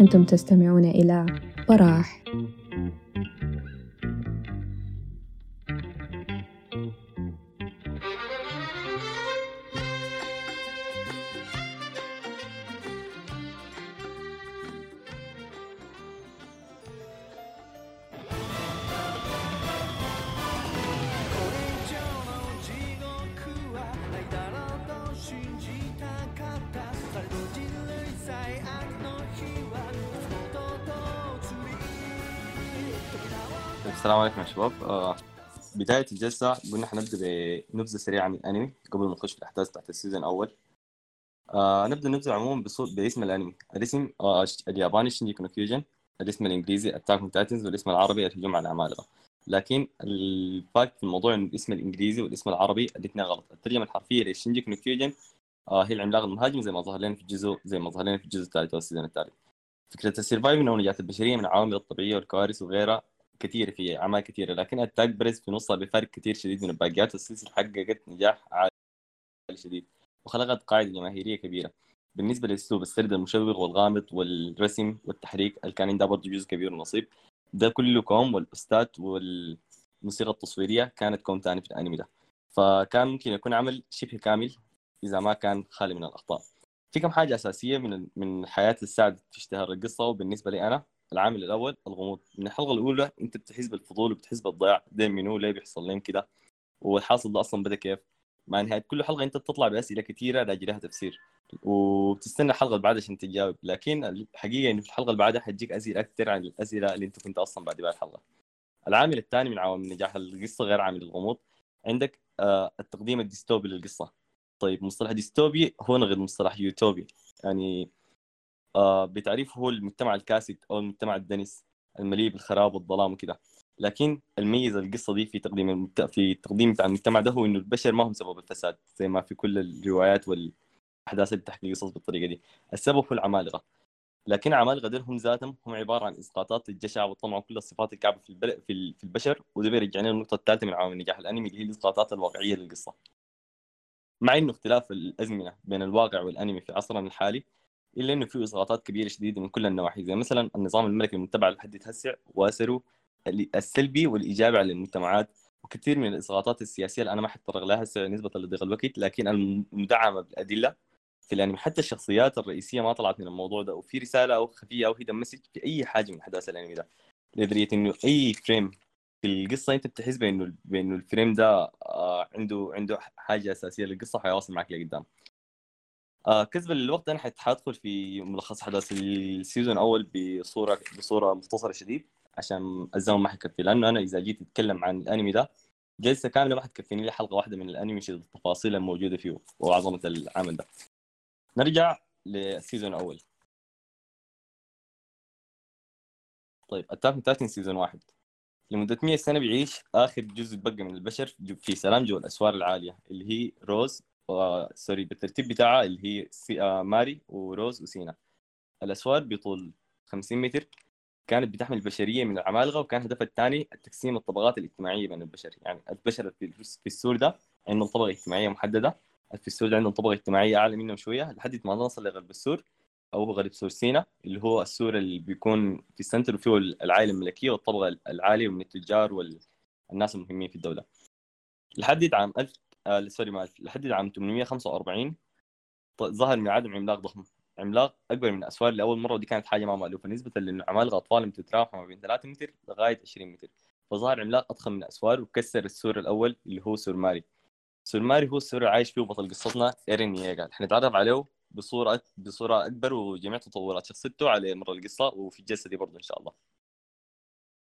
أنتم تستمعون إلى براح. شباب آه بداية الجلسة قلنا حنبدأ بنبذة سريعة عن الأنمي قبل ما نخش في الأحداث بتاعت ال season الأول. آه نبدأ نبذة عموما باسم الأنمي. الاسم آه الياباني shingeki no kyojin الاسم الإنجليزي Attack on Titans والاسم العربي الهجوم على العمالقة لكن ال fact في الموضوع إنه الاسم الإنجليزي والاسم العربي الاثنين غلط. الترجمة الحرفية ل shingeki no kyojin آه هي العملاق المهاجم زي ما ظهر لنا في الجزء زي ما ظهر لنا في الجزء الثالث وال season الثالث. فكرة ال surviving أو نجاة البشرية من العوامل الطبيعية والكوارث وغيرها كثيرة في أعمال كثيرة لكن Attack برز في نصها بفرق كثير شديد من الباقيات والسلسلة حققت نجاح عالي شديد وخلقت قاعدة جماهيرية كبيرة. بالنسبة لأسلوب السرد المشوق والغامض والرسم والتحريك اللي كان عندها برضه جزء كبير ونصيب. ده كله كوم وال OST والموسيقى التصويرية كانت كوم تاني في الأنمي ده. فكان ممكن يكون عمل شبه كامل إذا ما كان خالي من الأخطاء. في كم حاجة أساسية من من الحياة اللي ساعدت في اشتهار القصة وبالنسبة لي أنا العامل الأول الغموض. من الحلقة الأولى أنت بتحس بالفضول وبتحس بالضياع. ده منو ليه بيحصل لهم كده. والحاصل ده أصلا بدأ كيف؟ مع نهاية كل حلقة أنت بتطلع بأسئلة كثيره لاجل لها تفسير. وبتستنى الحلقة اللي بعدها عشان تجاوب. لكن الحقيقة انه في الحلقة اللي بعدها حتجيك أسئلة أكثر عن الأسئلة اللي أنت كنت أصلا بعد بها الحلقة. العامل الثاني من عوامل نجاح القصة غير عامل الغموض. عندك آه التقديم الديستوبي للقصة. طيب مصطلح ديستوبي هو نقيض مصطلح يوتوبي. يعني بتعريفه هو المجتمع الفاسد أو المجتمع الدنس المليء بالخراب والظلام وكده. لكن الميز القصة دي في تقديم المت... في التقديم بتاع المجتمع ده هو إنه البشر ما هم سبب الفساد زي ما في كل الروايات والأحداث اللي بتحكي القصص بالطريقة دي. السبب هو العمالقة. لكن العمالقه دول هم ذاتهم هم عبارة عن إسقاطات للجشع والطمع وكل الصفات الكعبه في البل... في, في البشر وده بيرجعنا للنقطة الثالثه من عوامل نجاح الأنمي اللي هي الإسقاطات الواقعية للقصة. مع إنه اختلاف الأزمنة بين الواقع والأنمي في عصرنا الحالي إلا إنه في اسقاطات كبيرة شديدة من كل النواحي زي مثلا النظام الملكي المتبع لحد لحدي هسع واثره السلبي والإيجابي على المجتمعات وكثير من الاسقاطات السياسية اللي أنا ما حتطرق لها هسه نسبة لضيق الوقت لكن المدعمة بالأدلة في الأنمي. حتى الشخصيات الرئيسية ما طلعت من الموضوع ده وفي رسالة أو خفية أو hidden message في أي حاجة من أحداث الأنمي ده. لدرجه إنه أي frame في القصة أنت بتحس بإنه بإنه ال frame ده آه عنده عنده حاجة أساسية للقصة حيواصل معك لقدام. آه للوقت أنا حأدخل في ملخص أحداث ال season الأول بصوره بصورة مختصرة شديد عشان الزمن ما حيكفي لأنه أنا إذا جيت أتكلم عن الأنمي ده جلسة كاملة ما حتكفيني لي حلقة واحدة من الأنمي التفاصيل الموجودة فيه وعظمة العمل ده. نرجع لل season الأول. طيب Attack Titan season واحد. لمدة 100 سنة بيعيش آخر جزء بقى من البشر في سلام جوه الأسوار العالية اللي هي روز sorry بالترتيب بتاعها اللي هي. آه ماري وروز وسينا. الأسوار بطول 50 متر. كانت بتحمي البشرية من العمالقة وكان هدفها الثاني تقسيم الطبقات الاجتماعية بين البشر. يعني البشر في السور ده عندهم طبقة اجتماعية محددة. في السور ده عندهم طبقة اجتماعية أعلى منهم شوية لحد ما نوصل لغرب السور أو قرب سور سينا اللي هو السور اللي بيكون في ال center وفيه العائله الملكية والطبقة العالية من التجار والناس المهمين في الدولة. لحد عام 1000 آه sorry ما لحد عام 845 ظهر عدم عملاق ضخم. عملاق أكبر من الاسوار لاول مرة ودي كانت حاجة ما مألوفة. نسبة لأنه عمالقه أطوالهم بتتراوح ما بين 3 متر لغاية 20 متر. فظهر عملاق أضخم من الاسوار وكسر السور الأول اللي هو سور ماري. سور ماري هو السور اللي عايش فيه بطل قصتنا ايرين ييغر حنتعرف عليه بصورة بصورة أكبر وجميع تطورات شخصيته على مر القصة وفي الجلسة دي برضه إن شاء الله.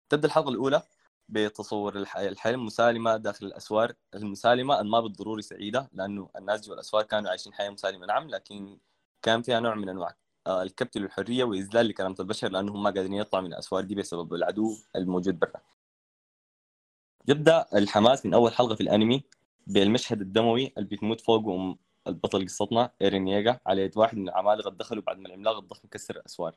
تبدأ الحلقة الأولى. بتصور الحياة المسالمه داخل الأسوار. المسالمة ما بالضروري سعيدة لأنه الناس جوا الأسوار كانوا عايشين حياة مسالمة. نعم لكن كان فيها نوع من أنواع. الكبت للحريه واذلال لكرامه البشر لأنهم ما قادرين يطلعوا من الأسوار دي بسبب العدو الموجود برا. يبدأ الحماس من أول حلقة في الأنمي بالمشهد الدموي. اللي بتموت فوق البطل قصتنا إيرين ييغا على يد واحد من العمالقة دخلوا بعد ما العملاق الضخم كسر الأسوار.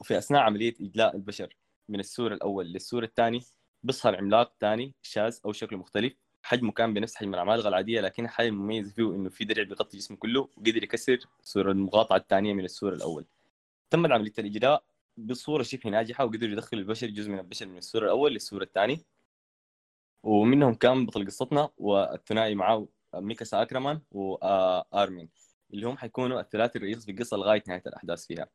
وفي أثناء عملية إجلاء البشر من السور الأول للسور الثاني بيظهر عملاق ثاني شاذ أو شكله مختلف. حجمه كان بنفس حجم العمالقه العادية لكن الحاجة المميزه فيه إنه في درع بيغطي جسمه كله وقدر يكسر الصورة المقاطعه الثانية من السور الأول. تمت عمليه الاجراء بصورة شبه ناجحة وقدروا يدخلوا البشر جزء من البشر من السور الأول للسور الثاني ومنهم كان بطل قصتنا والثنائي معاه ميكاسا اكرمان وارمين اللي هم حيكونوا الثلاثي الرئيس في القصة لغاية نهاية الأحداث فيها.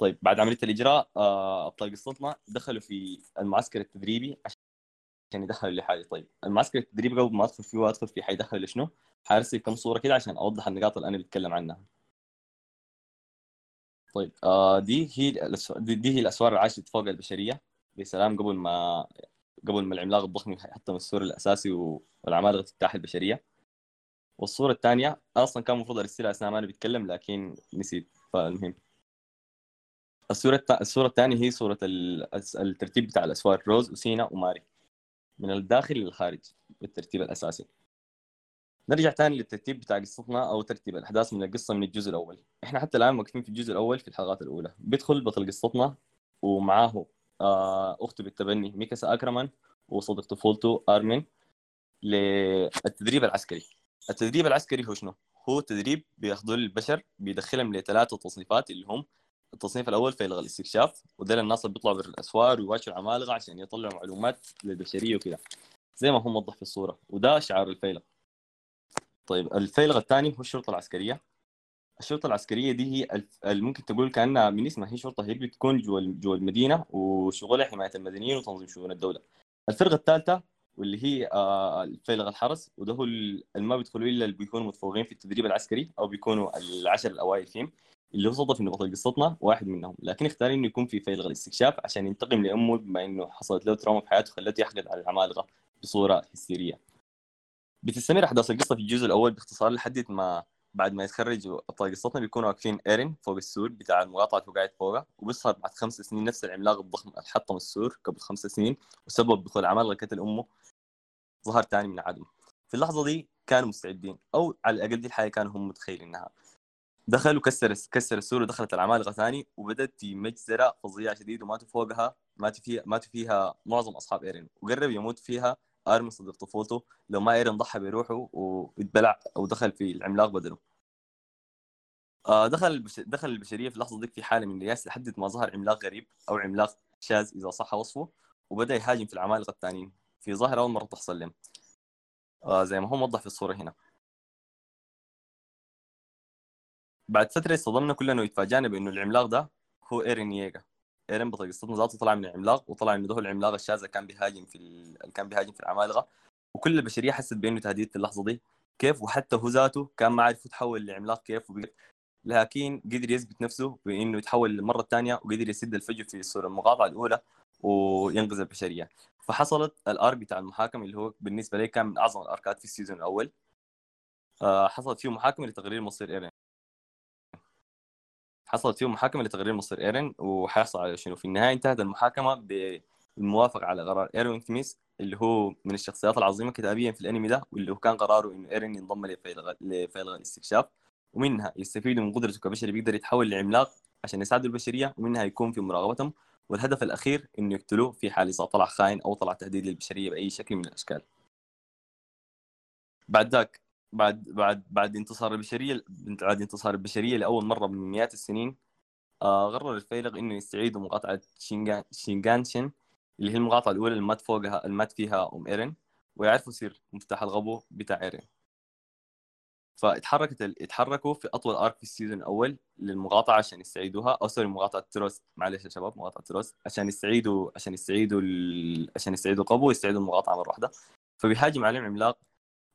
طيب بعد عملية الإجراء آه، ابطال قصتنا دخلوا في المعسكر التدريبي عشان يدخلوا لي حاجة طيب المعسكر التدريبي قبل ما أدخل فيه وأدخل فيه حيدخل لشنو؟ حارسل كم صورة كده عشان أوضح النقاط اللي أنا بتكلم عنها. طيب آه دي هي دي, دي هي الأسوار اللي عاشت فوق البشرية. بسلام قبل ما قبل ما العملاق الضخم يحطم السور الأساسي والعمالقة تجتاح البشرية. والصورة الثانية أصلا كان المفروض أرسلها أثناء ما أنا بتكلم لكن نسيت فالمهم. الصورة الت... الصورة الثانية هي صورة الترتيب بتاع الأسوار روز وسينا وماري. من الداخل للخارج بالترتيب الأساسي. نرجع ثاني للترتيب بتاع قصتنا أو ترتيب الأحداث من القصة من الجزء الأول. إحنا حتى الآن واقفين في الجزء الأول في الحلقات الأولى. بيدخل بطل قصتنا ومعاه آه، أخته بالتبني ميكاسا أكرمان وصديق طفولته أرمين للتدريب العسكري. التدريب العسكري هو شنو؟ هو تدريب بياخذوه البشر بيدخلهم لثلاثة تصنيفات اللي هم التصنيف الأول فيلغ الاستكشاف وده الناس اللي بيطلعوا بالأسوار ويواجهوا العمالقه عشان يطلعوا معلومات للبشرية وكده زي ما هو موضح في الصورة وده شعار الفيلق. طيب الفيلق الثاني هو الشرطة العسكرية. الشرطة العسكرية دي هي ممكن تقول كأنها من اسمها هي شرطة هي بتكون جوا جوا المدينة وشغلها حماية المدنيين وتنظيم شؤون الدولة. الفرقة الثالثة واللي هي آه، الفيلق الحرس وده هو اللي ما بيدخلوا إلا اللي بيكونوا متفوقين في التدريب العسكري أو بيكونوا العشر الأوائل فيهم. اللي هو صدف إنه بطل قصتنا واحد منهم لكن اختار إنه يكون في فيلغ الاستكشاف عشان ينتقم لأمه بما إنه حصلت له تروما في حياته خلته يحقد على العمالقة بصورة هستيرية. بتستمر أحداث القصة في الجزء الأول باختصار لحد ما بعد ما يتخرجوا ابطال قصتنا بيكونوا واقفين إيرين فوق السور بتاع المقاطعة اللي قاعد فوقها وبيظهر بعد خمس سنين نفس العملاق الضخم اللي حطم السور قبل خمس سنين وسبب دخول عمالقة قتل أمه. ظهر ثاني من عدم في اللحظة دي كانوا مستعدين أو على الأقل دي الحاجة كانوا هم متخيلينها. دخل وكسر كسر السور ودخلت العمالقه ثاني وبدت مجزرة فظيعة شديد وماتوا فوقها ماتوا فيها ماتوا فيها معظم أصحاب إيرين. وقرب يموت فيها ارمي صديق طفولته. لو ما إيرين ضحى بروحه واتبلع أو دخل في العملاق بدله آه دخل. دخل البشرية في اللحظه ديك في حالة من اليأس لحد ما ظهر عملاق غريب أو عملاق شاذ إذا صح وصفه وبدأ يهاجم في العمالقه الثانيين في ظاهره أول مرة تحصل لهم. آه زي ما هو موضح في الصورة هنا. بعد فترة اصطدمنا كلنا ويتفاجئنا بإنه العملاق ده هو إيرين ييجا إيرين قصتنا ذاته طلع من العملاق وطلع إنه ده العملاق الشاذ كان بيهاجم في ال... كان بيهاجم في العمالقة. وكل البشرية حست بإنه تهديد في اللحظة دي. كيف؟ وحتى هو ذاته كان ما عارف يتحول لعملاق كيف وبقى. لكن قدر يثبت نفسه بإنه يتحول للمره الثانية وقدر يسد الفجوة في السور المقاطعة الأولى وينقذ البشرية. فحصلت ال arc بتاع المحاكمه اللي هو بالنسبة لي كان من أعظم ال arcات في ال season الأول. آه، حصلت فيه محاكمة لتغيير مصير إيرين. حصلت فيه محاكمة لتغيير مصير إيرين وحيحصل على شنو؟ في النهاية انتهت المحاكمة بالموافقه على قرار ايرين ثميس اللي هو من الشخصيات العظيمة كتابيا في الأنمي ده واللي هو كان قراره إنه إيرين ينضم لفيلغ لفيلغ الاستكشاف ومنها يستفيدوا من قدرته كبشري بيقدر يتحول لعملاق عشان يساعدوا البشرية ومنها يكون في مراقبتهم والهدف الأخير إنه يقتلوه في حال اذا طلع خاين أو طلع تهديد للبشرية بأي شكل من الأشكال. بعد ذاك بعد بعد بعد انتصار البشرية بعد انتصار البشرية لأول مرة من مئات السنين آه قرر الفيلق إنه يستعيدوا مقاطعة شينغان شينغانشن اللي هي المقاطعة الأولى اللي مات فوقها اللي مات فيها أم إيرين ويعرفوا سر مفتاح القبو بتاع إيرين. فاتحركت اتحركوا في أطول arc في ال season الأول للمقاطعة عشان يستعيدوها أو sorry مقاطعة تروس. معلش يا شباب مقاطعة تروس. عشان يستعيدوا عشان يستعيدوا ال... عشان يستعيدوا قبو ويستعيدوا المقاطعة مرة واحدة. فبيهاجم عليهم عملاق.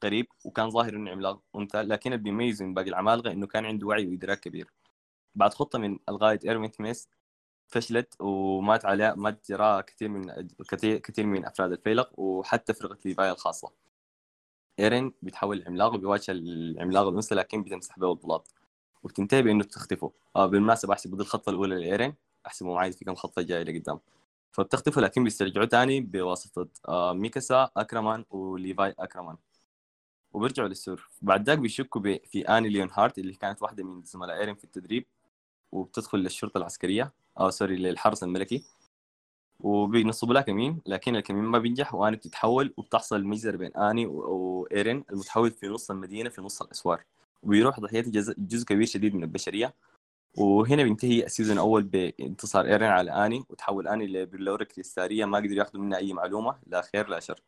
قريب وكان ظاهر إنه عملاق انثى لكن اللي بيميزه من باقي العمالقة إنه كان عنده وعي وإدراك كبير. بعد خطة من الغاية إيرمين ميس فشلت ومات عليها مات جراء كثير من كثير من أفراد الفيلق وحتى فرقة ليفاي الخاصة. إيرين بيتحول لعملاق وبيواجه العملاق الأنثى لكن بتمسح به البلاط وبتنتهي بإنه تختفوا آه بالمناسبة أحسب دي الخطة الأولى لإيرين احسبوا معي في كم خطة جاية لقدام. فبتختفوا لكن بيسترجعوا تاني بواسطة آه ميكاسا أكرمان وليفاي أكرمان. وبيرجعوا للسور بعد ذاك بيشكوا في آني ليون هارت اللي كانت واحدة من زملاء إيرين في التدريب وبتدخل للشرطة العسكرية. أو sorry للحرس الملكي. وبينصبوا لها كمين لكن الكمين ما بينجح وآني بتتحول وبتحصل مجزرة بين آني وإيرين المتحول في نص المدينة في نص الأسوار. وبيروح ضحيتها جزء, كبير شديد من البشرية. وهنا بينتهي ال season الأول بانتصار إيرين على آني وتحول آني لبلورة كريستالية ما قدروا ياخذوا منها أي معلومة لا خير لا شر.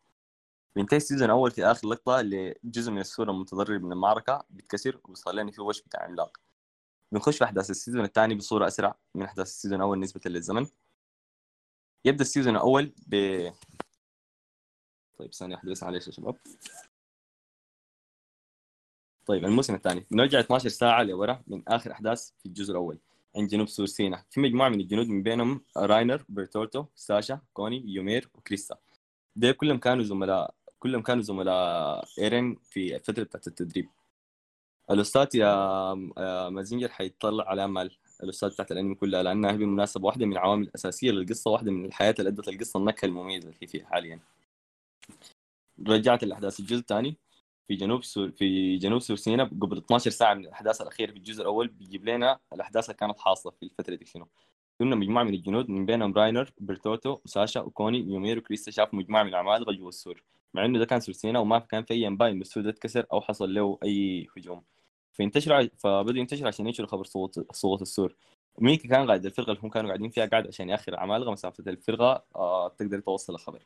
بينتهي ال season الأول في آخر لقطة لجزء من السور المتضرر من المعركة بيتكسر وبيظهر لنا فيه وش بتاع عملاق. بنخش في أحداث ال season الثاني بصورة أسرع من أحداث ال season الأول نسبة للزمن. يبدأ ال season الأول ب طيب ثانية واحدة بس معلش يا شباب. طيب الموسم الثاني. بنرجع 12 ساعة لورا من آخر أحداث في الجزء الأول. عند جنوب سور سينا في مجموعة من الجنود من بينهم راينر بيرتورتو ساشا كوني يومير وكريستا. ده كلهم كانوا زملاء. كلهم كانوا زملاء إيرين في الفترة بتاعت التدريب. ال OST ات يا مازنجر حيطلع على امال ال OST ات بتاعت الأنمي كلها لأنها هي بالمناسبة واحدة من العوامل الأساسية للقصة واحدة من الحاجات اللي أدت القصة النكهة المميزة اللي فيها حاليا. رجعت الأحداث الجزء الثاني في جنوب سور في جنوب سور سينا قبل 12 ساعة من الأحداث الأخيرة في الجزء الأول بيجيب لنا الأحداث اللي كانت حاصلة في الفترة دي شنو؟ كنا مجموعة من الجنود من بينهم راينر برتوتو وساشا وكوني يومير وكريستا شافوا مجموعة من العمالقة جوا السور. مع إنه ده كان سور سينا وما كان في أي انباء انه السور ده اتكسر أو حصل له أي هجوم. فانتشر فبدوا ينتشر عشان ينشروا خبر سقوط سقوط السور. ميكي كان قاعد الفرقة اللي هم كانوا قاعدين فيها قاعد عشان يأخر عمالقه مسافه الفرقة آه تقدر توصل الخبر.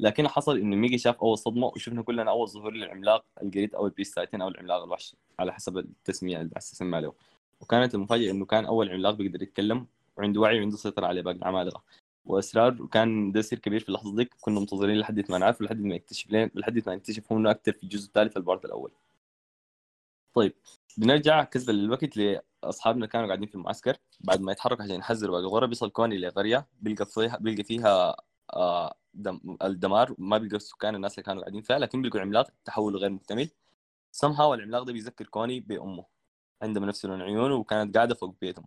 لكن حصل إنه ميكي شاف أول صدمة وشفنا كلنا أول ظهور للعملاق القرد أو ال Beast Titan أو العملاق الوحش على حسب التسمية اللي تسمى له. وكانت المفاجأة إنه كان أول عملاق بيقدر يتكلم وعنده وعي وعنده سيطره على باقي العمالقه واسرار وكان ده سر كبير في اللحظة دي كنا منتظرين لحد ما نعرف لحد ما نكتشف لين لحد ما نكتشف إنه أكثر في الجزء الثالث ال part الأول. طيب بنرجع كذبة للوقت لاصحابنا كانوا قاعدين في المعسكر. بعد ما يتحركوا عشان يحذروا باقي القرى بيصل كوني لقريه بيلقى فيها بيلقى فيها آه دم الدمار. ما بيلقى سكان الناس اللي كانوا قاعدين فيها لكن بيلقوا عملاق تحول غير مكتمل. سم هاو العملاق ده بيذكر كوني بأمه عندها نفس لون عيونه وكانت قاعدة فوق بيتهم.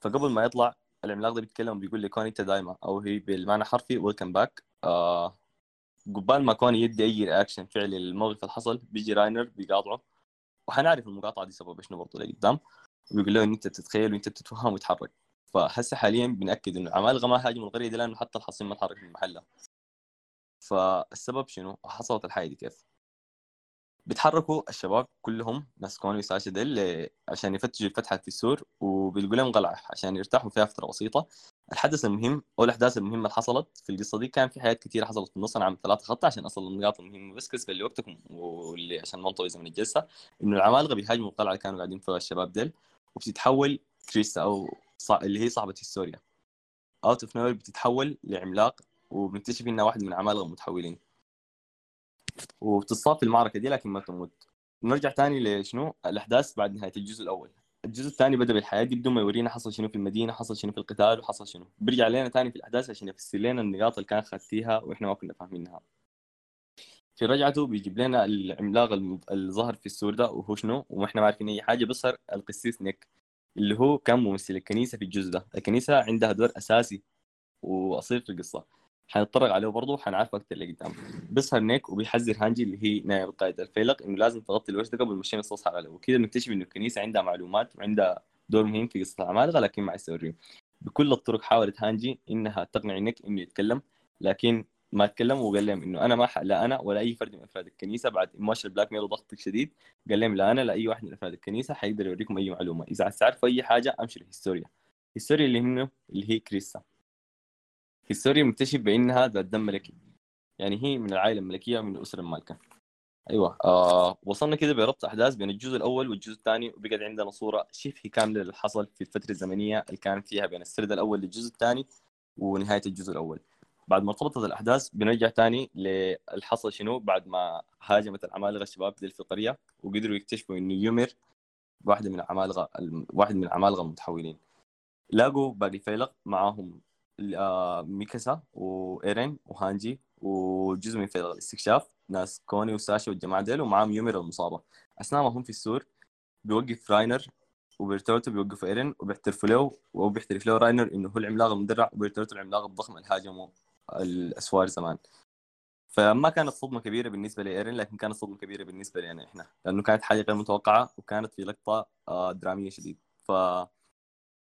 فقبل ما يطلع العملاق ده بيتكلم بيقول لي كوني انت دايما أو هي بالمعنى حرفي welcome back آه قبال ما كوني يدي اي reaction فعلي للموقف اللي حصل بيجي راينر بيقاطعه. وحنعرف المقاطعة دي سبب شنو برضه لقدام. وبيقول له إن أنت تتخيل وأنت بتتفهم وتتحرك فهسه حاليا بنأكد إنه العمالقه ما هاجموا القريه دي لأنه حتى الحصين ما تحرك من محلها. فالسبب شنو؟ حصلت الحاجة دي كيف؟ بيتحركوا الشباب كلهم ناس وساشا ديل عشان يفتشوا الفتحة في السور وبيلقوا لهم قلعة عشان يرتاحوا فيها فترة بسيطة. الحدث المهم أو الأحداث المهمة اللي حصلت في القصة دي كان في حاجات كثيرة حصلت في النص أنا عملت ثلاثة خطة عشان أصل النقاط المهمة بس كسب اللي وقتكم واللي عشان ما نطول زمن الجلسة. إنه العمالقة بيهاجموا القلعة اللي كانوا قاعدين فيها الشباب ديل وبتتحول كريستا أو صع... اللي هي صاحبة هيستوريا. out of nowhere بتتحول لعملاق وبنكتشف إنها واحد من العمالقه المتحولين وبتصاب في المعركة دي لكن ما تموت. نرجع تاني لشنو؟ الأحداث بعد نهاية الجزء الأول. الجزء الثاني بدأ بالحاجات دي بدون ما يورينا حصل شنو في المدينة حصل شنو في القتال وحصل شنو. بيرجع لنا تاني في الأحداث عشان يفسر لنا النقاط اللي كان خدتيها وإحنا ما كنا فاهمينها في رجعته بيجيب لنا العملاق اللي ظهر في السور ده وهو شنو؟ وإحنا ما عارفين أي حاجة بيظهر القسيس نيك اللي هو كان ممثل الكنيسة في الجزء ده. الكنيسة عندها دور أساسي وأصيل في القصة. حنتطرق عليه برضه حنعرف أكثر اللي قدام بيظهر نيك وبيحذر هانجي اللي هي نائب قائد الفيلق إنه لازم تغطي الوش ده قبل ما الشمس تصحى عليه. وكذا بنكتشف إنه الكنيسة عندها معلومات وعندها دور مهم في قصة العمالقه لكن ما يستوريه بكل الطرق حاولت هانجي إنها تقنع نيك إنه يتكلم لكن ما تكلم وقال لهم إنه أنا ما ح... لا أنا ولا أي فرد من أفراد الكنيسة بعد emotional blackmail وضغط شديد قال لهم لا أنا لا أي واحد من أفراد الكنيسة حيقدر يوريكم أي معلومة. إذا عايز تعرفوا أي حاجة امشي الهستوريا الهستوريا اللي منه اللي هي كريستا. هستوريا مكتشف بأنها ذات دم ملكي. يعني هي من العائلة الملكية من الأسرة المالكة. أيوه آه وصلنا كده بربط أحداث بين الجزء الأول والجزء الثاني وبقت عندنا صورة شبه كاملة اللي حصل في الفترة الزمنية اللي كان فيها بين السرد الأول للجزء الثاني ونهاية الجزء الأول. بعد ما ارتبطت الأحداث بنرجع تاني للحصل شنو بعد ما هاجمت العمالقة الشباب دي في القريه وقدروا يكتشفوا انه يومر واحدة من العمالقة واحد من العمالقة المتحولين. لاقوا باقي فيلق معاهم ميكاسا وايرين وهانجي وجزء من فيلق الاستكشاف ناس كوني وساشا والجماعة ديل ومعاهم يومر المصابة. اثناء ما هم في السور. بيوقف راينر وبرتوتو بيوقفوا إيرين وبيعترفوا له وبيعترف له راينر إنه هو العملاق المدرع وبرتوتو العملاق الضخم اللي هاجموا الأسوار زمان. فما كانت صدمة كبيرة بالنسبة لايرين لكن كانت صدمة كبيرة بالنسبة لنا إحنا. لأنه كانت حاجة غير متوقعة وكانت في لقطة آه، درامية شديد. ف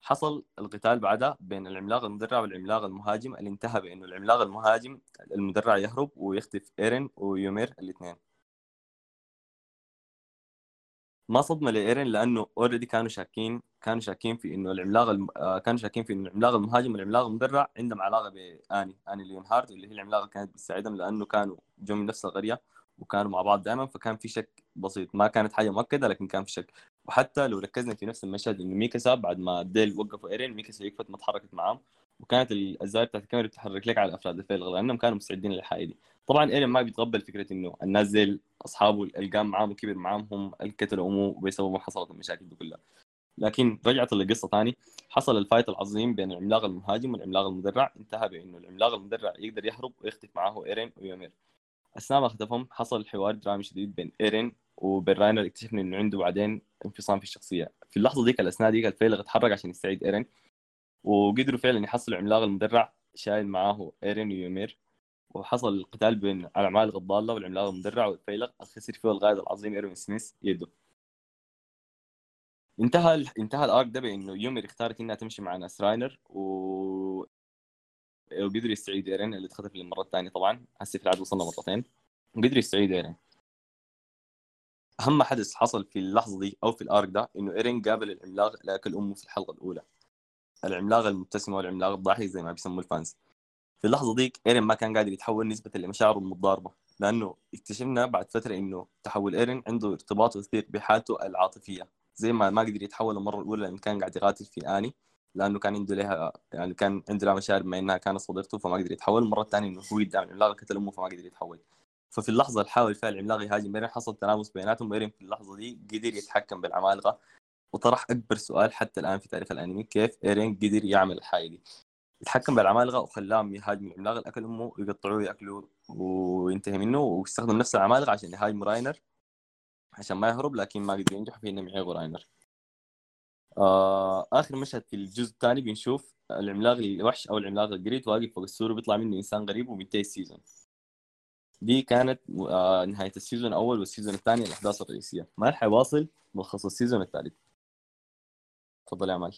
حصل القتال بعدها بين العملاق المدرع والعملاق المهاجم اللي انتهى بأنه العملاق المهاجم المدرع يهرب ويخطف إيرين ويومير الاثنين. ما صدمة لإيرين لأنه already كانوا شاكين كانوا شاكين في إنه العملاق الم... آه، كانوا شاكين في إنه العملاق المهاجم والعملاق المدرع عندهم علاقة بآني آني ليونهارد اللي هي العملاقة كانت بتساعدهم لأنه كانوا جو من نفس القرية وكانوا مع بعض دائما فكان في شك بسيط. ما كانت حاجة مؤكدة لكن كان في شك. وحتى لو ركزنا في نفس المشهد إنه ميكاسا بعد ما ديل وقفوا إيرين ميكاسا وقفت ما تحركت معاهم وكانت الزاويه بتاعت الكاميرا بتحرك لك على افراد الفيلق لأنهم كانوا مستعدين للحاجه دي. طبعا إيرين ما بيتقبل فكرة إنه الناس زي أصحابه اللي قام معاهم وكبر معاهم هم اللي قتلوا امه وبسببهم حصلت المشاكل دي كلها. لكن رجعت للقصه ثاني حصل ال fight العظيم بين العملاق المهاجم والعملاق المدرع انتهى بإنه العملاق المدرع يقدر يهرب ويخطف معاه إيرين ويومير أثناء ما اختطفهم حصل حوار درامي شديد بين إيرين وبين راينر اكتشفنا إنه عنده بعدين انفصام في الشخصية. في اللحظة ديك الأثناء ديك الفيلغ اتحرك عشان يستعيد إيرين وقدروا فعلا يحصلوا العملاق المدرع شايل معاه إيرين ويومير. وحصل القتال بين العمالقه الضاله والعملاق المدرع والفيلق خسر فيه القائد العظيم ايروين سميث يده. انتهى انتهى الأرك ده بإنه يومير اختارت إنها تمشي مع ناس راينر و وقدر يستعيد إيرين اللي اتخطف للمرة الثانية طبعا. هسه في العدد وصلنا مرتين. وقدر يستعيد إيرين. أهم حدث حصل في اللحظة دي أو في الآرك ده إنه إيرين قابل العملاق اللي اكل أمه في الحلقة الأولى. العملاق المبتسم والعملاق الضاحك زي ما بيسموه الفانز. في اللحظة ديك إيرين ما كان قادر يتحول نسبة لمشاعره المتضاربة لأنه اكتشفنا بعد فترة إنه تحول إيرين عنده ارتباط وثيق بحالته العاطفية زي ما ما قدر يتحول المرة الأولى لما كان قاعد يقاتل في آني لأنه كان عنده لها يعني كان عنده لها مشاعر بما إنها كانت صديقته فما قدر يتحول. المرة الثانية إنه هو قدام العملاق قتل أمه فما قدر يتحول. ففي اللحظة اللي حاول فيها العملاق يهاجم ايرين حصل تلامس بيناتهم ايرين في اللحظة دي قدر يتحكم بالعمالقة. وطرح أكبر سؤال حتى الآن في تاريخ الأنمي كيف إيرين قدر يعمل الحاجة دي؟ يتحكم بالعمالقة وخلاهم يهاجموا العملاق اللي اكل أمه ويقطعوه ياكلوه وينتهي منه واستخدم نفس العمالقة عشان يهاجموا راينر عشان ما يهرب لكن ما قدروا ينجحوا في إنهم يعيقوا راينر. آه آخر مشهد في الجزء الثاني بنشوف العملاق الوحش أو العملاق القرد واقف فوق السور وبيطلع منه إنسان غريب وبينتهي ال season. دي كانت آه نهاية ال season الأول وال season الثاني الأحداث الرئيسية. ما راح يواصل ملخص ال season الثالث. تفضل يا عمال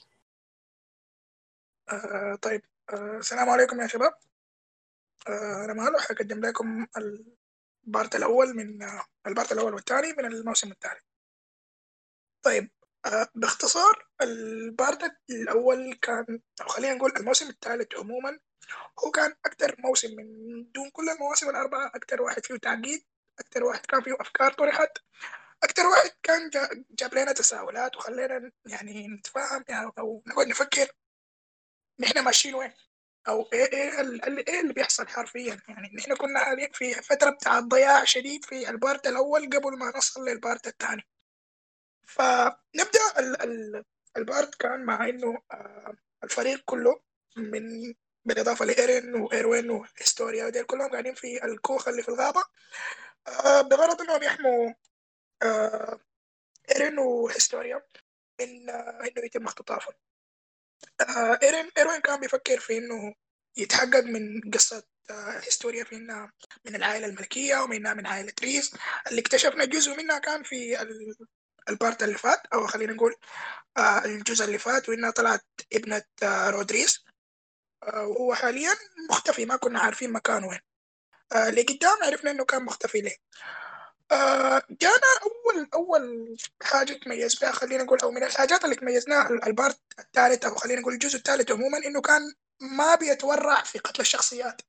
آه طيب. آه السلام عليكم يا شباب. أنا مالو حقدم لكم ال part الأول من ال part الأول والثاني من الموسم الثالث طيب. باختصار ال part الأول كان أو خلينا نقول الموسم الثالث عموما هو كان أكثر موسم من دون كل المواسم الأربعة. أكثر واحد فيه تعقيد أكثر واحد كان فيه أفكار طرحت أكثر واحد كان جاب لنا تساؤلات وخلينا يعني نتفاهم يعني أو نقعد نفكر نحن ماشيين وين أو إيه إيه اللي, إيه اللي بيحصل حرفيا. يعني نحن كنا في فترة بتاع ضياع شديد في ال part الأول قبل ما نصل لل part الثاني. ال ال part كان مع إنه آه الفريق كله من بالإضافة لإيرين وإيروين وهيستوريا وديل كلهم قاعدين في الكوخ اللي في الغابة. آه بغرض إنهم يحموا آه إيرين وهيستوريا من آه إنه يتم اختطافهم. إيرين إيروين كان بيفكر في إنه يتحقق من قصة آه هيستوريا في إنها من العائلة الملكية ومنها من عائلة ريس. اللي اكتشفنا جزء منها كان في ال part اللي فات أو خلينا نقول الجزء اللي فات وإنها طلعت ابنة آه رودريس. وهو حاليا مختفي ما كنا عارفين مكانه وين. آه لقدام عرفنا إنه كان مختفي ليه. آه جانا أول أول حاجة تميز بها خلينا نقول أو من الحاجات اللي تميزناها ال part الثالث أو خلينا نقول الجزء الثالث عموما إنه كان ما بيتورع في قتل الشخصيات.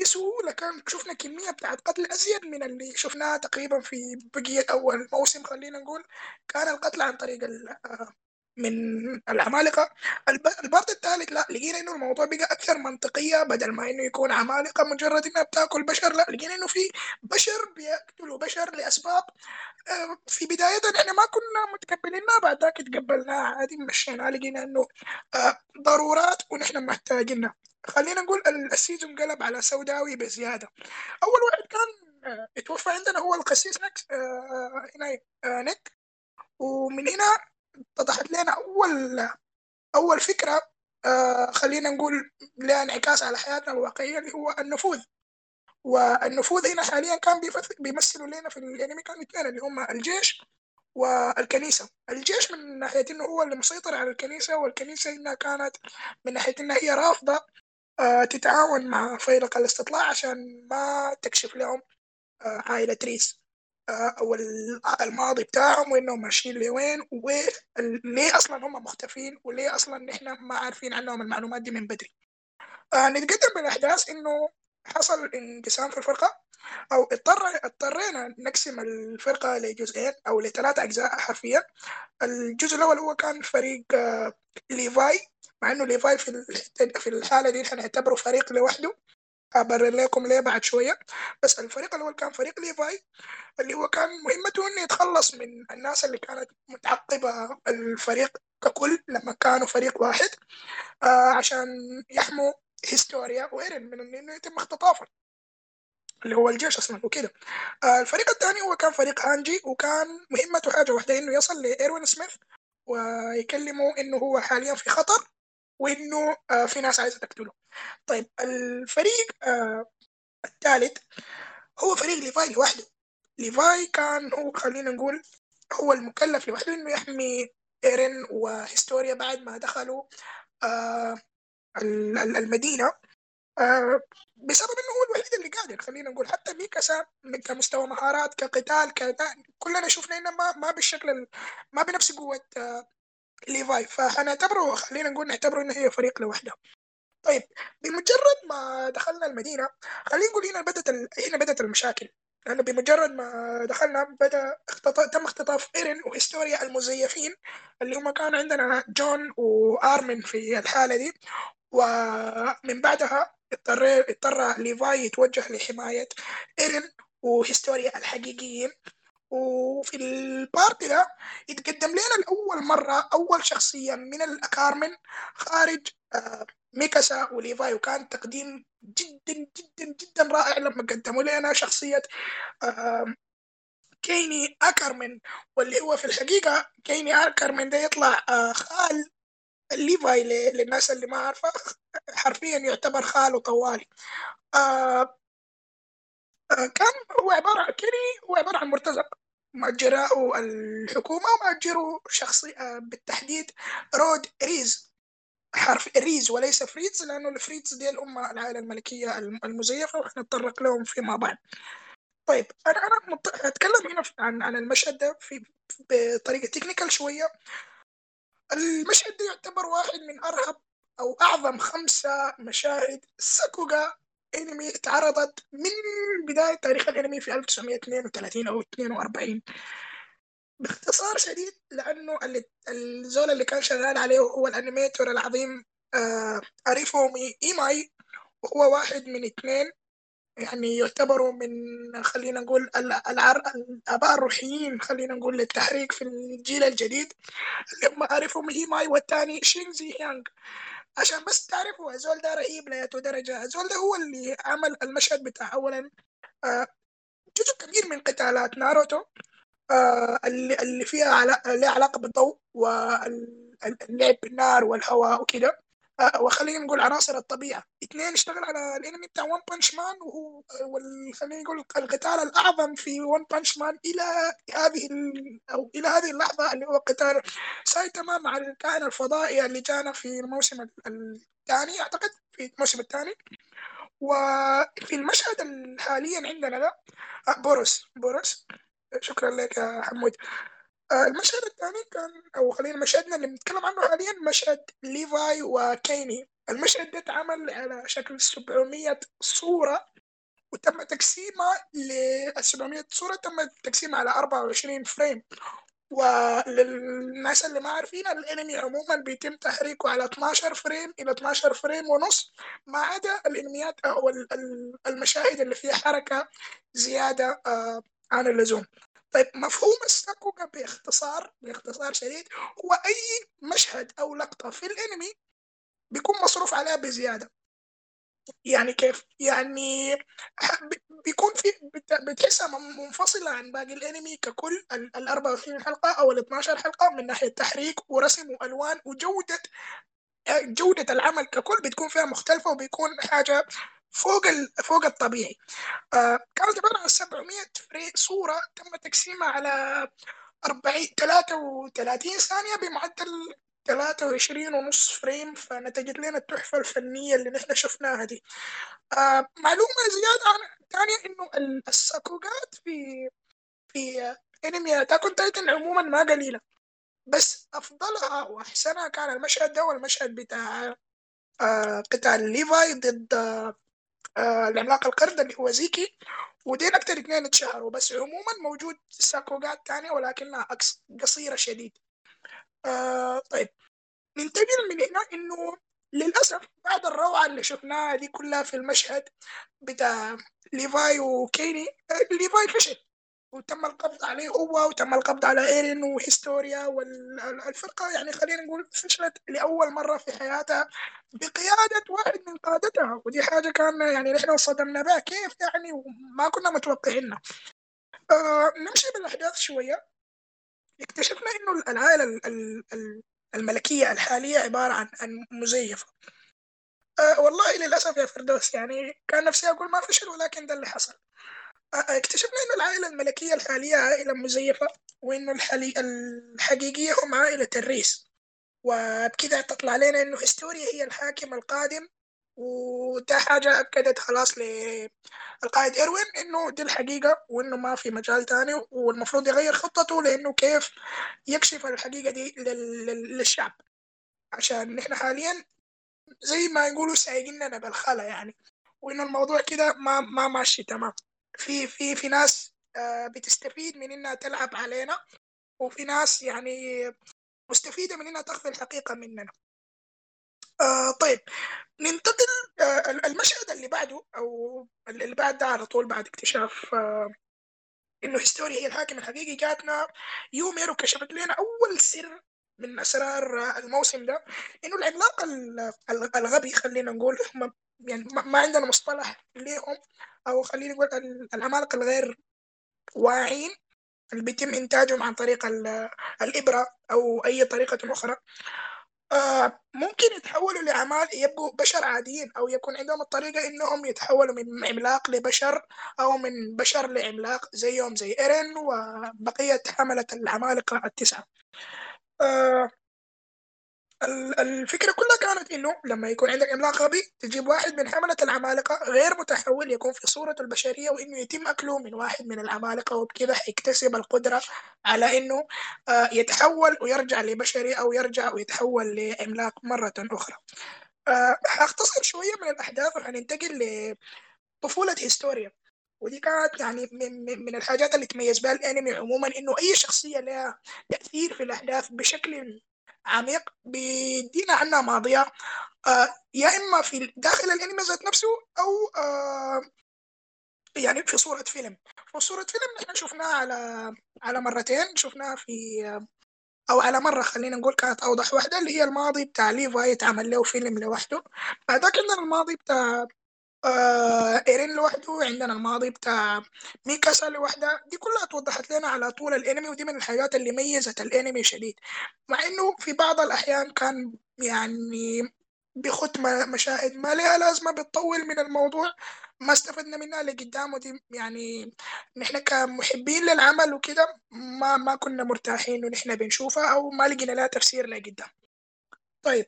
بسهولة كان شفنا كمية بتاعت قتل أزيد من اللي شفناها تقريبا في بقية أول موسم خلينا نقول. كان القتل عن طريق من العمالقة. ال part الثالث لا لقينا إنه الموضوع بقى أكثر منطقية بدل ما إنه يكون عمالقة مجرد إنها بتأكل بشر لا لقينا إنه في بشر بيقتلوا بشر لأسباب في بداية إحنا ما كنا متقبلينها بعد ذاك تقبلناها عادي مشينا لقينا إنه ضرورات ونحن محتاجينها. خلينا نقول ال season قلب على سوداوي بزيادة. أول واحد كان اتوفى عندنا هو القسيس نكس هنا نك ومن هنا اتضحت لنا أول أول فكرة آه خلينا نقول لها انعكاس على حياتنا الواقعية اللي هو النفوذ. والنفوذ هنا حاليا كان بيمثلوا لنا في الانمي كان اثنين اللي هم الجيش والكنيسة. الجيش من ناحية إنه هو اللي مسيطر على الكنيسة والكنيسة إنها كانت من ناحية إنها هي رافضة آه، تتعاون مع فيلق الاستطلاع عشان ما تكشف لهم آه، عائلة ريس. آه، أو الماضي بتاعهم وإنهم ماشيين لوين وليه أصلا هم مختفين وليه أصلا نحن ما عارفين عنهم المعلومات دي من بدري. نتقدم بالأحداث إنه حصل انقسام في الفرقة أو اضطر اضطرينا نقسم الفرقة لجزئين أو لثلاث أجزاء حرفيا. الجزء الأول هو كان فريق ليفاي مع إنه ليفاي في في الحالة دي حنعتبره فريق لوحده. أبرر لكم ليه بعد شوية. بس الفريق الأول كان فريق ليفاي اللي هو كان مهمته إنه يتخلص من الناس اللي كانت متعقبة الفريق ككل لما كانوا فريق واحد آه عشان يحموا هيستوريا وإيرن من إنه يتم اختطافه اللي هو الجيش أصلا وكده. آه الفريق الثاني هو كان فريق هانجي وكان مهمته حاجة واحدة إنه يصل لإيروين سميث ويكلمه إنه هو حاليا في خطر. وإنه آه في ناس عايزة تقتله. طيب الفريق آه الثالث هو فريق ليفاي لوحده. ليفاي كان هو خلينا نقول هو المكلف لوحده إنه يحمي إيرين وهيستوريا بعد ما دخلوا آه المدينة. بسبب إنه هو الوحيد اللي قادر خلينا نقول. حتى ميكاسا كمستوى مهارات كقتال كذا كلنا شفنا إنه ما ما بالشكل ما بنفس قوة ليفاي. فحنعتبره خلينا نقول نعتبره إنه هي فريق لوحده. طيب بمجرد ما دخلنا المدينة خلينا نقول هنا بدأت ال... هنا بدأت المشاكل. لأنه بمجرد ما دخلنا بدأ اختطاف تم اختطاف إيرين وهيستوريا المزيفين اللي هم كان عندنا جون وآرمن في الحالة دي. ومن بعدها اضطر اضطر ليفاي يتوجه لحماية إيرين وهيستوريا الحقيقيين. وفي ال part ده يتقدم لنا لأول مرة أول شخصية من الأكارمن خارج آه ميكاسا وليفاي وكان تقديم جدا جدا جدا رائع لما قدموا لنا شخصية كيني أكرمن واللي هو في الحقيقة كيني أكرمن ده يطلع آه خال ليفاي للناس اللي ما عارفة حرفيا يعتبر خاله طوالي آه كان هو عبارة كيني هو عبارة عن مرتزق. مأجراه الحكومة ومأجره شخصي آه بالتحديد رود ريز. حرف ريز وليس فريدز لأنه الفريدز دي الأمة العائلة الملكية المزيفة وحنتطرق لهم فيما بعد. طيب أنا أنا هتكلم هنا عن عن المشهد ده في بطريقة technical شوية. المشهد ده يعتبر واحد من أرهب أو أعظم خمسة مشاهد ساكوغا أنمي اتعرضت من بداية تاريخ الأنمي في 1932 أو 42 باختصار شديد لأنه الزول اللي كان شغال عليه هو ال animator العظيم آه أريفومي إيماي. وهو واحد من اثنين يعني يعتبروا من خلينا نقول العر... الآباء الروحيين خلينا نقول للتحريك في الجيل الجديد اللي هم عارفهم هي ماي والثاني شينزي يانغ عشان بس تعرفوا الزول ده رهيب ليته درجة. الزول ده هو اللي عمل المشهد بتاع أولا آه جزء كبير من قتالات ناروتو آه اللي, اللي فيها علاقة علاقة بالضوء واللعب بالنار والهواء وكده. وخلينا نقول عناصر الطبيعة. اثنين اشتغل على الإنمي بتاع One Punch Man وهو خلينا نقول القتال الأعظم في One Punch Man إلى هذه أو إلى هذه اللحظة اللي هو قتال سايتاما مع الكائن الفضائي اللي جانا في الموسم الثاني أعتقد في الموسم الثاني. وفي المشهد حاليا عندنا ده بوروس. بوروس. شكرا لك يا حمود. المشهد الثاني كان أو خلينا مشهدنا اللي بنتكلم عنه حاليا مشهد ليفاي وكيني. المشهد ده اتعمل على شكل 700 صورة وتم تقسيمها ل 700 صورة تم تقسيمها على 24 frame. وللناس اللي ما عارفين الأنمي عموما بيتم تحريكه على 12 frame إلى 12 frame ونص ما عدا الأنميات أو المشاهد اللي فيها حركة زيادة آه، عن اللزوم. طيب مفهوم الساكوغا باختصار باختصار شديد هو أي مشهد أو لقطة في الأنمي بيكون مصروف عليها بزيادة يعني كيف؟ يعني بيكون في بتحسها منفصلة عن باقي الأنمي ككل ال 24 حلقة أو ال 12 حلقة من ناحية تحريك ورسم وألوان وجودة جودة العمل ككل بتكون فيها مختلفة وبيكون حاجة فوق فوق الطبيعي. آه كانت عبارة عن 700 صورة تم تقسيمها على 40 33 ثانية بمعدل 23 ونص frame فنتجت لنا التحفة الفنية اللي نحن شفناها دي. آه معلومة زيادة عن ثانية إنه الساكوغات في في أنمي Attack Titan عموما ما قليلة بس أفضلها وأحسنها كان المشهد ده والمشهد بتاع آه قتال ليفاي ضد آه العملاق القرد اللي هو زيكي ودين أكتر اثنين اتشهروا بس عموما موجود ساكوغات تانية ولكنها قصيرة شديد. آه طيب. ننتقل من هنا إنه للأسف بعد الروعة اللي شفناها دي كلها في المشهد بتاع ليفاي وكيني. ليفاي فشل. وتم القبض عليه هو وتم القبض على إيرين وهيستوريا والفرقة. يعني خلينا نقول فشلت لأول مرة في حياتها بقيادة واحد من قادتها. ودي حاجة كان يعني نحن صدمنا بها. كيف يعني؟ وما كنا متوقعينها آه نمشي بالأحداث شوية. اكتشفنا إنه العائلة الملكية الحالية عبارة عن عن مزيفة. أه والله للأسف يا فردوس يعني كان نفسي أقول ما فشل ولكن ده اللي حصل. اكتشفنا انه العائلة الملكية الحالية عائلة مزيفة وانه الحلي... الحقيقية هم عائلة الريس. وبكذا تطلع لنا إنه هستوريا هي الحاكم القادم. وده حاجة أكدت خلاص للقائد إروين إنه دي الحقيقة وإنه ما في مجال تاني. والمفروض يغير خطته لأنه كيف يكشف الحقيقة دي للشعب. عشان نحن حاليا زي ما يقولوا سايقيننا بالخلا يعني. وإنه الموضوع كده ما ما ماشي تمام. في في في ناس آه، بتستفيد من إنها تلعب علينا وفي ناس يعني مستفيدة من إنها تاخذ الحقيقة مننا. آه طيب ننتقل آه المشهد اللي بعده أو اللي بعد ده على طول بعد اكتشاف آه إنه هيستوري هي الحاكم الحقيقي جاتنا. يوميرو كشفت لنا أول سر من أسرار الموسم ده إنه العملاق الغبي خلينا نقول يعني ما عندنا مصطلح ليهم أو خلينا نقول العمالقه الغير واعيين اللي بيتم إنتاجهم عن طريق الإبرة أو أي طريقة أخرى. آه ممكن يتحولوا لعمال يبقوا بشر عاديين أو يكون عندهم الطريقة إنهم يتحولوا من عملاق لبشر أو من بشر لعملاق زيهم زي إيرين وبقية حملة العمالقة التسعة. آه الفكرة كلها كانت إنه لما يكون عندك عملاق غبي تجيب واحد من حملة العمالقة غير متحول يكون في صورة البشرية وإنه يتم أكله من واحد من العمالقة وبكذا حيكتسب القدرة على إنه آه، يتحول ويرجع لبشري أو يرجع ويتحول لعملاق مرة أخرى. آه، حأختصر شوية من الأحداث وحننتقل لطفولة هيستوريا. ودي كانت يعني من, من الحاجات اللي تميز بها الأنمي عموما إنه أي شخصية لها تأثير في الأحداث بشكل عميق بيدينا عنها ماضية آه يا إما في داخل الأنمي ذات نفسه أو آه يعني في صورة فيلم. في صورة فيلم نحن شفناها على على مرتين. شفناها في أو على مرة خلينا نقول كانت أوضح واحدة اللي هي الماضي بتاع ليفاي اتعمل له فيلم لوحده. بعدك عندنا الماضي بتاع آه إيرين لوحده عندنا الماضي بتاع ميكاسا لوحدها. دي كلها توضحت لنا على طول الانمي ودي من الحاجات اللي ميزت الانمي شديد. مع إنه في بعض الأحيان كان يعني بيخت مشاهد ما لها لازمة بتطول من الموضوع. ما استفدنا منها لقدام ودي يعني نحن كمحبين للعمل وكده ما ما كنا مرتاحين ونحن بنشوفها أو ما لقينا لها تفسير لقدام. طيب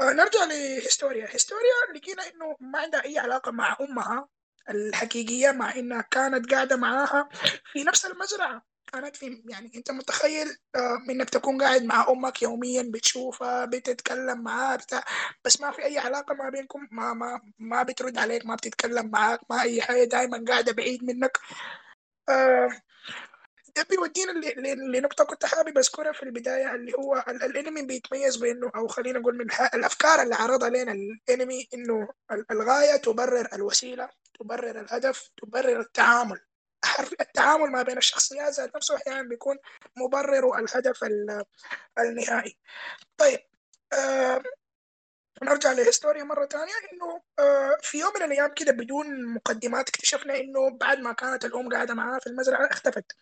آه، نرجع لهيستوريا. هيستوريا لقينا إنه ما عندها أي علاقة مع أمها الحقيقية مع إنها كانت قاعدة معاها في نفس المزرعة. كانت في يعني أنت متخيل آه، إنك تكون قاعد مع أمك يوميا بتشوفها بتتكلم معاها بتاع بس ما في أي علاقة ما بينكم ما ما ما بترد عليك ما بتتكلم معاك ما أي حاجة دائما قاعدة بعيد منك. آه ده بيودينا لنقطة كنت حابب أذكرها في البداية اللي هو الأنمي بيتميز بأنه أو خلينا نقول من الأفكار اللي عرضها لنا الأنمي إنه الغاية تبرر الوسيلة تبرر الهدف تبرر التعامل. التعامل ما بين الشخصيات ذات نفسه أحيانا بيكون مبرر الهدف النهائي. طيب آه نرجع لهستوريا مرة ثانية إنه آه في يوم من الأيام كده بدون مقدمات اكتشفنا إنه بعد ما كانت الأم قاعدة معاها في المزرعة اختفت.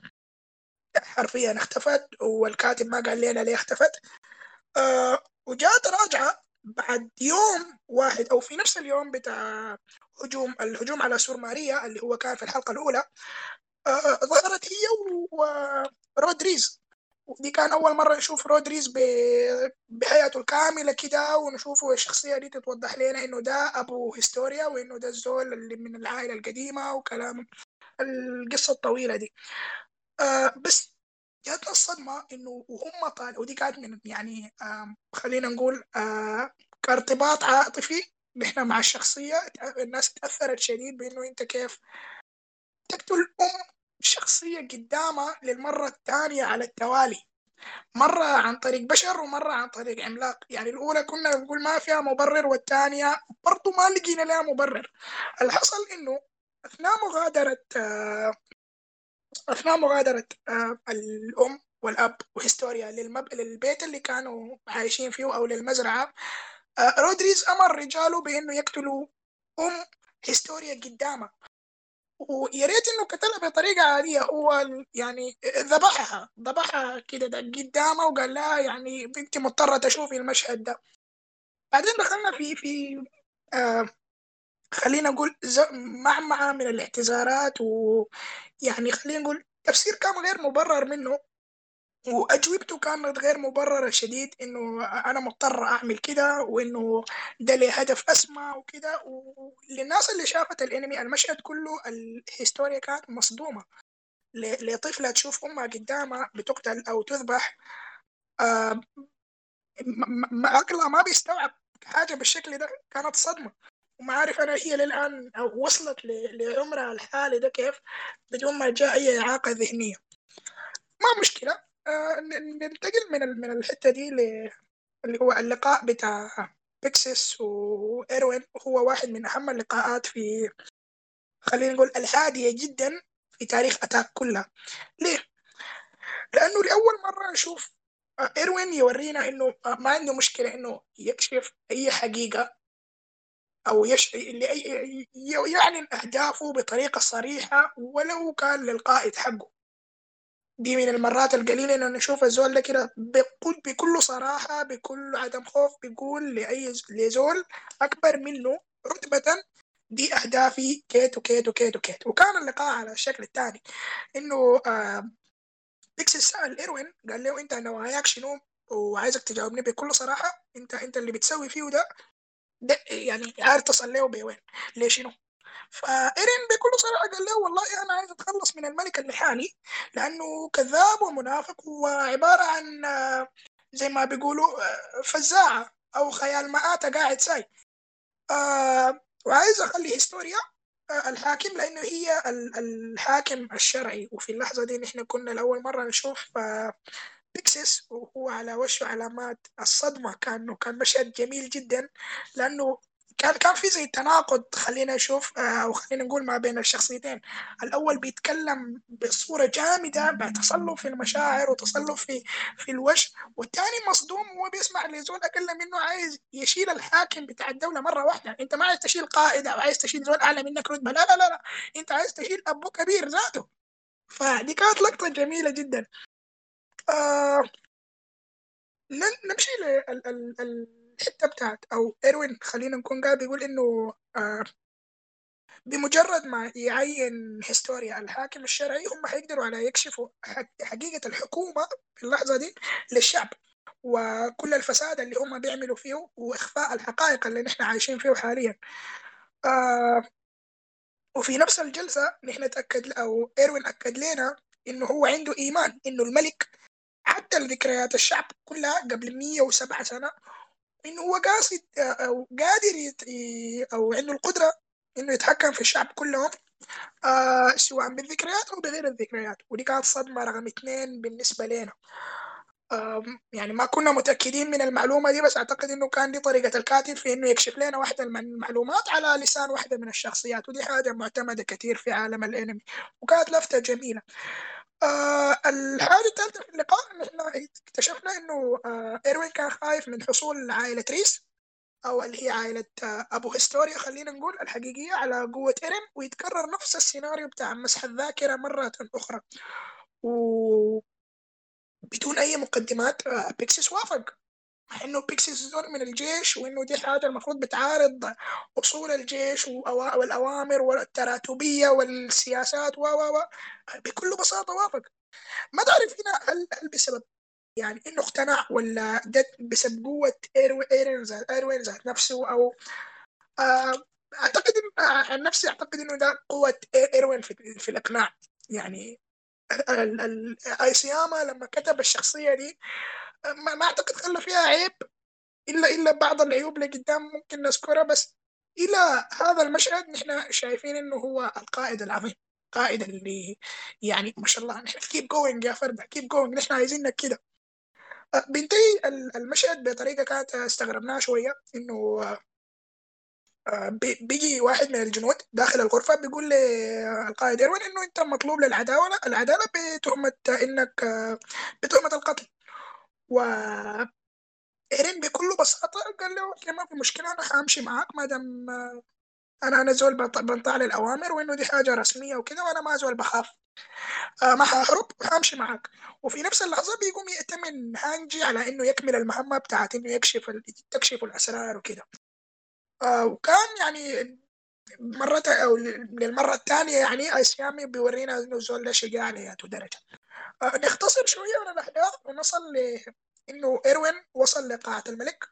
حرفيا اختفت والكاتب ما قال لنا ليه اختفت. آه وجات راجعة بعد يوم واحد أو في نفس اليوم بتاع هجوم الهجوم على سور ماريا اللي هو كان في الحلقة الأولى. آه ظهرت هي ورودريز دي كان أول مرة نشوف رودريز بهيئته الكاملة كده ونشوفه الشخصية دي تتوضح لنا إنه ده أبو هيستوريا وإنه ده الزول اللي من العائلة القديمة وكلام القصة الطويلة دي. آه بس جاتنا الصدمة إنه وهم طال ودي كانت من يعني آه خلينا نقول آه كارتباط عاطفي. نحن مع الشخصية الناس تأثرت شديد بإنه أنت كيف تقتل أم شخصية قدامها للمرة الثانية على التوالي. مرة عن طريق بشر ومرة عن طريق عملاق. يعني الأولى كنا نقول ما فيها مبرر والثانية برضو ما لقينا لها مبرر. الحصل إنه أثناء مغادرة أثناء مغادرة الأم والأب وهيستوريا للمب... للبيت اللي كانوا عايشين فيه أو للمزرعة رودريز أمر رجاله بإنه يقتلوا أم هيستوريا قدامه. ويا ريت إنه قتلها بطريقة عادية. هو يعني ذبحها ذبحها كده قدامها وقال لها يعني انت مضطرة تشوفي المشهد ده. بعدين دخلنا في في آه خلينا نقول معمعة من الاعتذارات ويعني خلينا نقول تفسير كان غير مبرر منه وأجوبته كانت غير مبررة شديد إنه أنا مضطر أعمل كده وإنه ده له هدف أسمى وكده. وللناس اللي شافت الأنمي المشهد كله الهيستوريا كانت مصدومة. لطفلة تشوف أمها قدامها بتقتل أو تذبح آه عقلها ما بيستوعب حاجة بالشكل ده كانت صدمة. وما عارف أنا هي للآن أو وصلت لعمرها الحالي ده كيف بدون ما جاء أي إعاقة ذهنية. ما مشكلة. آه ننتقل من من الحتة دي اللي هو اللقاء بتاع بيكسس وإيروين. هو واحد من أهم اللقاءات في خلينا نقول الهادية جدا في تاريخ أتاك كلها. ليه؟ لأنه لأول مرة نشوف إيروين يورينا إنه ما عنده مشكلة إنه يكشف أي حقيقة أو يش... يعلن أهدافه بطريقة صريحة ولو كان للقائد حقه. دي من المرات القليلة إنه نشوف الزول ده كده بكل بكل صراحة بكل عدم خوف بيقول لأي لزول أكبر منه رتبة دي أهدافي كيت وكيت وكيت وكيت وكان اللقاء على الشكل الثاني إنه آه سأل إيروين قال له أنت نواياك شنو؟ وعايزك تجاوبني بكل صراحة. أنت أنت اللي بتسوي فيه ده, ده يعني عارف له بوين ليه شنو؟ فإيرين بكل صراحة قال له والله أنا عايز أتخلص من الملك اللي حالي لأنه كذاب ومنافق وعبارة عن زي ما بيقولوا فزاعة أو خيال مآتة قاعد ساي. آه وعايز أخلي هيستوريا الحاكم لأنه هي الحاكم الشرعي. وفي اللحظة دي نحن كنا لأول مرة نشوف بيكسس وهو على وشه علامات الصدمة كأنه كان مشهد جميل جدا لأنه كان كان في زي تناقض خلينا نشوف أو خلينا نقول ما بين الشخصيتين. الأول بيتكلم بصورة جامدة بتصلب في المشاعر وتصلب في في الوجه والثاني مصدوم وهو بيسمع لزول أقل منه عايز يشيل الحاكم بتاع الدولة مرة واحدة. أنت ما عايز تشيل قائد أو عايز تشيل زول أعلى منك رتبة. لا لا لا, لا. أنت عايز تشيل ابو كبير ذاته. فدي كانت لقطة جميلة جدا. آه نمشي لل الحتة بتاعت أو إيروين خلينا نكون قاعد بيقول إنه آه بمجرد ما يعين هيستوريا الحاكم الشرعي هم حيقدروا على يكشفوا حقيقة الحكومة في اللحظة دي للشعب. وكل الفساد اللي هم بيعملوا فيه وإخفاء الحقائق اللي نحن عايشين فيه حاليا. آه وفي نفس الجلسة نحن تأكد أو إيروين أكد لنا إنه هو عنده إيمان إنه الملك عدل ذكريات الشعب كلها قبل 107 سنة إنه هو قاصد أو قادر يت... أو عنده القدرة إنه يتحكم في الشعب كلهم آه سواء بالذكريات أو بغير الذكريات. ودي كانت صدمة رقم اثنين بالنسبة لنا آه يعني ما كنا متأكدين من المعلومة دي بس أعتقد إنه كان دي طريقة الكاتب في إنه يكشف لنا واحدة من المعلومات على لسان واحدة من الشخصيات. ودي حاجة معتمدة كثير في عالم الأنمي وكانت لفتة جميلة. آه الحاجة الثالثة في اللقاء نحن اكتشفنا إنه آه إيروين كان خايف من حصول عائلة ريس أو اللي هي عائلة آه أبو هيستوريا خلينا نقول الحقيقية على قوة إيرين ويتكرر نفس السيناريو بتاع مسح الذاكرة مرة أخرى. و بدون أي مقدمات آه بيكسيس وافق انه بيكسيس زول من الجيش وانه دي حاجة المفروض بتعارض اصول الجيش والاوامر والتراتبيه والسياسات و و بكل بساطه وافق ما تعرف هنا هل هل بسبب يعني انه اقتنع ولا بسبب قوه ايرين ذات ايروين ذات نفسه أو آه اعتقد عن نفسي اعتقد انه ده قوه ايروين في, في الاقناع يعني ايساياما لما كتب الشخصيه دي ما, ما أعتقد خلى فيها عيب إلا إلا بعض العيوب اللي قدام ممكن نذكرها بس إلى هذا المشهد نحن شايفين إنه هو القائد العظيم القائد اللي يعني ما شاء الله نحن keep going يا فرد keep going نحن عايزينك كده. بينتهي المشهد بطريقة كانت استغربناها شوية إنه بيجي واحد من الجنود داخل الغرفة بيقول للقائد إيروين إنه أنت مطلوب للعدالة العدالة بتهمة إنك بتهمة القتل. و إيرين بكل بساطة قال له أوكي ما في مشكلة أنا حامشي معاك ما دام أنا أنا زول بنطاع للأوامر وإنه دي حاجة رسمية وكده وأنا ما زول بخاف. آه ما حهرب حامشي معاك. وفي نفس اللحظة بيقوم يأتمن هانجي على إنه يكمل المهمة بتاعت إنه يكشف تكشف الأسرار وكده. آه وكان يعني مرة أو للمرة الثانية يعني أيسيامي بيورينا إنه زول ده شجاع لياته درجة. آه نختصر شوية من الأحداث ونصل لإنه إيروين وصل لقاعة الملك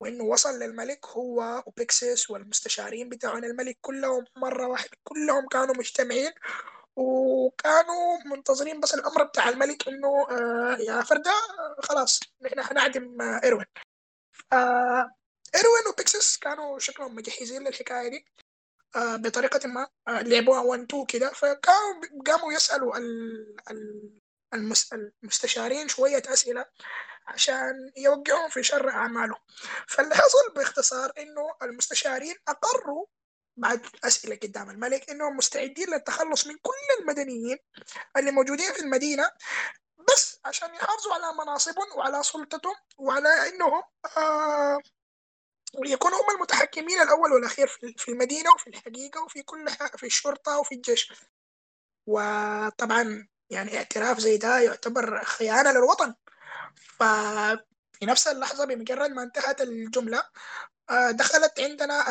وإنه وصل للملك هو وبيكسيس والمستشارين بتاعون الملك كلهم مرة واحدة كلهم كانوا مجتمعين وكانوا منتظرين بس الأمر بتاع الملك إنه آه يا فردة خلاص نحن حنعدم آه إيروين. آه إيروين وبيكسس كانوا شكلهم مجهزين للحكاية دي آه بطريقة ما آه لعبوها 1 2 كده فكانوا قاموا يسألوا المس... المستشارين شوية أسئلة عشان يوقعهم في شر أعمالهم. فاللي حصل باختصار إنه المستشارين أقروا بعد أسئلة قدام الملك إنهم مستعدين للتخلص من كل المدنيين اللي موجودين في المدينة بس عشان يحافظوا على مناصبهم وعلى سلطتهم وعلى إنهم آه ويكونوا هم المتحكمين الأول والأخير في المدينة وفي الحقيقة وفي كل في الشرطة وفي الجيش. وطبعا يعني اعتراف زي ده يعتبر خيانة للوطن. ففي نفس اللحظة بمجرد ما انتهت الجملة دخلت عندنا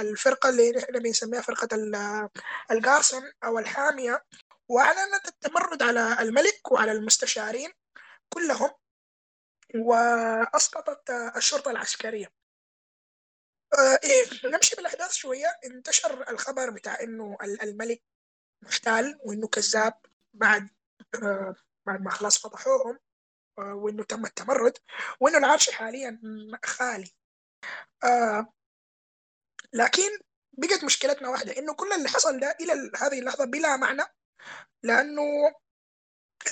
الفرقة اللي نحن بنسميها فرقة الجارسون أو الحامية وأعلنت التمرد على الملك وعلى المستشارين كلهم وأسقطت الشرطة العسكرية. آه إيه نمشي بالأحداث شوية. انتشر الخبر بتاع إنه الملك محتال وإنه كذاب. بعد آه بعد ما خلاص فضحوهم آه وإنه تم التمرد وإنه العرش حاليا خالي. آه لكن بقت مشكلتنا واحدة إنه كل اللي حصل ده إلى هذه اللحظة بلا معنى لأنه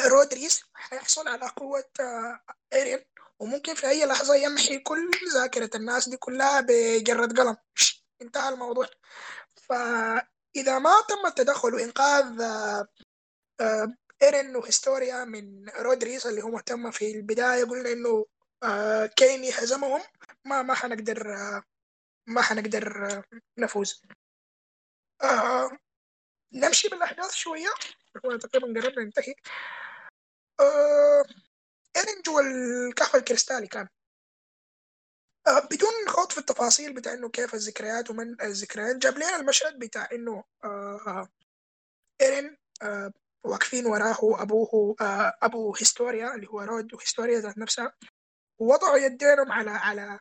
رودريس حيحصل على قوة إيرين وممكن في أي لحظة يمحي كل ذاكرة الناس دي كلها بجرة قلم. انتهى الموضوع. فإذا ما تم التدخل وإنقاذ إيرين وهيستوريا من رودريس اللي هو مهتم في البداية قلنا إنه كيني هزمهم. ما ما حنقدر ما حنقدر نفوز. نمشي بالأحداث شوية. هو تقريبا قربنا ننتهي. إيرين جوا الكهف الكريستالي كان. آه بدون خوض في التفاصيل بتاع إنه كيف الذكريات ومن الذكريات جاب لنا المشهد بتاع إنه آه إيرين آه واقفين وراه أبوه آه أبو هيستوريا اللي هو رود وهيستوريا ذات نفسها. ووضعوا يدينهم على على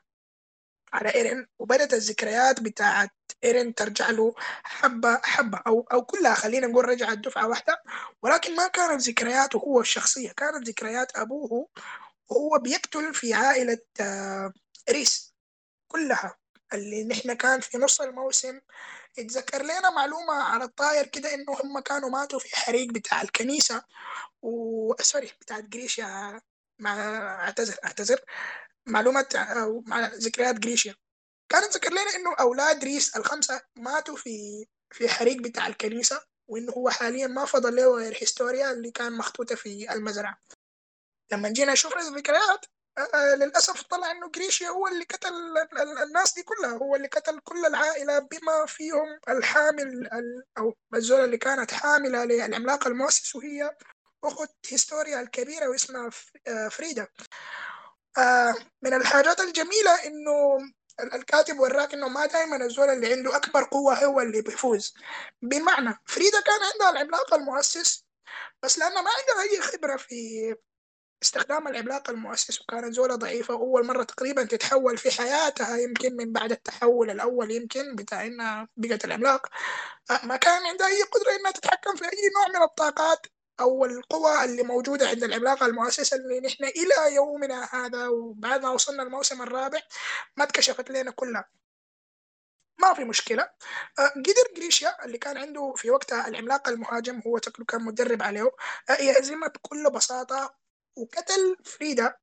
على إيرين وبدت الذكريات بتاعت إيرين ترجع له حبة حبة أو أو كلها خلينا نقول رجعت دفعة واحدة. ولكن ما كانت ذكرياته هو الشخصية كانت ذكريات أبوه وهو بيقتل في عائلة ريس كلها اللي نحن كان في نص الموسم اتذكر لنا معلومة على الطاير كده إنه هم كانوا ماتوا في حريق بتاع الكنيسة و sorry بتاعت جريشيا مع أعتذر أعتذر. معلومة أو مع ذكريات جريشيا. كانت ذكر لنا إنه أولاد ريس الخمسة ماتوا في في حريق بتاع الكنيسة وإنه هو حاليا ما فضل له غير هيستوريا اللي كان مختوتة في المزرعة. لما جينا نشوف الذكريات آه للأسف طلع إنه جريشيا هو اللي قتل الناس دي كلها هو اللي قتل كل العائلة بما فيهم الحامل أو الزولة اللي كانت حاملة للعملاق المؤسس وهي أخت هيستوريا الكبيرة واسمها فريدا. آه من الحاجات الجميلة إنه الكاتب وراك إنه ما دائما الزول اللي عنده أكبر قوة هو اللي بيفوز. بمعنى فريدا كان عندها العملاق المؤسس بس لأنها ما عندها أي خبرة في استخدام العملاق المؤسس وكانت زولة ضعيفة وأول مرة تقريبا تتحول في حياتها يمكن من بعد التحول الأول يمكن بتاع إنها بقت العملاق. آه، ما كان عندها أي قدرة إنها تتحكم في أي نوع من الطاقات أو القوى اللي موجودة عند العملاق المؤسس اللي نحن إلى يومنا هذا وبعد ما وصلنا الموسم الرابع ما اتكشفت لنا كلها. ما في مشكلة. آه، قدر جريشا اللي كان عنده في وقتها العملاق المهاجم هو شكله كان مدرب عليه آه، يهزمها بكل بساطة وقتل فريدا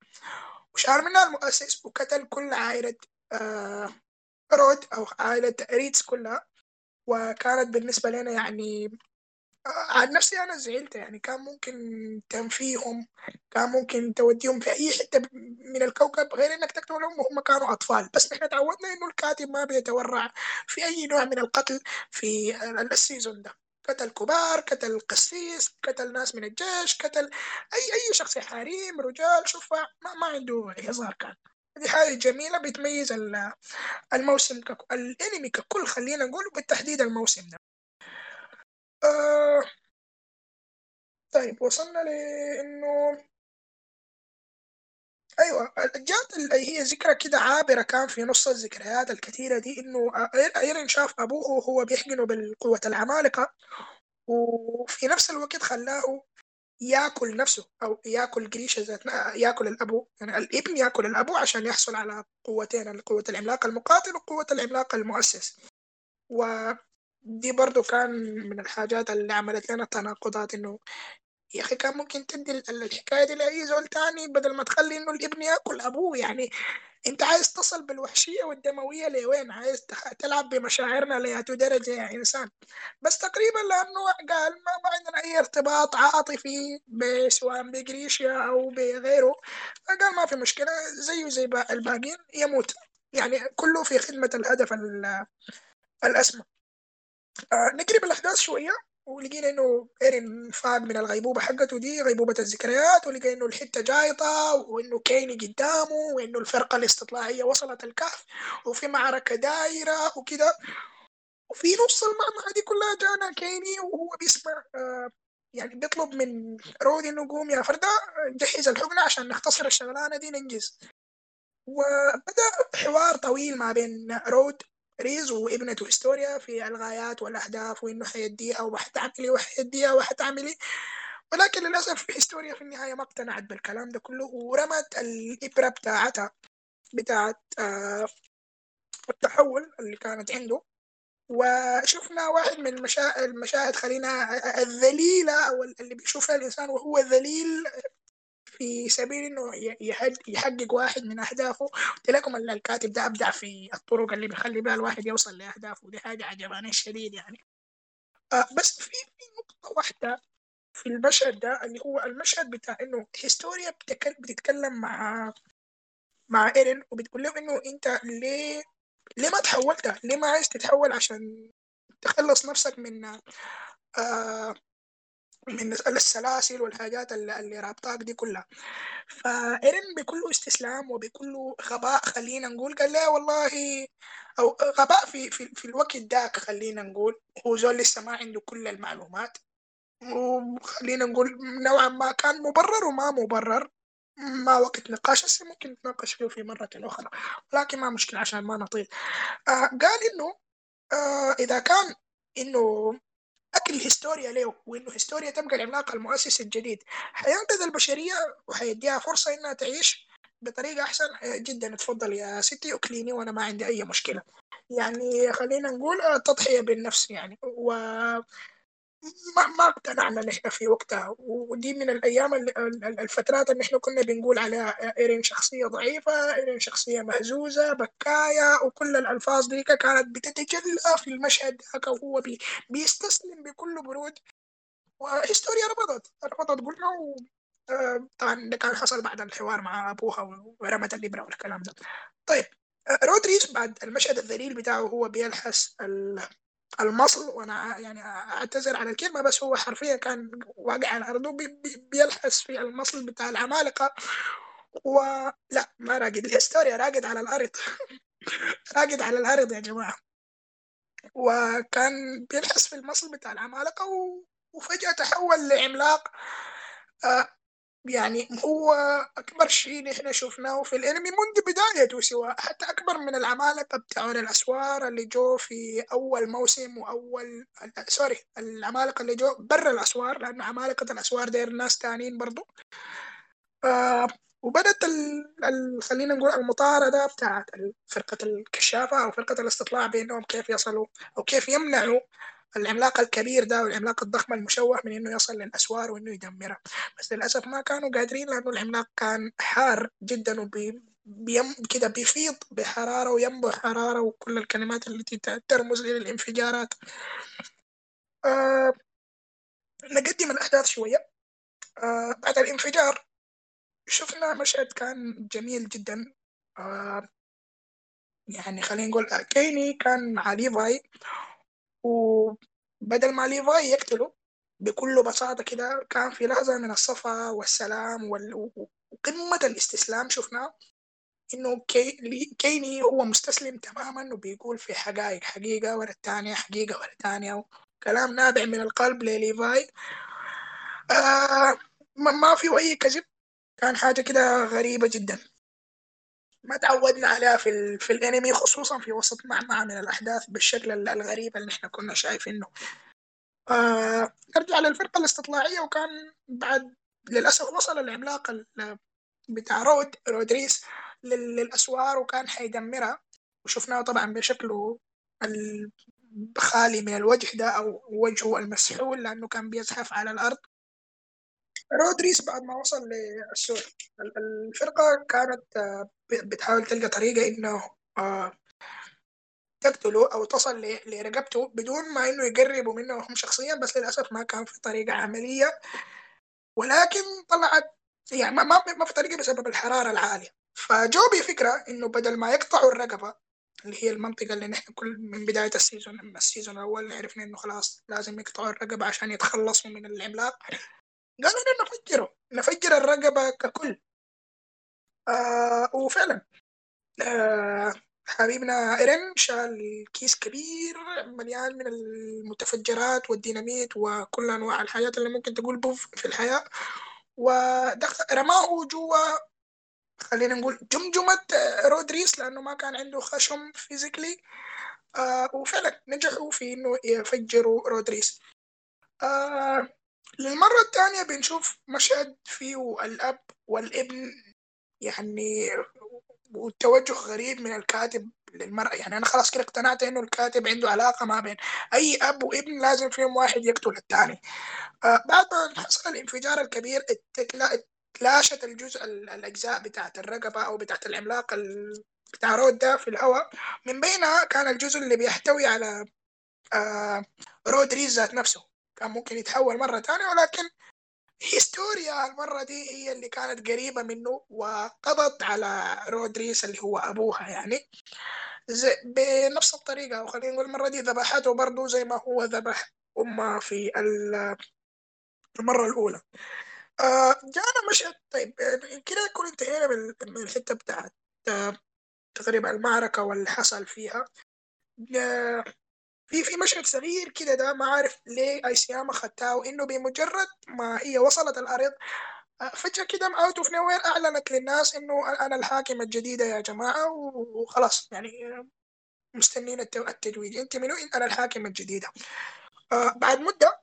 وشال منها المؤسس وقتل كل عائلة آه، رود أو عائلة ريس كلها. وكانت بالنسبة لنا يعني عن نفسي أنا زعلت يعني. كان ممكن تنفيهم كان ممكن توديهم في أي حتة من الكوكب غير إنك تقتلهم وهم كانوا أطفال. بس نحن تعودنا إنه الكاتب ما بيتورع في أي نوع من القتل في السيزون ده. قتل كبار قتل قسيس قتل ناس من الجيش قتل أي أي شخص حريم رجال شوفها ما, ما عنده هزار كان. دي حاجة جميلة بتميز الموسم ككل الأنمي ككل خلينا نقول بالتحديد الموسم ده. آه طيب وصلنا لإنه أيوة جات هي ذكرى كده عابرة كان في نص الذكريات الكثيرة دي إنه ايرين شاف أبوه وهو بيحقنه بالقوة العمالقة وفي نفس الوقت خلاه يأكل نفسه أو يأكل قريشه ذات يأكل الأبو يعني الابن يأكل الأبو عشان يحصل على قوتين قوة العملاق المقاتل وقوة العملاق المؤسس. و دي برضو كان من الحاجات اللي عملت لنا تناقضات إنه يا أخي كان ممكن تدي الحكاية دي لأي زول تاني بدل ما تخلي إنه الابن يأكل أبوه. يعني أنت عايز تصل بالوحشية والدموية لوين؟ عايز تلعب بمشاعرنا لأي درجة يا إنسان. بس تقريبا لأنه قال ما, ما عندنا أي ارتباط عاطفي سواء بجريشيا أو بغيره. فقال ما في مشكلة زيه زي الباقيين يموت. يعني كله في خدمة الهدف الأسمى. آه نقرب الأحداث شوية. ولقينا إنه إيرين فاق من الغيبوبة حقته دي غيبوبة الذكريات ولقينا إنه الحتة جايطة وإنه كيني قدامه وإنه الفرقة الاستطلاعية وصلت الكهف وفي معركة دايرة وكده. وفي نص المعركة دي كلها جانا كيني وهو بيسمع آه يعني بيطلب من رود إنه قوم يا فردة جهز الحقنة عشان نختصر الشغلانة دي ننجز. وبدأ حوار طويل ما بين رود ريز وابنته هيستوريا في الغايات والأهداف وإنه حيديها وحتعملي وحيديها وحتعملي. ولكن للأسف هيستوريا في النهاية ما اقتنعت بالكلام ده كله ورمت الإبرة بتاعتها بتاعت آه التحول اللي كانت عنده. وشفنا واحد من المشاهد خلينا الذليله أو اللي بيشوفها الإنسان وهو ذليل في سبيل إنه يحقق واحد من أهدافه. قلت لكم الكاتب ده أبدع في الطرق اللي بيخلي بها الواحد يوصل لأهدافه. ودي حاجة عجباني الشديد يعني. آه بس في نقطة واحدة في المشهد ده اللي هو المشهد بتاع إنه هيستوريا بتتكلم مع مع إيرين وبتقول له إنه أنت ليه ليه ما تحولت؟ ليه ما عايز تتحول عشان تخلص نفسك من آه من السلاسل والحاجات اللي, رابطاك دي كلها. فإيرين بكل استسلام وبكل غباء خلينا نقول. قال لا والله أو غباء في, في, في الوقت داك خلينا نقول. هو زول لسه ما عنده كل المعلومات. وخلينا نقول نوعا ما كان مبرر وما مبرر. ما وقت نقاش هسه ممكن نتناقش فيه في مرة أخرى. لكن ما مشكلة عشان ما نطيل. آه قال إنه آه إذا كان إنه اكل هيستوريا له وإنه هيستوريا تبقى العملاق المؤسس الجديد. حينقذ البشرية وحيديها فرصة إنها تعيش بطريقة أحسن. جدا. تفضل يا ستي أكليني وأنا ما عندي أي مشكلة. يعني خلينا نقول تضحية بالنفس يعني. و ما ما اقتنعنا نحن في وقتها. ودي من الأيام الفترات اللي نحن كنا بنقول عليها إيرين شخصية ضعيفة إيرين شخصية مهزوزة بكاية وكل الألفاظ دي كانت بتتجلى في المشهد ذاك وهو بي بيستسلم بكل برود. وهيستوريا رفضت رفضت قلنا و... آه، طبعا ده كان حصل بعد الحوار مع أبوها ورمت الابره والكلام ده. طيب آه، رود ريس بعد المشهد الذليل بتاعه هو بيلحس المصل وأنا يعني أعتذر على الكلمة بس هو حرفيا كان واقع على الأرض بيلحس في المصل بتاع العمالقة. ولا ما راقد. الهستوريا راقد على الأرض. راقد على الأرض يا جماعة. وكان بيلحس في المصل بتاع العمالقة وفجأة تحول لعملاق. آه يعني هو أكبر شيء نحن شفناه في الأنمي منذ بدايته سواء حتى أكبر من العمالقة بتاعون الأسوار اللي جو في أول موسم وأول sorry العمالقة اللي جو برا الأسوار لأنه عمالقة الأسوار ديل ناس تانيين برضو. آه وبدت ال... ال... خلينا نقول المطاردة بتاعت فرقة الكشافة أو فرقة الاستطلاع بأنهم كيف يصلوا أو كيف يمنعوا العملاق الكبير ده والعملاق الضخم المشوه من إنه يصل للأسوار وإنه يدمرها بس للأسف ما كانوا قادرين لأنه العملاق كان حار جدا وبي بيم كده بيفيض بحرارة وينبع حرارة وكل الكلمات التي ترمز إلى الانفجارات. آه نقدم الأحداث شوية. آه بعد الانفجار شفنا مشهد كان جميل جدا. آه يعني خلينا نقول كيني كان مع ليفاي. وبدل ما ليفاي يقتله بكل بساطة كده كان في لحظة من الصفا والسلام وقمة الاستسلام شفناه إنه كي... كيني هو مستسلم تماما وبيقول في حقائق حقيقة ورا الثانية حقيقة ورا الثانية كلام نابع من القلب لليفاي. آه ما في أي كذب كان حاجة كده غريبة جدا. ما تعودنا عليها في ال... في الانمي خصوصا في وسط معمعة من الأحداث بالشكل الغريب اللي إحنا كنا شايفينه. آه نرجع للفرقة الاستطلاعية وكان بعد للأسف وصل العملاق بتاع رود رود ريس للأسوار وكان حيدمرها. وشفناه طبعا بشكله الخالي من الوجه ده أو وجهه المسحول لأنه كان بيزحف على الأرض. رود ريس بعد ما وصل للسور الفرقة كانت آه، بتحاول تلقى طريقة إنه آه، تقتله أو تصل لرقبته بدون ما إنه يقربوا منه هم شخصيا بس للأسف ما كان في طريقة عملية. ولكن طلعت يعني ما ما في طريقة بسبب الحرارة العالية. فجو بفكرة إنه بدل ما يقطعوا الرقبة اللي هي المنطقة اللي نحن كلنا من بداية ال season ال season الأول عرفنا إنه خلاص لازم يقطعوا الرقبة عشان يتخلصوا من العملاق قالوا لنا نفجره. نفجر الرقبة ككل. آه وفعلا. آه حبيبنا إيرين شال كيس كبير مليان من المتفجرات والديناميت وكل أنواع الحاجات اللي ممكن تقول بوف في الحياة. ورماه جوا خلينا نقول جمجمة رود ريس لأنه ما كان عنده خشم physically. آه وفعلا نجحوا في إنه يفجروا رود ريس. آه للمرة الثانية بنشوف مشهد فيه الأب والابن يعني والتوجه غريب من الكاتب للمرأة. يعني أنا خلاص كده اقتنعت إنه الكاتب عنده علاقة ما بين أي أب وابن لازم فيهم واحد يقتل الثاني. آه بعد ما حصل الانفجار الكبير تلاشت الجزء الأجزاء بتاعت الرقبة أو بتاعت العملاق بتاع رود ده في الهواء. من بينها كان الجزء اللي بيحتوي على آه رود ريز ذات نفسه. كان ممكن يتحول مرة تانية ولكن هيستوريا المرة دي هي اللي كانت قريبة منه وقضت على رود ريس اللي هو أبوها يعني. بنفس الطريقة وخلينا نقول المرة دي ذبحته برضه زي ما هو ذبح أمه في المرة الأولى. آه جانا مشهد طيب كده نكون انتهينا من الحتة بتاعت تقريبا المعركة واللي حصل فيها. في في مشهد صغير كده ده ما عارف ليه إيساياما ختاها انه بمجرد ما هي وصلت الأرض آه، فجأة كده out of nowhere أعلنت للناس إنه أنا الحاكمة الجديدة يا جماعة وخلاص يعني مستنين التتويج أنت منو؟ أنا الحاكمة الجديدة. آه بعد مدة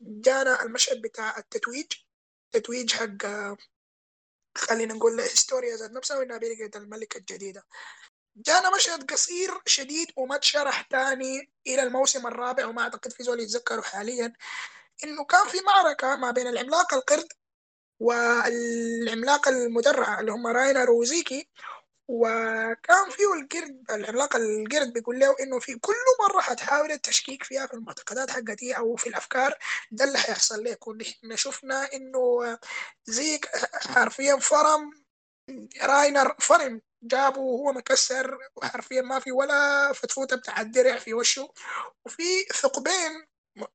جانا المشهد بتاع التتويج. تتويج حق آه، خلينا نقول هيستوريا ذات نفسها وإنها بقت الملكة الجديدة. جانا مشهد قصير شديد وما تشرح تاني إلى الموسم الرابع وما أعتقد في زول يتذكره حاليا. إنه كان في معركة ما بين العملاق القرد والعملاق المدرع اللي هم راينر وزيكي وكان فيه القرد العملاق القرد بيقول له إنه في كل مرة حتحاول التشكيك فيها في المعتقدات حقتي أو في الأفكار ده اللي حيحصل لك ونحن شفنا إنه زيك حرفيا فرم راينر فرم جابه وهو مكسر وحرفيا ما في ولا فتفوتة بتاع الدرع في وشه. وفي ثقبين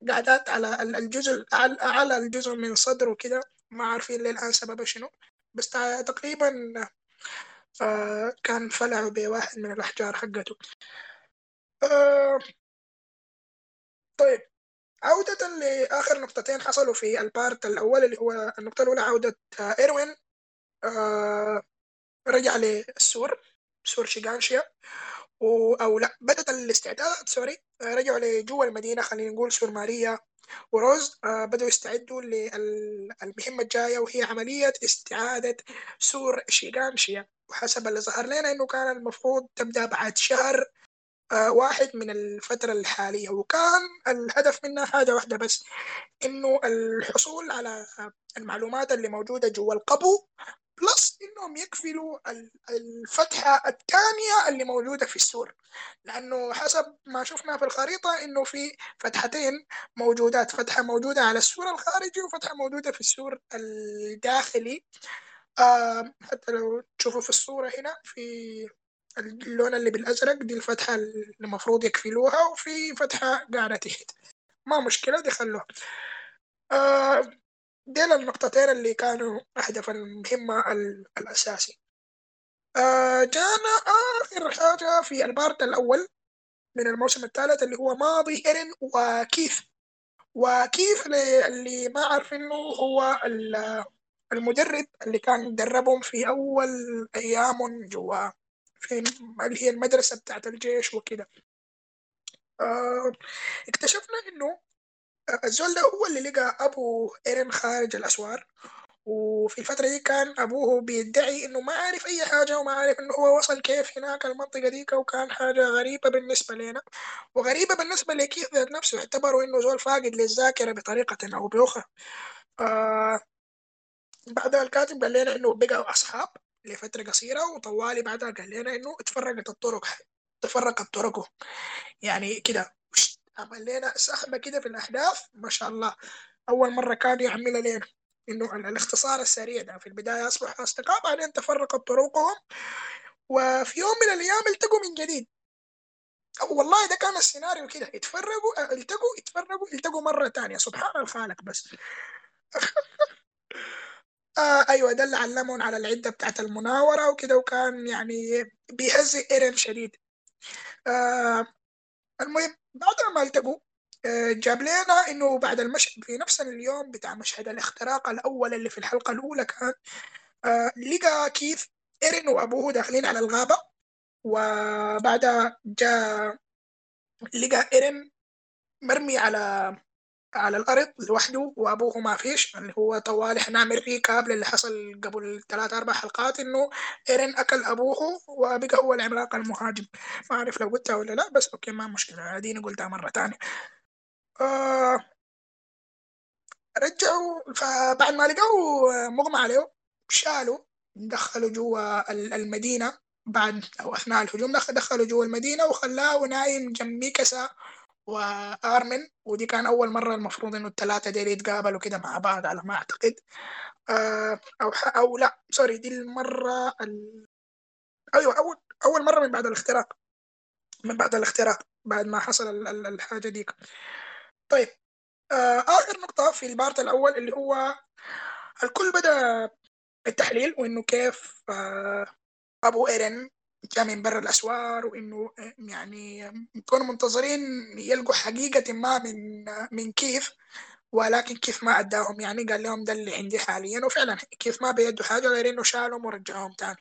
قاعدات على الجزء اعلى الجزء من صدره كده ما عارفين للآن سببه شنو. بس تقريبا آه، كان فلع بواحد من الأحجار حقته. آه، طيب. عودة لآخر نقطتين حصلوا في ال part الأول اللي هو النقطة الأولى عودة إيروين. آه رجع للسور سور شيغانشيا. و... أو لا بدأت الاستعدادات sorry. رجعوا لجوا المدينة خلينا نقول سور ماريا وروز. آه بدأوا يستعدوا للمهمة الجاية وهي عملية استعادة سور شيغانشيا. وحسب اللي ظهر لنا إنه كان المفروض تبدأ بعد شهر آه، واحد من الفترة الحالية. وكان الهدف منها حاجة واحدة بس إنه الحصول على المعلومات اللي موجودة جوا القبو. plus إنهم يقفلوا الفتحة الثانية اللي موجودة في السور. لأنه حسب ما شفنا في الخريطة إنه في فتحتين موجودات فتحة موجودة على السور الخارجي وفتحة موجودة في السور الداخلي. آه حتى لو تشوفوا في الصورة هنا في اللون اللي بالأزرق دي الفتحة اللي المفروض يقفلوها وفي فتحة قاعدة تحت. ما مشكلة دي خلوها. آه ديل النقطتين اللي كانوا هدف المهمه الأساسي. آه جانا آخر حاجة في ال part الأول من الموسم الثالث اللي هو ماضي إيرين وكيث. وكيث اللي ما عارفينه هو المدرب اللي كان دربهم في أول ايامهم جوا في اللي هي المدرسة بتاعت الجيش وكده. آه اكتشفنا إنه الزول ده هو اللي لقى أبو ايرين خارج الأسوار وفي الفترة دي كان أبوه بيدعي إنه ما عارف أي حاجة وما عارف إنه هو وصل كيف هناك المنطقة ديك وكان حاجة غريبة بالنسبة لنا وغريبة بالنسبة لكيف ذات نفسه اعتبروا إنه زول فاقد للذاكرة بطريقة أو بأخرى. آه بعدها الكاتب قال لنا إنه بقوا أصحاب لفترة قصيرة وطوالي بعدها قال لنا إنه اتفرقت الطرق تفرقت طرقه. يعني كده. عمل سحبة كده في الأحداث ما شاء الله. أول مرة كان يعملها لنا إنه الاختصار السريع ده. في البداية أصبحوا أصدقاء بعدين تفرقت طرقهم وفي يوم من الأيام التقوا من جديد. والله ده كان السيناريو كده. يتفرقوا التقوا يتفرقوا التقوا مرة تانية. سبحان الخالق بس. آه أيوه ده اللي علمهم على العدة بتاعت المناورة وكده وكان يعني بيهزئ ايرين شديد. آه المهم بعد ما التقوا آه جاب لنا إنه بعد المشهد في نفس اليوم بتاع مشهد الاختراق الأول اللي في الحلقة الأولى كان آه لقى كيف إيرين وأبوه داخلين على الغابة وبعدها جاء لقى إيرين مرمي على على الأرض لوحده وأبوه ما فيش اللي هو طوال إحنا نعمل ريكاب للي حصل قبل ثلاث أربع حلقات إنه إيرين أكل أبوه وبقى هو العملاق المهاجم. ما أعرف لو قلتها ولا لا بس أوكي ما مشكلة. أديني قلتها مرة تانية. آه رجعوا فبعد ما لقوا مغمى عليه شالوا دخلوا جوا المدينة بعد أو أثناء الهجوم دخلوا جوا المدينة وخلاه نايم جنب ميكاسا. وآرمن ودي كان أول مرة المفروض إنه الثلاثه ديل يتقابلوا كده مع بعض على ما أعتقد. آه، أو أو لا sorry دي المرة ال... أيوه أول أول مرة من بعد الاختراق. من بعد الاختراق بعد ما حصل الحاجة ديك. طيب آه، آخر نقطة في ال part الأول اللي هو الكل بدأ التحليل وإنه كيف آه، أبو ايرن جاء من برا الأسوار وإنه يعني يكونوا منتظرين يلقوا حقيقة ما من من كيث ولكن كيث ما أداهم. يعني قال لهم ده اللي عندي حاليا وفعلا كيث ما بيدوا حاجة غير إنه شالهم ورجعهم تاني.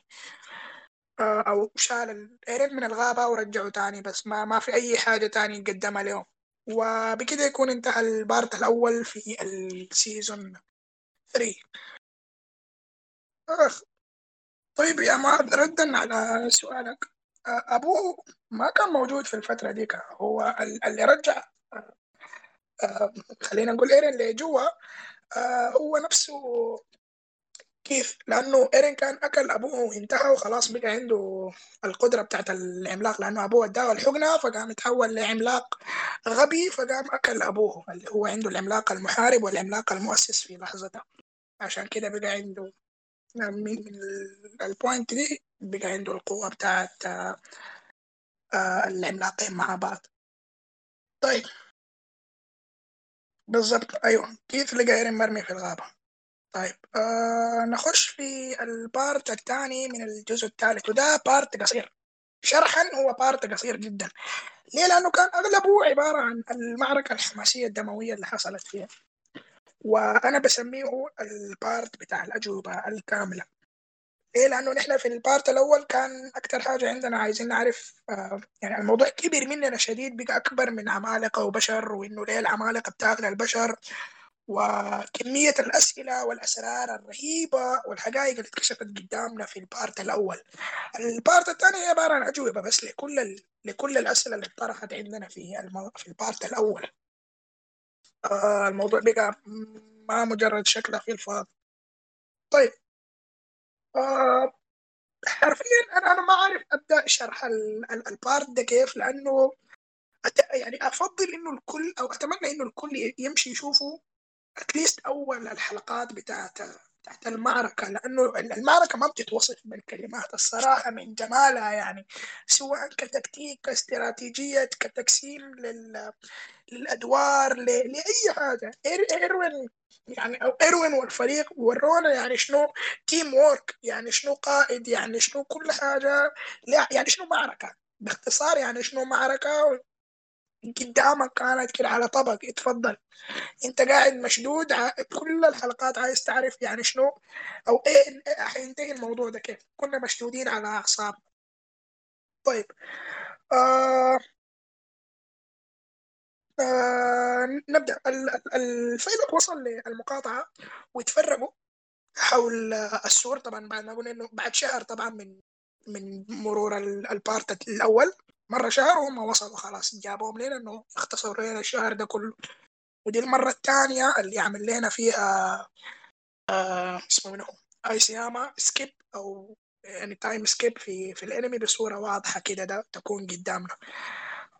آه، أو شال الايرين من الغابة ورجعوا تاني بس ما ما في أي حاجة تاني قدمها لهم. وبكده يكون انتهى ال part الأول في ال season 3 آخ طيب يا معاذ ردا على سؤالك. أبوه ما كان موجود في الفترة ديك؟ هو اللي رجع خلينا نقول إيرين اللي جوا هو نفسه كيف؟ لأنه إيرين كان أكل أبوه وانتهى وخلاص بقى عنده القدرة بتاعت العملاق لأنه أبوه اداه الحقنة فقام يتحول لعملاق غبي فقام أكل أبوه اللي هو عنده العملاق المحارب والعملاق المؤسس في لحظته. عشان كده بقى عنده ال point دي بقى عنده القوة بتاعت آه، العملاقين مع بعض. طيب. بالضبط. أيوه. كيث لقى إيرين مرمي في الغابة؟ طيب. آه نخش في ال part الثاني من الجزء الثالث وده part قصير. شرحا هو part قصير جدا. ليه؟ لأنه كان أغلبه عبارة عن المعركة الحماسية الدموية اللي حصلت فيها. وأنا بسميه ال part بتاع الأجوبة الكاملة ليه لأنه نحن في ال part الأول كان أكثر حاجة عندنا عايزين نعرف آه يعني الموضوع كبر مننا شديد بقى أكبر من عمالقة وبشر وإنه ليه العمالقة بتاكل البشر وكمية الأسئلة والأسرار الرهيبة والحقائق اللي اتكشفت قدامنا في ال part الأول ال part الثاني عبارة عن أجوبة بس لكل. لكل الأسئلة اللي طرحت عندنا في. في ال part الأول آه الموضوع بقى ما مجرد شكله في الفاضي طيب. آه حرفيا أنا أنا ما أعرف أبدأ شرح ال part ده كيف لأنه يعني أفضل إنه الكل أو أتمنى إنه الكل يمشي يشوفه at least أول الحلقات بتاعت بتاعت المعركة لأنه المعركة ما بتتوصف بالكلمات. الصراحة من جمالها يعني سواء كتكتيك كاستراتيجية كتقسيم لل... للأدوار ل... لأي حاجة. إيروين يعني أو إيروين والفريق ورونا يعني شنو team work يعني شنو قائد يعني شنو كل حاجة يعني شنو معركة. باختصار يعني شنو معركة قدامك كانت كده على طبق. اتفضل. انت قاعد مشدود كل الحلقات عايز تعرف يعني شنو أو إيه حينتهي الموضوع ده كيف. كنا مشدودين على أعصابنا. طيب. آه آه نبدأ. الفيلم وصل للمقاطعة وتفرقوا حول السور طبعا بعد ما قلنا إنه بعد شهر طبعا من من مرور البارت الأول. مرة شهر وهم وصلوا خلاص جابوهم لنا إنه اختصروا لنا الشهر ده كله. ودي المرة الثانية اللي يعمل لنا فيها آه اسمه منه إيساياما skip أو يعني time skip في في الانمي بصورة واضحة كده ده تكون قدامنا.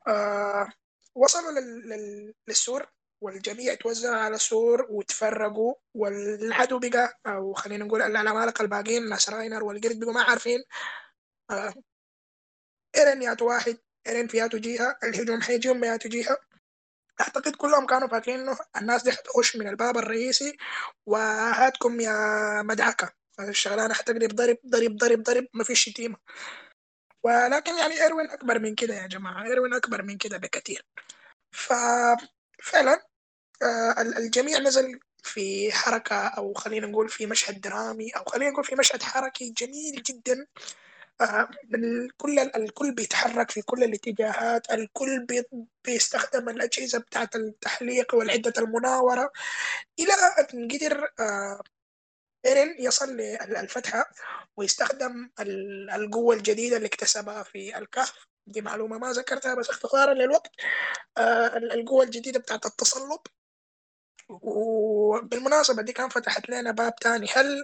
آه وصلوا لل... لل... للسور والجميع توزع على سور وتفرقوا والعدو بقى أو خلينا نقول العمالقة الباقيين ناس راينر والقرد بقوا ما عارفين. آه إيرين ياتو واحد إيرين في ياتو جهه الهجوم حيجيهم بياتو جهه أعتقد كلهم كانوا فاكرين إنه الناس دي حتخش من الباب الرئيسي وهاتكم يا مدعكة. الشغلانة حتقلب ضرب ضرب ضرب ضرب ما فيش شتيمة. ولكن يعني إيروين أكبر من كده يا جماعة إيروين أكبر من كده بكثير ففعلا آه الجميع نزل في حركة أو خلينا نقول في مشهد درامي أو خلينا نقول في مشهد حركي جميل جدا. الكل الكل بيتحرك في كل الاتجاهات الكل بيستخدم الأجهزة بتاعت التحليق والعدة المناورة إلى أن قدر آه، إيرين يصل للفتحة ويستخدم القوة الجديدة اللي اكتسبها في الكهف. دي معلومة ما ذكرتها بس اختصارا للوقت. آه، القوة الجديدة بتاعت التسلط وبالمناسبة دي كان فتحت لنا باب تاني. هل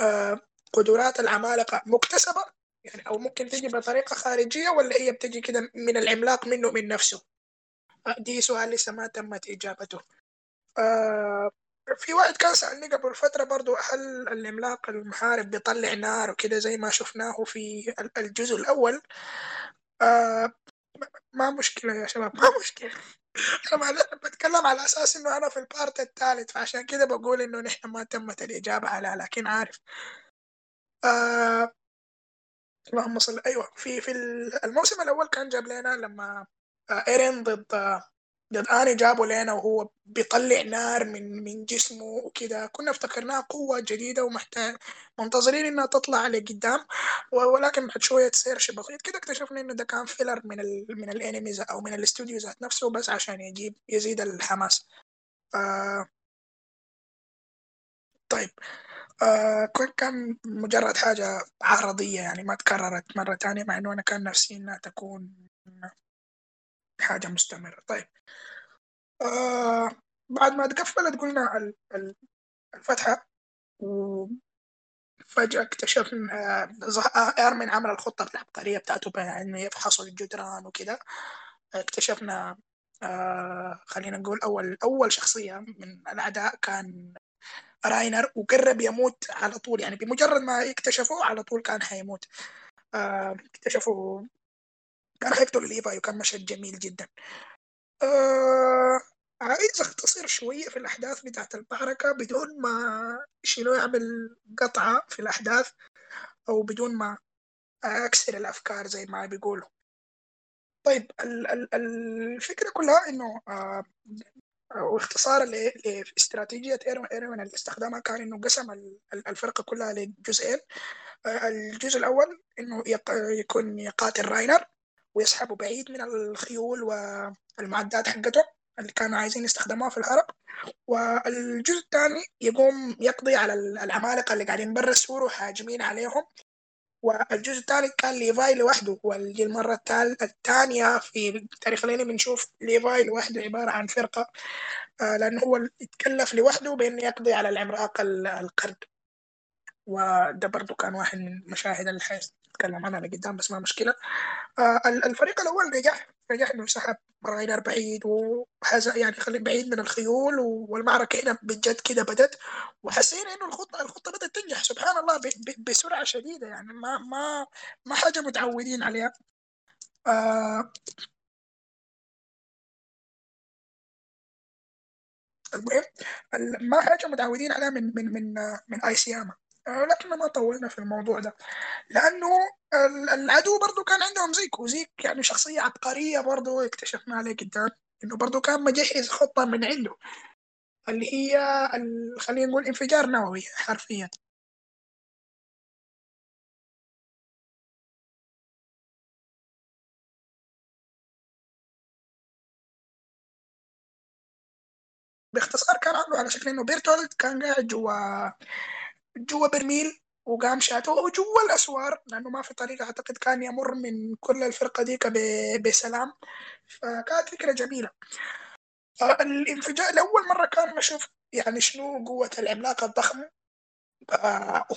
آه، قدرات العمالقة مكتسبة؟ يعني أو ممكن تجي بطريقة خارجية ولا هي بتجي كده من العملاق منه من نفسه؟ آه، دي سؤال لسه ما تمت إجابته. آه في واحد كان سألني قبل فترة برضو هل العملاق المحارب بيطلع نار وكده زي ما شفناه في الجزء الأول؟ آه ما مشكلة يا شباب ما مشكلة. أنا بتكلم على أساس إنه أنا في البارت الثالث فعشان كده بقول إنه نحن ما تمت الإجابة على لكن عارف. آه اللهم صل أيوه في في الموسم الأول كان جاب لنا لما آه، إيرين ضد ضد آني جابوا لنا وهو بيطلع نار من من جسمه وكده. كنا افتكرناها قوة جديدة ومحتاج منتظرين إنها تطلع لقدام ولكن بعد شوية search بسيط. كده اكتشفنا إنه ده كان filler من ال من ال animes أو من الاستوديو ذات نفسه بس عشان يجيب يزيد الحماس. آه طيب. آه كان مجرد حاجة عرضية يعني ما تكررت مرة تانية مع إنه أنا كان نفسي إنها تكون حاجة مستمرة. طيب. آه بعد ما تقفلت قلنا الفتحة وفجأة اكتشفنا آه ايرمن عمل الخطة العبقرية بتاعته إنه يفحصوا الجدران وكده. اكتشفنا آه خلينا نقول أول أول شخصية من الأعداء كان راينر وقرب يموت على طول. يعني بمجرد ما اكتشفوه على طول كان حيموت. آه اكتشفوا كان حيقتلوا ليفاي وكان مشهد جميل جدا. آه عايز اختصر شوية في الأحداث بتاعت المعركة بدون ما شنو يعمل قطعة في الأحداث أو بدون ما أكسر الأفكار زي ما بيقولوا. طيب الفكرة كلها إنه آه واختصارا لاستراتيجية إيروين اللي استخدمها كان إنه قسم الفرقة كلها لجزئين. الجزء الأول إنه يكون يقاتل راينر ويسحبه بعيد من الخيول والمعدات حقته اللي كانوا عايزين يستخدموها في الهرب. والجزء الثاني يقوم يقضي على العمالقة اللي قاعدين برا السور وهاجمين عليهم. والجزء الثالث كان ليفاي لوحده ودي المرة الثانية في تاريخ الانمي بنشوف ليفاي لوحده عبارة عن فرقة آه لأنه هو يتكلف لوحده بأنه يقضي على العملاق القرد. وده برضو كان واحد من المشاهد اللي حيتكلم عنها لقدام بس ما مشكلة. آه الفريق الأول نجح نجح إنه سحب راينر بعيد وهذا يعني خلي بعيد من الخيول والمعركة هنا بجد كده بدت. وحسينا إنه الخطة الخطة بدأت تنجح سبحان الله بسرعة شديدة يعني ما ما ما حاجة متعودين عليها. آه المهم ما حاجة متعودين عليها من من من من آه، لكن ما طولنا في الموضوع ده. لأنه العدو برضو كان عندهم زيك وزيك يعني شخصية عبقرية برضو اكتشفنا عليه قدام إنه برضو كان مجهز خطة من عنده اللي هي خلينا نقول انفجار نووي حرفيا. باختصار كان عنده على شكل إنه بيرتولد كان قاعد جوا جوا برميل وقام شاته. وجوا الأسوار لأنه ما في طريقة أعتقد كان يمر من كل الفرقة ديك بسلام. فكانت فكرة جميلة. الانفجار لأول مرة كان نشوف يعني شنو قوة العملاق الضخم.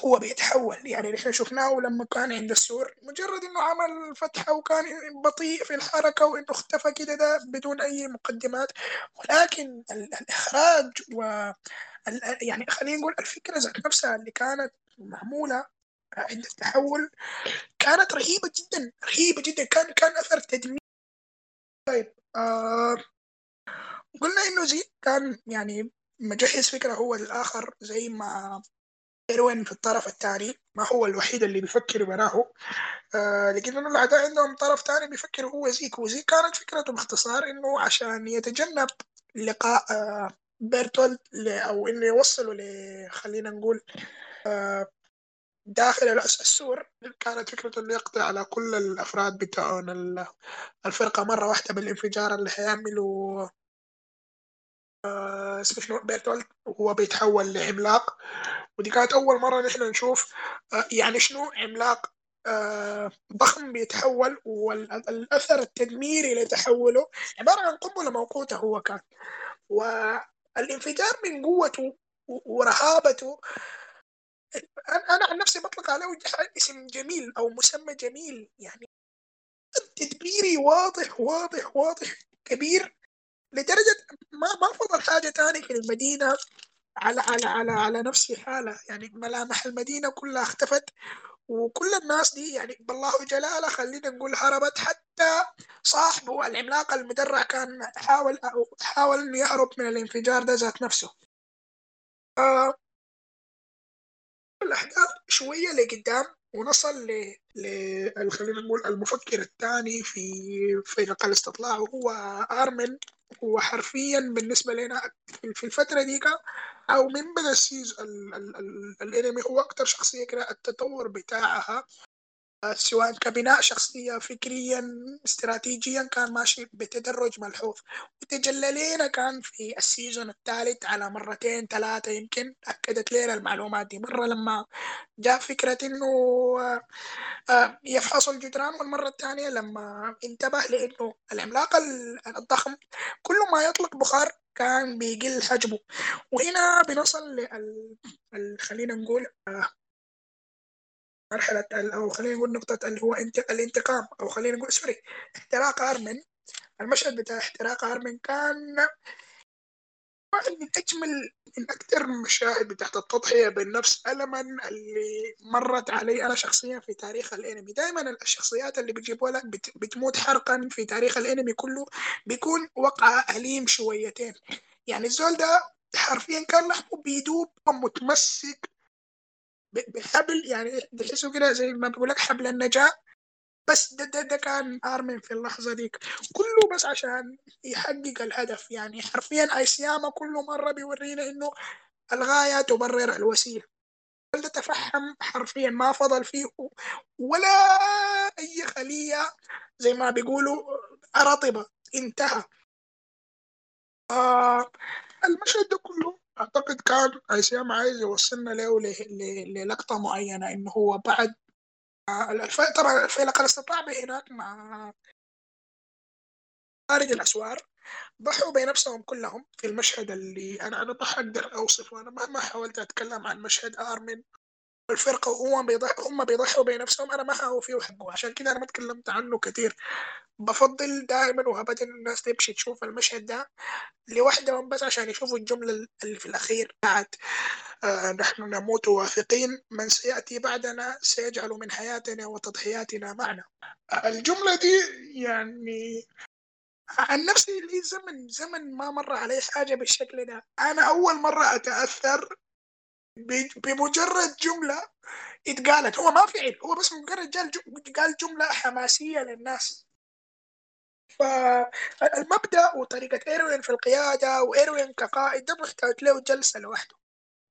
هو بيتحول يعني نحن شفناه لما كان عند السور. مجرد إنه عمل فتحة وكان بطيء في الحركة وإنه اختفى كده ده بدون أي مقدمات. ولكن الإخراج و يعني خلينا نقول الفكرة ذات نفسها اللي كانت معموله عند التحول كانت رهيبة جدا رهيبة جدا. كان كان أثر تدمير طيب آه قلنا إنه زي كان يعني مجهز فكرة هو الآخر زي ما إيروين في الطرف الثاني ما هو الوحيد اللي بيفكر وراه آه لكن إنه الاعداء عندهم طرف ثاني بيفكر هو زيك. وزيك كانت فكرته باختصار إنه عشان يتجنب لقاء آه بيرتولد أو إنه يوصلوا ل خلينا نقول آه داخل السور. كانت فكرته إنه يقضي على كل الأفراد بتاعون. الفرقة مرة واحدة بالانفجار اللي حيعملوا آه اسمه شنو؟ بيرتولد. وهو بيتحول لعملاق. ودي كانت أول مرة نحن نشوف آه يعني شنو؟ عملاق ضخم بيتحول والأثر التدميري لتحوله عبارة عن قنبلة موقوتة هو كان. والانفجار من قوته ورهابته. أنا عن نفسي بطلق عليه اسم جميل أو مسمى جميل. يعني تدبيري واضح واضح واضح كبير لدرجة ما ما فضل حاجة ثانية في المدينة على على على على نفس حاله. يعني ملامح المدينة كلها اختفت وكل الناس دي يعني بالله جلاله خلينا نقول هربت. حتى صاحبه العملاق المدرع كان حاول حاول إنه يهرب من الانفجار ده ذات نفسه. آه الأحداث شوية لقدام ونصل ل ل خلينا نقول المفكر الثاني في في نقل استطلاع وهو آرمن. هو حرفيا بالنسبة لنا في الفترة دي أو من بدأ السيزون الأنمي هو أكثر شخصية كده التطور بتاعها سواء كبناء شخصية فكريا استراتيجيا كان ماشي بتدرج ملحوظ. وتجلى لنا كان في السيزون الثالث على مرتين ثلاثة يمكن أكدت لنا المعلومات دي. مرة لما جاء فكرة إنه آه، يفحص الجدران والمرة الثانية لما انتبه لأنه العملاق الضخم كل ما يطلق بخار كان بيقل حجمه. وهنا بنصل لل خلينا نقول آه، مرحلة أو خلينا نقول نقطة اللي هو الانتقام أو خلينا نقول سوري احتراق أرمن. المشهد بتاع احتراق أرمن كان واحد من أجمل من أكثر المشاهد بتاعت التضحية بالنفس ألما اللي مرت علي أنا شخصيا في تاريخ الأنمي. دائما الشخصيات اللي بتجيبوا لك بتموت حرقا في تاريخ الأنمي كله بيكون وقع أليم شويتين. يعني الزول ده حرفيا كان لحمه بيدوب ومتمسك بحبل يعني تحسه كده زي ما بقول لك حبل النجاة. بس ده, ده, ده كان ارمن في اللحظة ديك. كله بس عشان يحقق الهدف. يعني حرفيا أيسياما كل مرة بيورينا إنه الغاية تبرر الوسيلة. تفهم حرفيا ما فضل فيه ولا أي خلية زي ما بيقولوا رطبه انتهى. آه المشهد ده كله أعتقد كان ايسيام عايز يوصلنا له للقطة معينة انه هو بعد. طبعا الفيلق استطاع هناك مع خارج الأسوار ضحوا بنفسهم كلهم في المشهد اللي أنا أنا ما حقدر أوصفه أنا مهما حاولت أتكلم عن مشهد ارمن الفرقة وهم بيضحوا هم بيضحوا بنفسهم. أنا ما حاوفيه حقه عشان كده أنا ما تكلمت عنه كتير. بفضل دائما وأبدا الناس تمشي تشوف المشهد ده لوحدهم بس عشان يشوفوا الجملة اللي في الأخير بتاعت آه نحن نموت واثقين. من سيأتي بعدنا سيجعل من حياتنا وتضحياتنا معنا. الجملة دي يعني عن نفسي لي زمن زمن ما مر علي حاجة بالشكل ده. أنا أول مرة أتأثر بمجرد جملة اتقالت. هو ما فعل هو بس مجرد قال جملة حماسية للناس. فالمبدأ وطريقة إيروين في القيادة وإيروين كقائد ده محتاج له جلسة لوحده.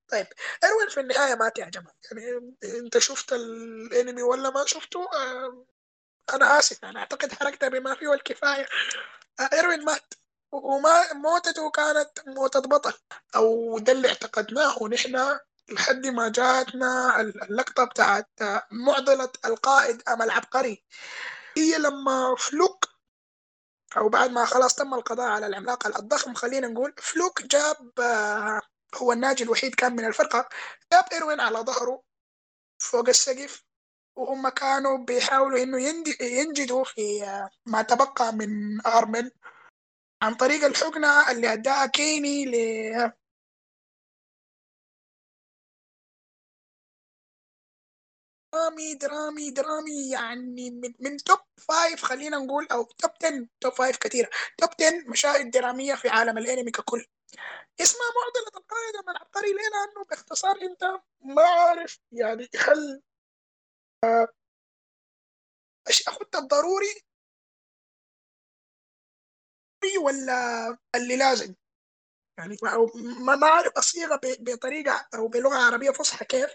طيب إيروين في النهاية ما تعجبك يعني أنت شفت الأنمي ولا ما شفته؟ آه، أنا آسف أنا أعتقد حركته بما فيه الكفاية آه، إيروين مات وما موتته كانت موتة بطل أو ده اللي اعتقدناه. نحن لحد ما جاتنا اللقطة بتاعت معضلة القائد أم العبقري. هي لما فلوك أو بعد ما خلاص تم القضاء على العملاق الضخم خلينا نقول فلوك جاب هو الناجي الوحيد كان من الفرقة جاب إيروين على ظهره فوق السقف وهم كانوا بيحاولوا إنه ينجدوا في ما تبقى من آرمن عن طريق الحقنة اللي أداها كيني درامي درامي درامي يعني من, من top five خلينا نقول أو top 10 top five كثيره top 10 مشاهد درامية في عالم الأنمي ككل. اسمها معضلة القاعدة من العبقري ليه لأنه باختصار أنت ما عارف يعني هل آه، أخذت الضروري ولا اللي لازم؟ يعني ما ما اعرف أصيغة بطريقة أو بلغة عربية فصحى كيف.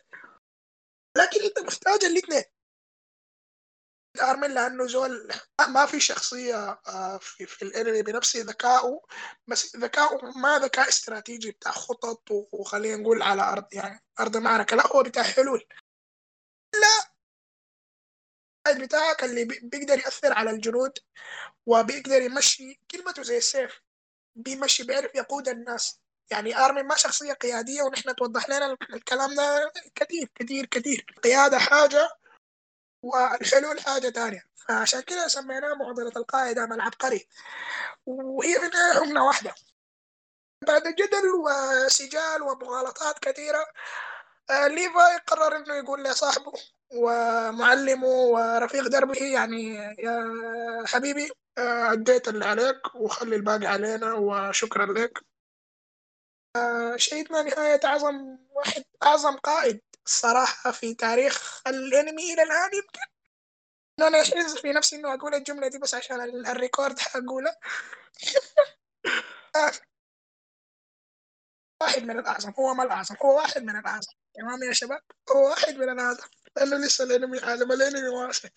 لكن انت محتاج الاثنين. ارمن لأنه زول ما في شخصية آه، في, في الانمي بنفس ذكائه بس ذكائه ما ذكاء استراتيجي بتاع خطط وخلينا نقول على أرض يعني أرض معركه لا هو بتاع حلول. لا. بتاعك اللي بيقدر يأثر على الجنود وبيقدر يمشي كلمته زي السيف. بيمشي بيعرف يقود الناس. يعني ارمن ما شخصية قيادية ونحن توضح لنا الكلام ده كثير كثير كثير. القياده حاجة والحلول حاجة ثانية فعشان كده سميناه معضلة القائد امام العبقري وهي من عمله واحدة. بعد جدل وسجال ومغالطات كثيرة آه، ليفاي قرر إنه يقول لصاحبه ومعلمه ورفيق دربه يعني يا حبيبي آه، أديت اللي عليك وخلي الباقي علينا وشكرا لك. شهدنا نهاية أعظم واحد أعظم قائد الصراحة في تاريخ الأنمي إلى الآن يمكن. أنا أحس في نفسي إنه أقول الجملة دي بس عشان ال record حقوله واحد من الأعظم هو ما الأعظم هو واحد من الأعظم. تمام يا شباب؟ هو واحد من الأعظم. لأنه لسه الأنمي عالم الأنمي واسع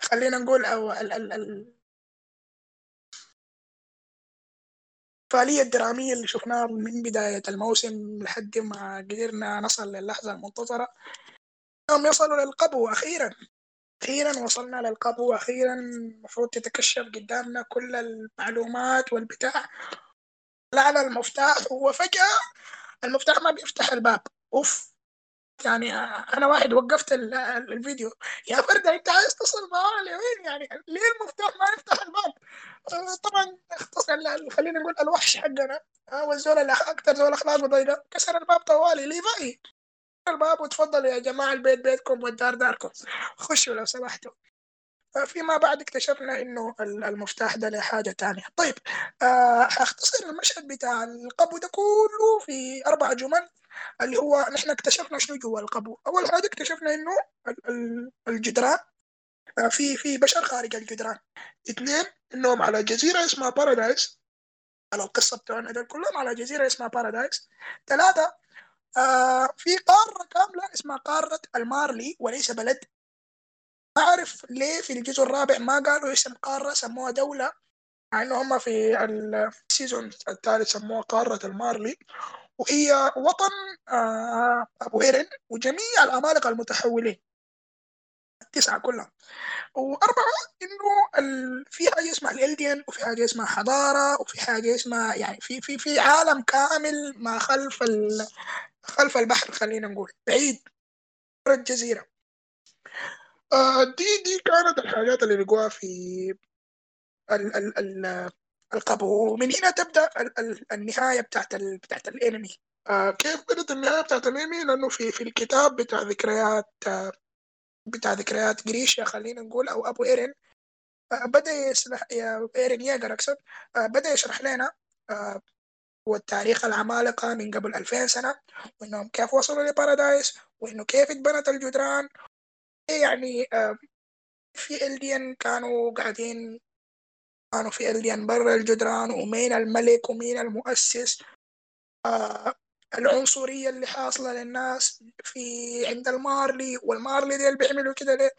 خلينا نقول أو ال ال ال الفعالية الدرامية اللي شفناها من بداية الموسم لحد ما قدرنا نصل للحظة المنتظرة. يوم يصلوا للقبو أخيرا. أخيرا وصلنا للقبو أخيرا. المفروض تتكشف قدامنا كل المعلومات والبتاع. لعن المفتاح وفجأة المفتاح ما بيفتح الباب. أوف. يعني أنا واحد وقفت الفيديو. يا فردة أنت عايز تصل معاه لوين يعني؟ ليه المفتاح ما يفتح الباب طبعا اختصر خلينا نقول الوحش حقنا. هو الزول اللي أكثر زول اخلاقه ضيقه كسر الباب طوالي. ليفاي الباب وتفضلوا يا جماعة البيت بيتكم والدار داركم. خشوا لو سمحتوا. فيما بعد اكتشفنا إنه المفتاح ده لحاجة تانية. طيب آه، هختصر المشهد بتاع القبو ده كله في أربع جمل. اللي هو نحن اكتشفنا شنو جوا القبو. أول حاجة اكتشفنا إنه الجدران آه، في في بشر خارج الجدران. اثنين إنهم على جزيرة اسمها بارادايس على القصة بتاعنا دول كلهم على جزيرة اسمها بارادايس ثلاثة آه في قارة كاملة اسمها قارة المارلي وليس بلد. ما أعرف ليه في الجزء الرابع ما قالوا اسم قارة سموها دولة مع إنه هم في ال season الثالث سموها قارة المارلي. وهي وطن آه أبو إيرين وجميع العمالقه المتحولين. التسعه كلها واربعه إنه ال... في حاجة اسمها الإلديان وفي حاجة اسمها حضارة وفي حاجة اسمها يعني في في في عالم كامل ما خلف. خلف البحر خلينا نقول. بعيد. الجزيره آه دي دي كانت الحاجات اللي لقوها في ال ال ال القبو. ومن هنا تبدأ ال ال النهاية بتاعت ال بتاعت الانمي. آه كيف بدأت النهاية بتاعت الانمي؟ لأنه في في الكتاب بتاع ذكريات آه بتاع ذكريات جريشيا خلينا نقول أو أبو إيرين. آه بدأ يشرح يا إيرين ياجر أقصد. آه بدأ يشرح لنا آه والتاريخ العمالقة من قبل 2000 سنة وإنهم كيف وصلوا لبارادايس وإنه كيف اتبنت الجدران. يعني آه في إلدين كانوا قاعدين كانوا في الدين برا الجدران ومين الملك ومين المؤسس. آه العنصرية اللي حاصلة للناس في عند المارلي والمارلي دي اللي بيعملوا كده ليه؟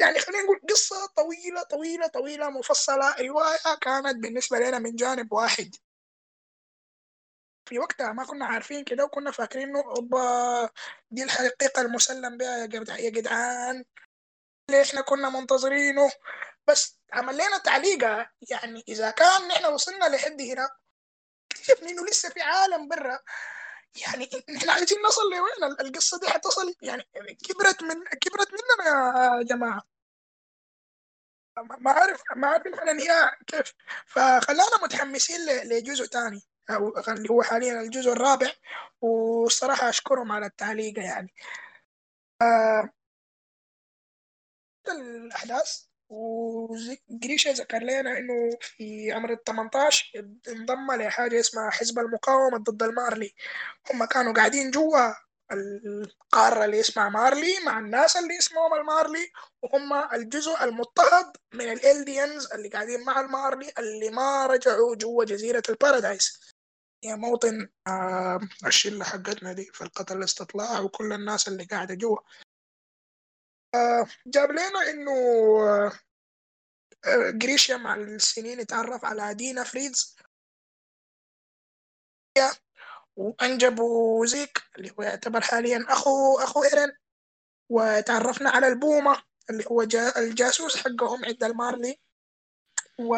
يعني خلينا نقول قصة طويلة طويلة طويلة مفصلة. رواية كانت بالنسبة لنا من جانب واحد. في وقتها ما كنا عارفين كده وكنا فاكرين إنه دي الحقيقة المسلم بها يا جدعان. اللي إحنا كنا منتظرينه؟ بس عمل لنا تعليقة يعني إذا كان نحن وصلنا لحد هنا اكتشفنا إنه لسه في عالم برا؟ يعني إحنا عايزين نصل لوين؟ القصة دي حتصل؟ يعني كبرت من كبرت مننا يا جماعة. ما عارف ما عارف النهاية كيف. فخلانا متحمسين لجزء ثاني اللي هو حاليا الجزء الرابع. والصراحة أشكرهم على التعليق يعني. آه الأحداث؟ وجريشة ذكر لنا إنه في عمر ال 18 انضم لحاجة اسمها حزب المقاومة ضد المارلي. هم كانوا قاعدين جوا القارة اللي اسمها مارلي مع الناس اللي اسمهم المارلي وهم الجزء المضطهد من ال Eldians اللي قاعدين مع المارلي اللي ما رجعوا جوا جزيرة البارادايس هي موطن آه الشلة حقتنا دي في القتل الاستطلاع وكل الناس اللي قاعدة جوا. جاب لنا إنه آه جريشا مع السنين اتعرف على دينا فريتز. وانجبوا زيك اللي هو يعتبر حاليا أخو أخو إيرين. وتعرفنا على البومة اللي هو جا الجاسوس حقهم عند المارلي. و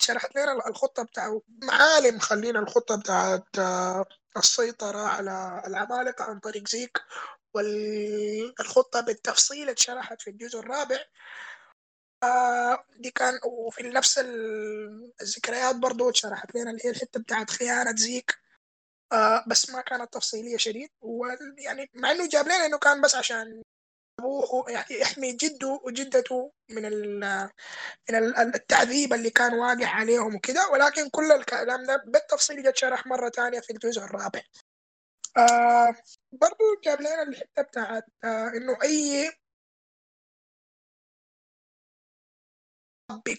شرحت لنا الخطة بتاع معالم خلينا الخطة بتاعت السيطرة على العمالقة عن طريق زيك. والخطة بالتفصيل اتشرحت في الجزء الرابع. آه دي كان وفي نفس الذكريات برضو اتشرحت لنا اللي هي الحتة بتاعت خيانة زيك آه بس ما كانت تفصيلية شديد. ويعني مع إنه جاب لنا إنه كان بس عشان أبوه يعني يحمي جده وجدته من من التعذيب اللي كان واقع عليهم وكده. ولكن كل الكلام ده بالتفصيل جت شرح مرة ثانية في الجزء الرابع. آه برضو جاب لنا الحتة بتاعت آه إنه أي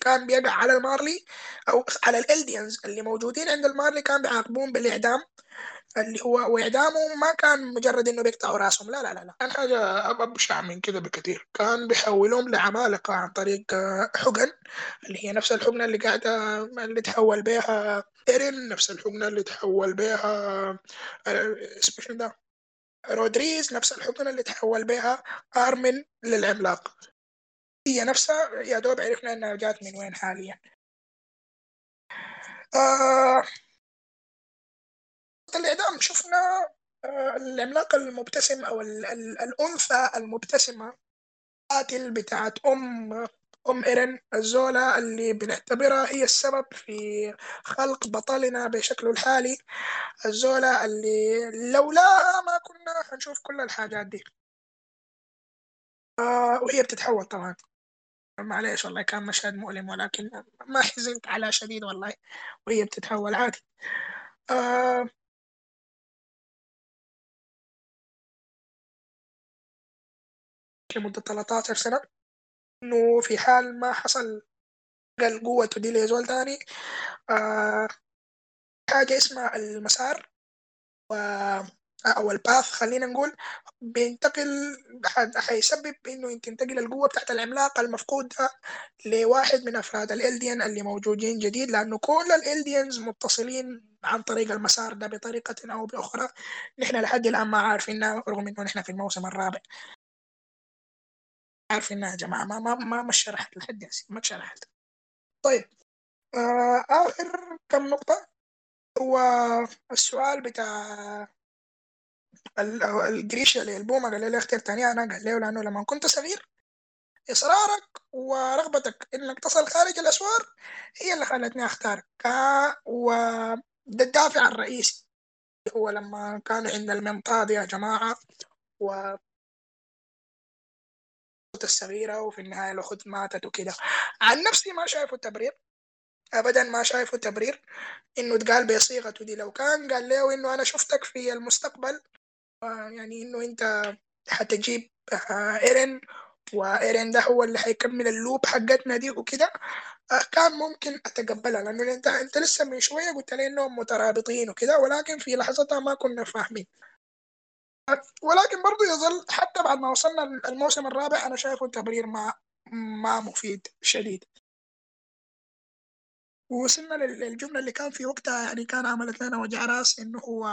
كان بيقع على المارلي أو على الألديانز اللي موجودين عند المارلي كان بيعاقبون بالإعدام. اللي هو وإعدامه ما كان مجرد إنه بيقطعوا راسهم. لا لا لا كان حاجة ابشع من كده بكثير كان بيحولهم لعمالقة عن طريق آه، حقن اللي هي نفس الحقنة اللي قاعدة اللي تحول بها إيرين نفس الحقنة اللي تحول بها آه، اسمه ده؟ رودريز نفس الحقنة اللي تحول بها ارمن للعملاق. هي نفسها يا دوب عرفنا إنها جات من وين حاليا. آه الإعدام شفنا آه، العملاق المبتسم أو الأنثى المبتسمة. قاتل بتاعت أم أم إيرين الزولة اللي بنعتبرها هي السبب في خلق بطلنا بشكله الحالي. الزولة اللي لولاها ما كنا حنشوف كل الحاجات دي. آه وهي بتتحول طبعا. معليش والله كان مشهد مؤلم ولكن ما حزنت على شديد والله. وهي بتتحول عادي. آه لمدة 13 سنة إنه في حال ما حصل القوة دي لزول تاني آه حاجة اسمها المسار و أو الباث خلينا نقول بينتقل حيسبب انت تنتقل القوة بتاعت العملاق المفقود ده لواحد من أفراد الالديان اللي موجودين جديد لأنه كل الالديانز متصلين عن طريق المسار ده بطريقة أو بأخرى. نحن لحد الآن ما عارفينها رغم إنه نحن في الموسم الرابع. عارفينها يا جماعة. ما ما ما, ما شرحت لحد هسه ما شرحت طيب آه آخر كم نقطة؟ هو السؤال بتاع الجريشة اللي البومة قال لي اخترتني أنا قال له لأنه لما كنت صغير إصرارك ورغبتك إنك تصل خارج الأسوار هي اللي خلتني أختارك وده الدافع الرئيسي. هو لما كان عند المنطاد يا جماعة و الصغيرة وفي النهاية الأخت ماتت وكده. عن نفسي ما شايفه تبرير. أبدا ما شايفه تبرير. إنه تقال بصيغته دي. لو كان قال له إنه أنا شفتك في المستقبل يعني إنه أنت حتجيب إيرين وإيرين ده هو اللي حيكمل ال loop حقتنا دي وكده آه، كان ممكن أتقبلها. لأنه أنت أنت لسه من شوية قلت لي إنهم مترابطين وكده ولكن في لحظتها ما كنا فاهمين. ولكن برضو يظل حتى بعد ما وصلنا الموسم الرابع أنا شايفه تبرير ما ما مفيد شديد. ووصلنا للجملة اللي كان في وقتها يعني كان عملت لنا وجع راس إنه هو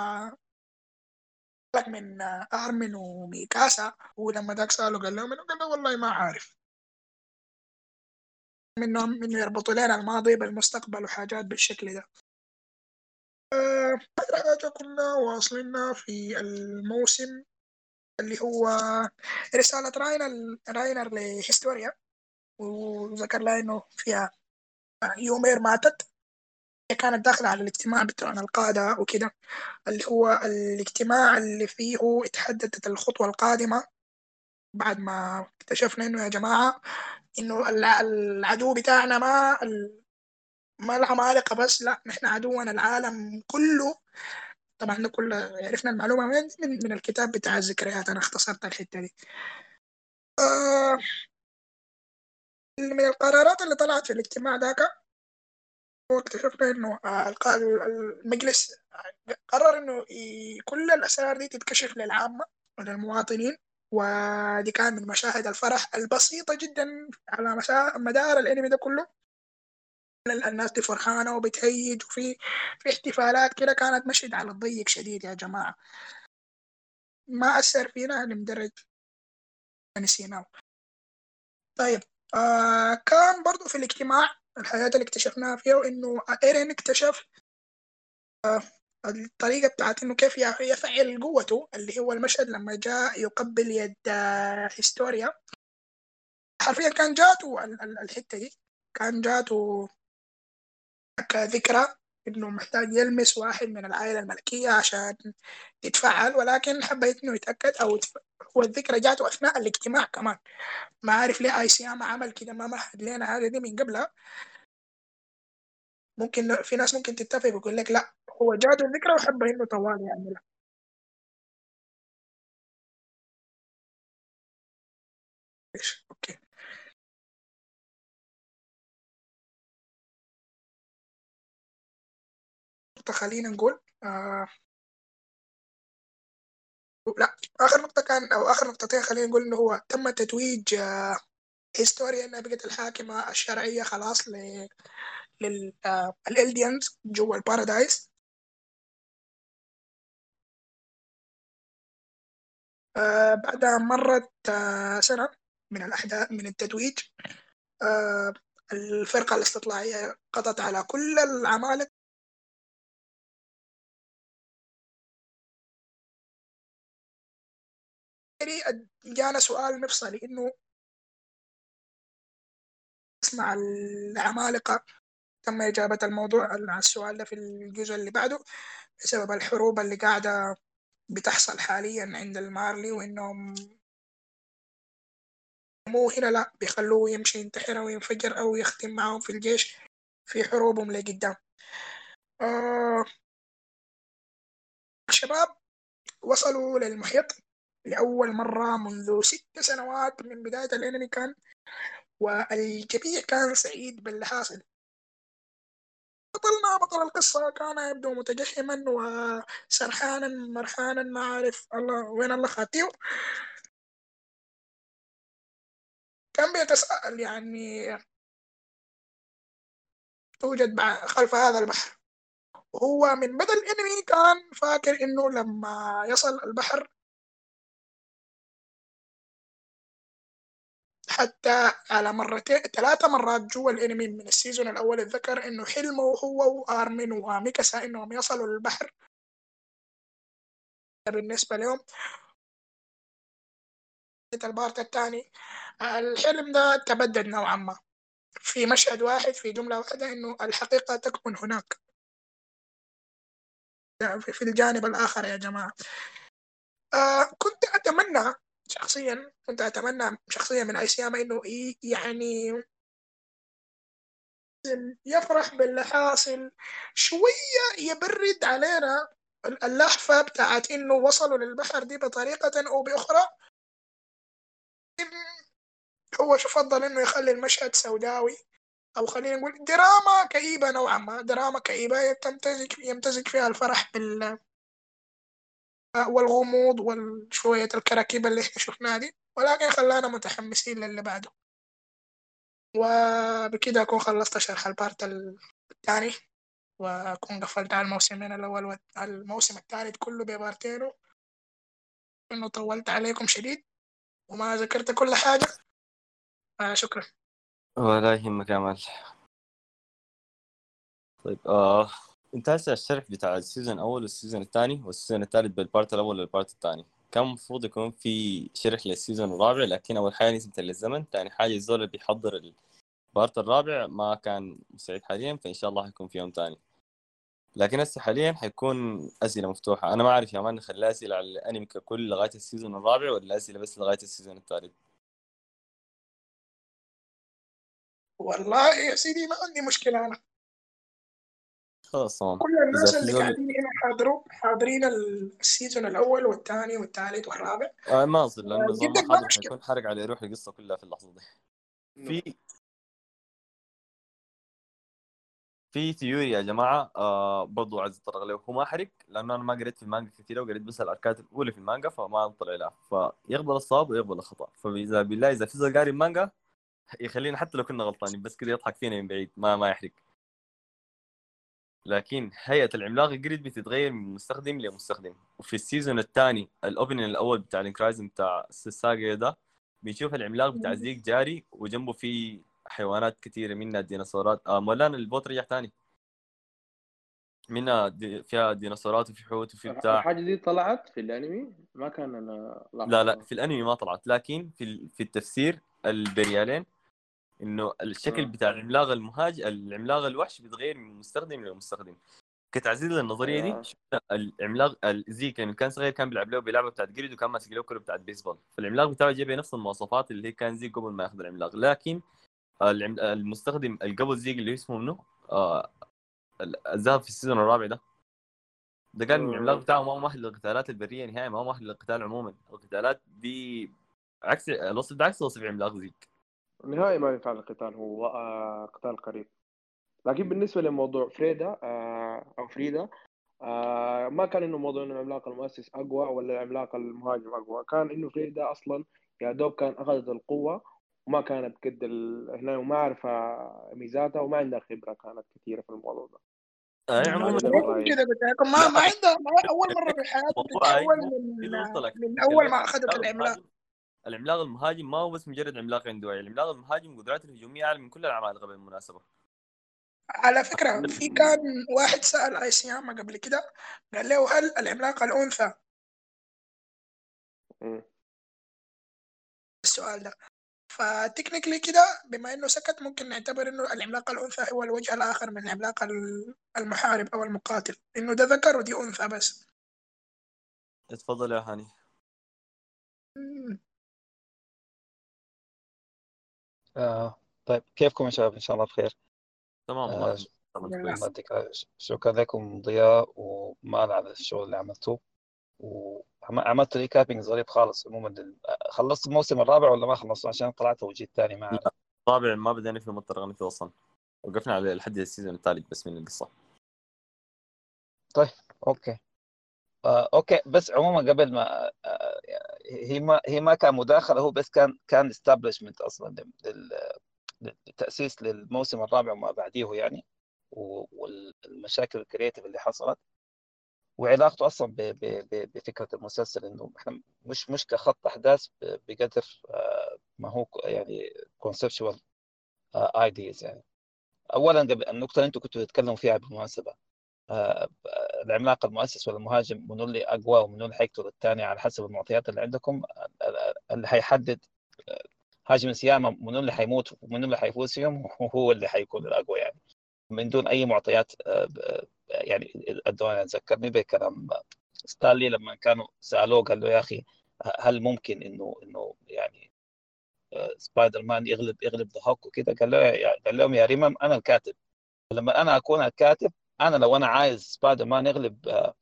من أرمن وميكاسا ولما ذاك سأله قال له قال له والله ما عارف. منهم إنه يربطوا لنا الماضي بالمستقبل وحاجات بالشكل ده. حاجة كنا واصلنا في الموسم اللي هو رسالة راينر راينر لهيستوريا وذكر لها إنه فيها يومير ماتت كانت داخلة على الاجتماع بتاع القادة وكده اللي هو الاجتماع اللي فيه اتحددت الخطوة القادمة بعد ما اكتشفنا إنه يا جماعة إنه العدو بتاعنا ما ما العمالقة بس لا نحن عدونا العالم كله. طبعا ده كله عرفنا المعلومة من, من, من الكتاب بتاع الذكريات أنا اختصرت الحتة دي. آه من القرارات اللي طلعت في الاجتماع ذاك واكتشفنا إنه آه، المجلس قرر إنه كل الأسرار دي تتكشف للعامة وللمواطنين. ودي كان من مشاهد الفرح البسيطة جدا على مدار الأنمي ده كله. الناس دي فرحانة وبتهيج وفي في احتفالات كده كانت مشهد على الضيق شديد يا جماعة. ما أثر فينا لمدرج نسيناه طيب آه كان برضو في الاجتماع الحاجات اللي اكتشفناها فيها انه إيرين اكتشف آه، الطريقة بتاعت إنه كيف يفعل قوته اللي هو المشهد لما جاء يقبل يد هيستوريا. حرفيا كان جاته الحتة دي. كان جاته كذكرى إنه محتاج يلمس واحد من العائلة الملكية عشان يتفعل ولكن حبيت إنه يتأكد أو هو الذكرى جاته أثناء الاجتماع كمان. ما عارف ليه آي سياما عمل كده ما مهد لنا هذا دي من قبلها. ممكن في ناس ممكن تتفق ويقول لك لا هو جاته الذكرى وحب إنه طوال يعملها خلينا نقول آه لا آخر نقطة كان أو آخر نقطتين خلينا نقول إنه هو تم تتويج آه هيستوريا إنها بقت الحاكمة الشرعية خلاص ل للالديانز آه، جوا البارادايس آه بعدها مرت آه سنة من الأحداث من التتويج آه الفرقة الاستطلاعية قضت على كل العمالقة. جانا سؤال مفصلي إنه اسمع العمالقة تم إجابة الموضوع السؤال ده في الجزء اللي بعده بسبب الحروب اللي قاعدة بتحصل حاليا عند المارلي وإنهم مو هنا لا بيخلوه يمشي ينتحر أو ينفجر أو يختم معهم في الجيش في حروبهم لقدام. آه الشباب وصلوا للمحيط. لأول مرة منذ ست سنوات من بداية الأنمي كان والجميع كان سعيد باللي حاصل بطلنا بطل القصة كان يبدو متجهما وسرحانا مرحانا ما عارف الله وين الله خاتيه كان بيتساءل يعني توجد خلف هذا البحر. وهو من بدء الأنمي كان فاكر إنه لما يصل البحر حتى على مرتين ثلاثة مرات جوا الانمي من السيزون الأول ذكر إنه حلمه هو وآرمين وميكاسا إنهم يصلوا للبحر بالنسبة لهم. البارت الثاني الحلم ده تبدد نوعا ما. في مشهد واحد في جملة واحدة إنه الحقيقة تكمن هناك. في الجانب الآخر يا جماعة. آه كنت أتمنى شخصيا كنت أتمنى شخصيا من أيسياما إنه يعني يفرح باللي حاصل شوية يبرد علينا اللهفة بتاعت إنه وصلوا للبحر دي بطريقة أو بأخرى. هو شو فضل إنه يخلي المشهد سوداوي؟ أو خلينا نقول دراما كئيبة نوعا ما دراما كئيبة تمتزج يمتزج فيها الفرح بال والغموض وشوية الكراكيب اللي إحنا شفناها دي ولكن خلانا متحمسين للي بعده. وبكده أكون خلصت شرح ال part الثاني وأكون قفلت على الموسمين الأول والموسم الثالث كله ببارتينه إنه طولت عليكم شديد وما ذكرت كل حاجة. آه شكرا ولا يهمك يا man. طيب آه. انت هسه الشرح بتاع السيزون الأول والسيزون الثاني والسيزون الثالث بالبارت الأول والبارت الثاني. كان المفروض يكون في شرح لل season الرابع لكن أول حاجة نسبة للزمن ثاني حاجة الزول اللي بيحضر ال part الرابع ما كان مستعد حاليا فإن شاء الله حيكون في يوم ثاني لكن هسه حاليا حيكون أسئلة مفتوحة. أنا ما أعرف يا man نخلي أسئلة على الأنمي ككل لغاية ال season الرابع ولا أسئلة بس لغاية ال season الثالث؟ والله يا سيدي ما عندي مشكلة أنا. خلاص تمام. كل الناس اللي قاعدين هنا حاضروا حاضرين ال season الأول والثاني والثالث والرابع. آه ما اصل لأنه آه، جدك حاضر. حيكون حرق على روح القصة كلها في اللحظة دي. في في ثيوري يا جماعة آه برضو عايز اتطرق له هو ما حرق لأنه أنا ما قريت في المانجا كثير وقريت بس الأركات الأولى في المانجا فما اطلع لها فيقبل الصواب ويقبل الخطأ. فإذا بالله إذا في قاري المانجا يخلينا حتى لو كنا غلطانين بس كده يضحك فينا من بعيد ما ما يحرق. لكن هيئة العملاق الجريد بتتغير من مستخدم لمستخدم. وفي السيزون الثاني الاوبننج الأول بتاع الانكرايزن بتاع الساقية ده بنشوف العملاق بتاع زيك جاري وجنبه في حيوانات كثيره منها الديناصورات. آه مولانا البوت رجع ثاني منها دي فيها ديناصورات وفي حوت وفي بتاع. الحاجة دي طلعت في الأنمي؟ ما كان أنا لا لا في الأنمي ما طلعت. لكن في في التفسير البريالين إنه الشكل آه. بتاع العملاق المهاج العملاق الوحش بيتغير من مستخدم لمستخدم كتعزيز للنظرية آه. دي شفنا العملاق الزيك لما كان صغير كان بيلعب له بلعبه بتاعت جريد وكان ماسك له كرة بتاعت بيسبول فالعملاق بتاعه جايب نفس المواصفات اللي هي كان زيك قبل ما ياخذ العملاق لكن. المستخدم اللي قبل زيك اللي اسمه منه آه الذهب في السيزون الرابع ده ده آه. العملاق بتاعه ما هو مؤهل للقتالات البرية نهائي ما هو مؤهل للقتال عموما القتالات دي عكس الوصف ده عكس وصف عملاق زيك نهائي ما ينفع القتال هو آه قتال قريب. لكن بالنسبة لموضوع فريدا آه أو فريدا آه ما كان إنه موضوع إنه العملاق المؤسس أقوى ولا العملاق المهاجم أقوى. كان إنه فريدا أصلا يا دوب كان أخذت القوة وما كانت قد. هنا وما عارفه ميزاتها وما عندها خبرة كانت كثيرة في الموضوع ده. آه عموما ده لكن رأيي. كده بتاعكم ما ما عندها ما أول مرة في حياتها من من أول ما أخذت العملاق. العملاق المهاجم- ما هو بس مجرد عملاق عنده وعي العملاق المهاجم قدراته الهجومية اعلى من كل العمالقه بالمناسبه على فكرة في كان واحد سأل ايسياما قبل كده قال له هل العملاق الأنثى. السؤال ده. فتكنيكلي كده بما إنه سكت ممكن نعتبر إنه العملاق الأنثى هو الوجه الآخر من العملاق ال- المحارب أو المقاتل. إنه ده ذكر ودي أنثى بس. اتفضل يا هاني. آه طيب كيفكم يا شباب؟ إن شاء الله بخير. تمام آه، الله. شكرا لكم ضياء ومال على الشغل اللي عملتوه. عم- عملت recapping ظريف خالص عموما خلصت الموسم الرابع ولا ما خلصت؟ عشان طلعت وجيت ثاني ما أعرف. طبعا ما بدينا فيه ما تطرقنا فيه أصلا. وقفنا على لحد ال season الثالث بس من القصة. okay. آه، okay بس عموما قبل ما آه، هي ما هي ما كان مداخلة هو بس كان كان establishment أصلا لل- لل- للتأسيس للموسم الرابع وما بعديه يعني والمشاكل ال creative اللي حصلت وعلاقته أصلا بفكرة المسلسل إنه إحنا مش مش كخط أحداث بقدر آه، ما هو يعني conceptual ideas يعني. اولا النقطة اللي أنتم كنتوا تتكلموا فيها بالمناسبة آه، العملاق المؤسس ولا المهاجم منو اللي أقوى ومنو اللي حيقتل الثاني على حسب المعطيات اللي عندكم اللي حيحدد آه، هاجيمي إيساياما منو اللي حيموت ومنو اللي حيفوز فيهم هو اللي حيكون الأقوى يعني. من دون أي معطيات آه، آه، يعني ادونا ذكرني بكلام ستان لي لما كانوا سألوه قال له يا أخي هل ممكن إنه إنه يعني سبايدر مان يغلب يغلب the Hulk وكذا قال له قال لهم يا ريمم أنا الكاتب. لما أنا أكون الكاتب أنا لو أنا عايز سبايدر مان يغلب آه،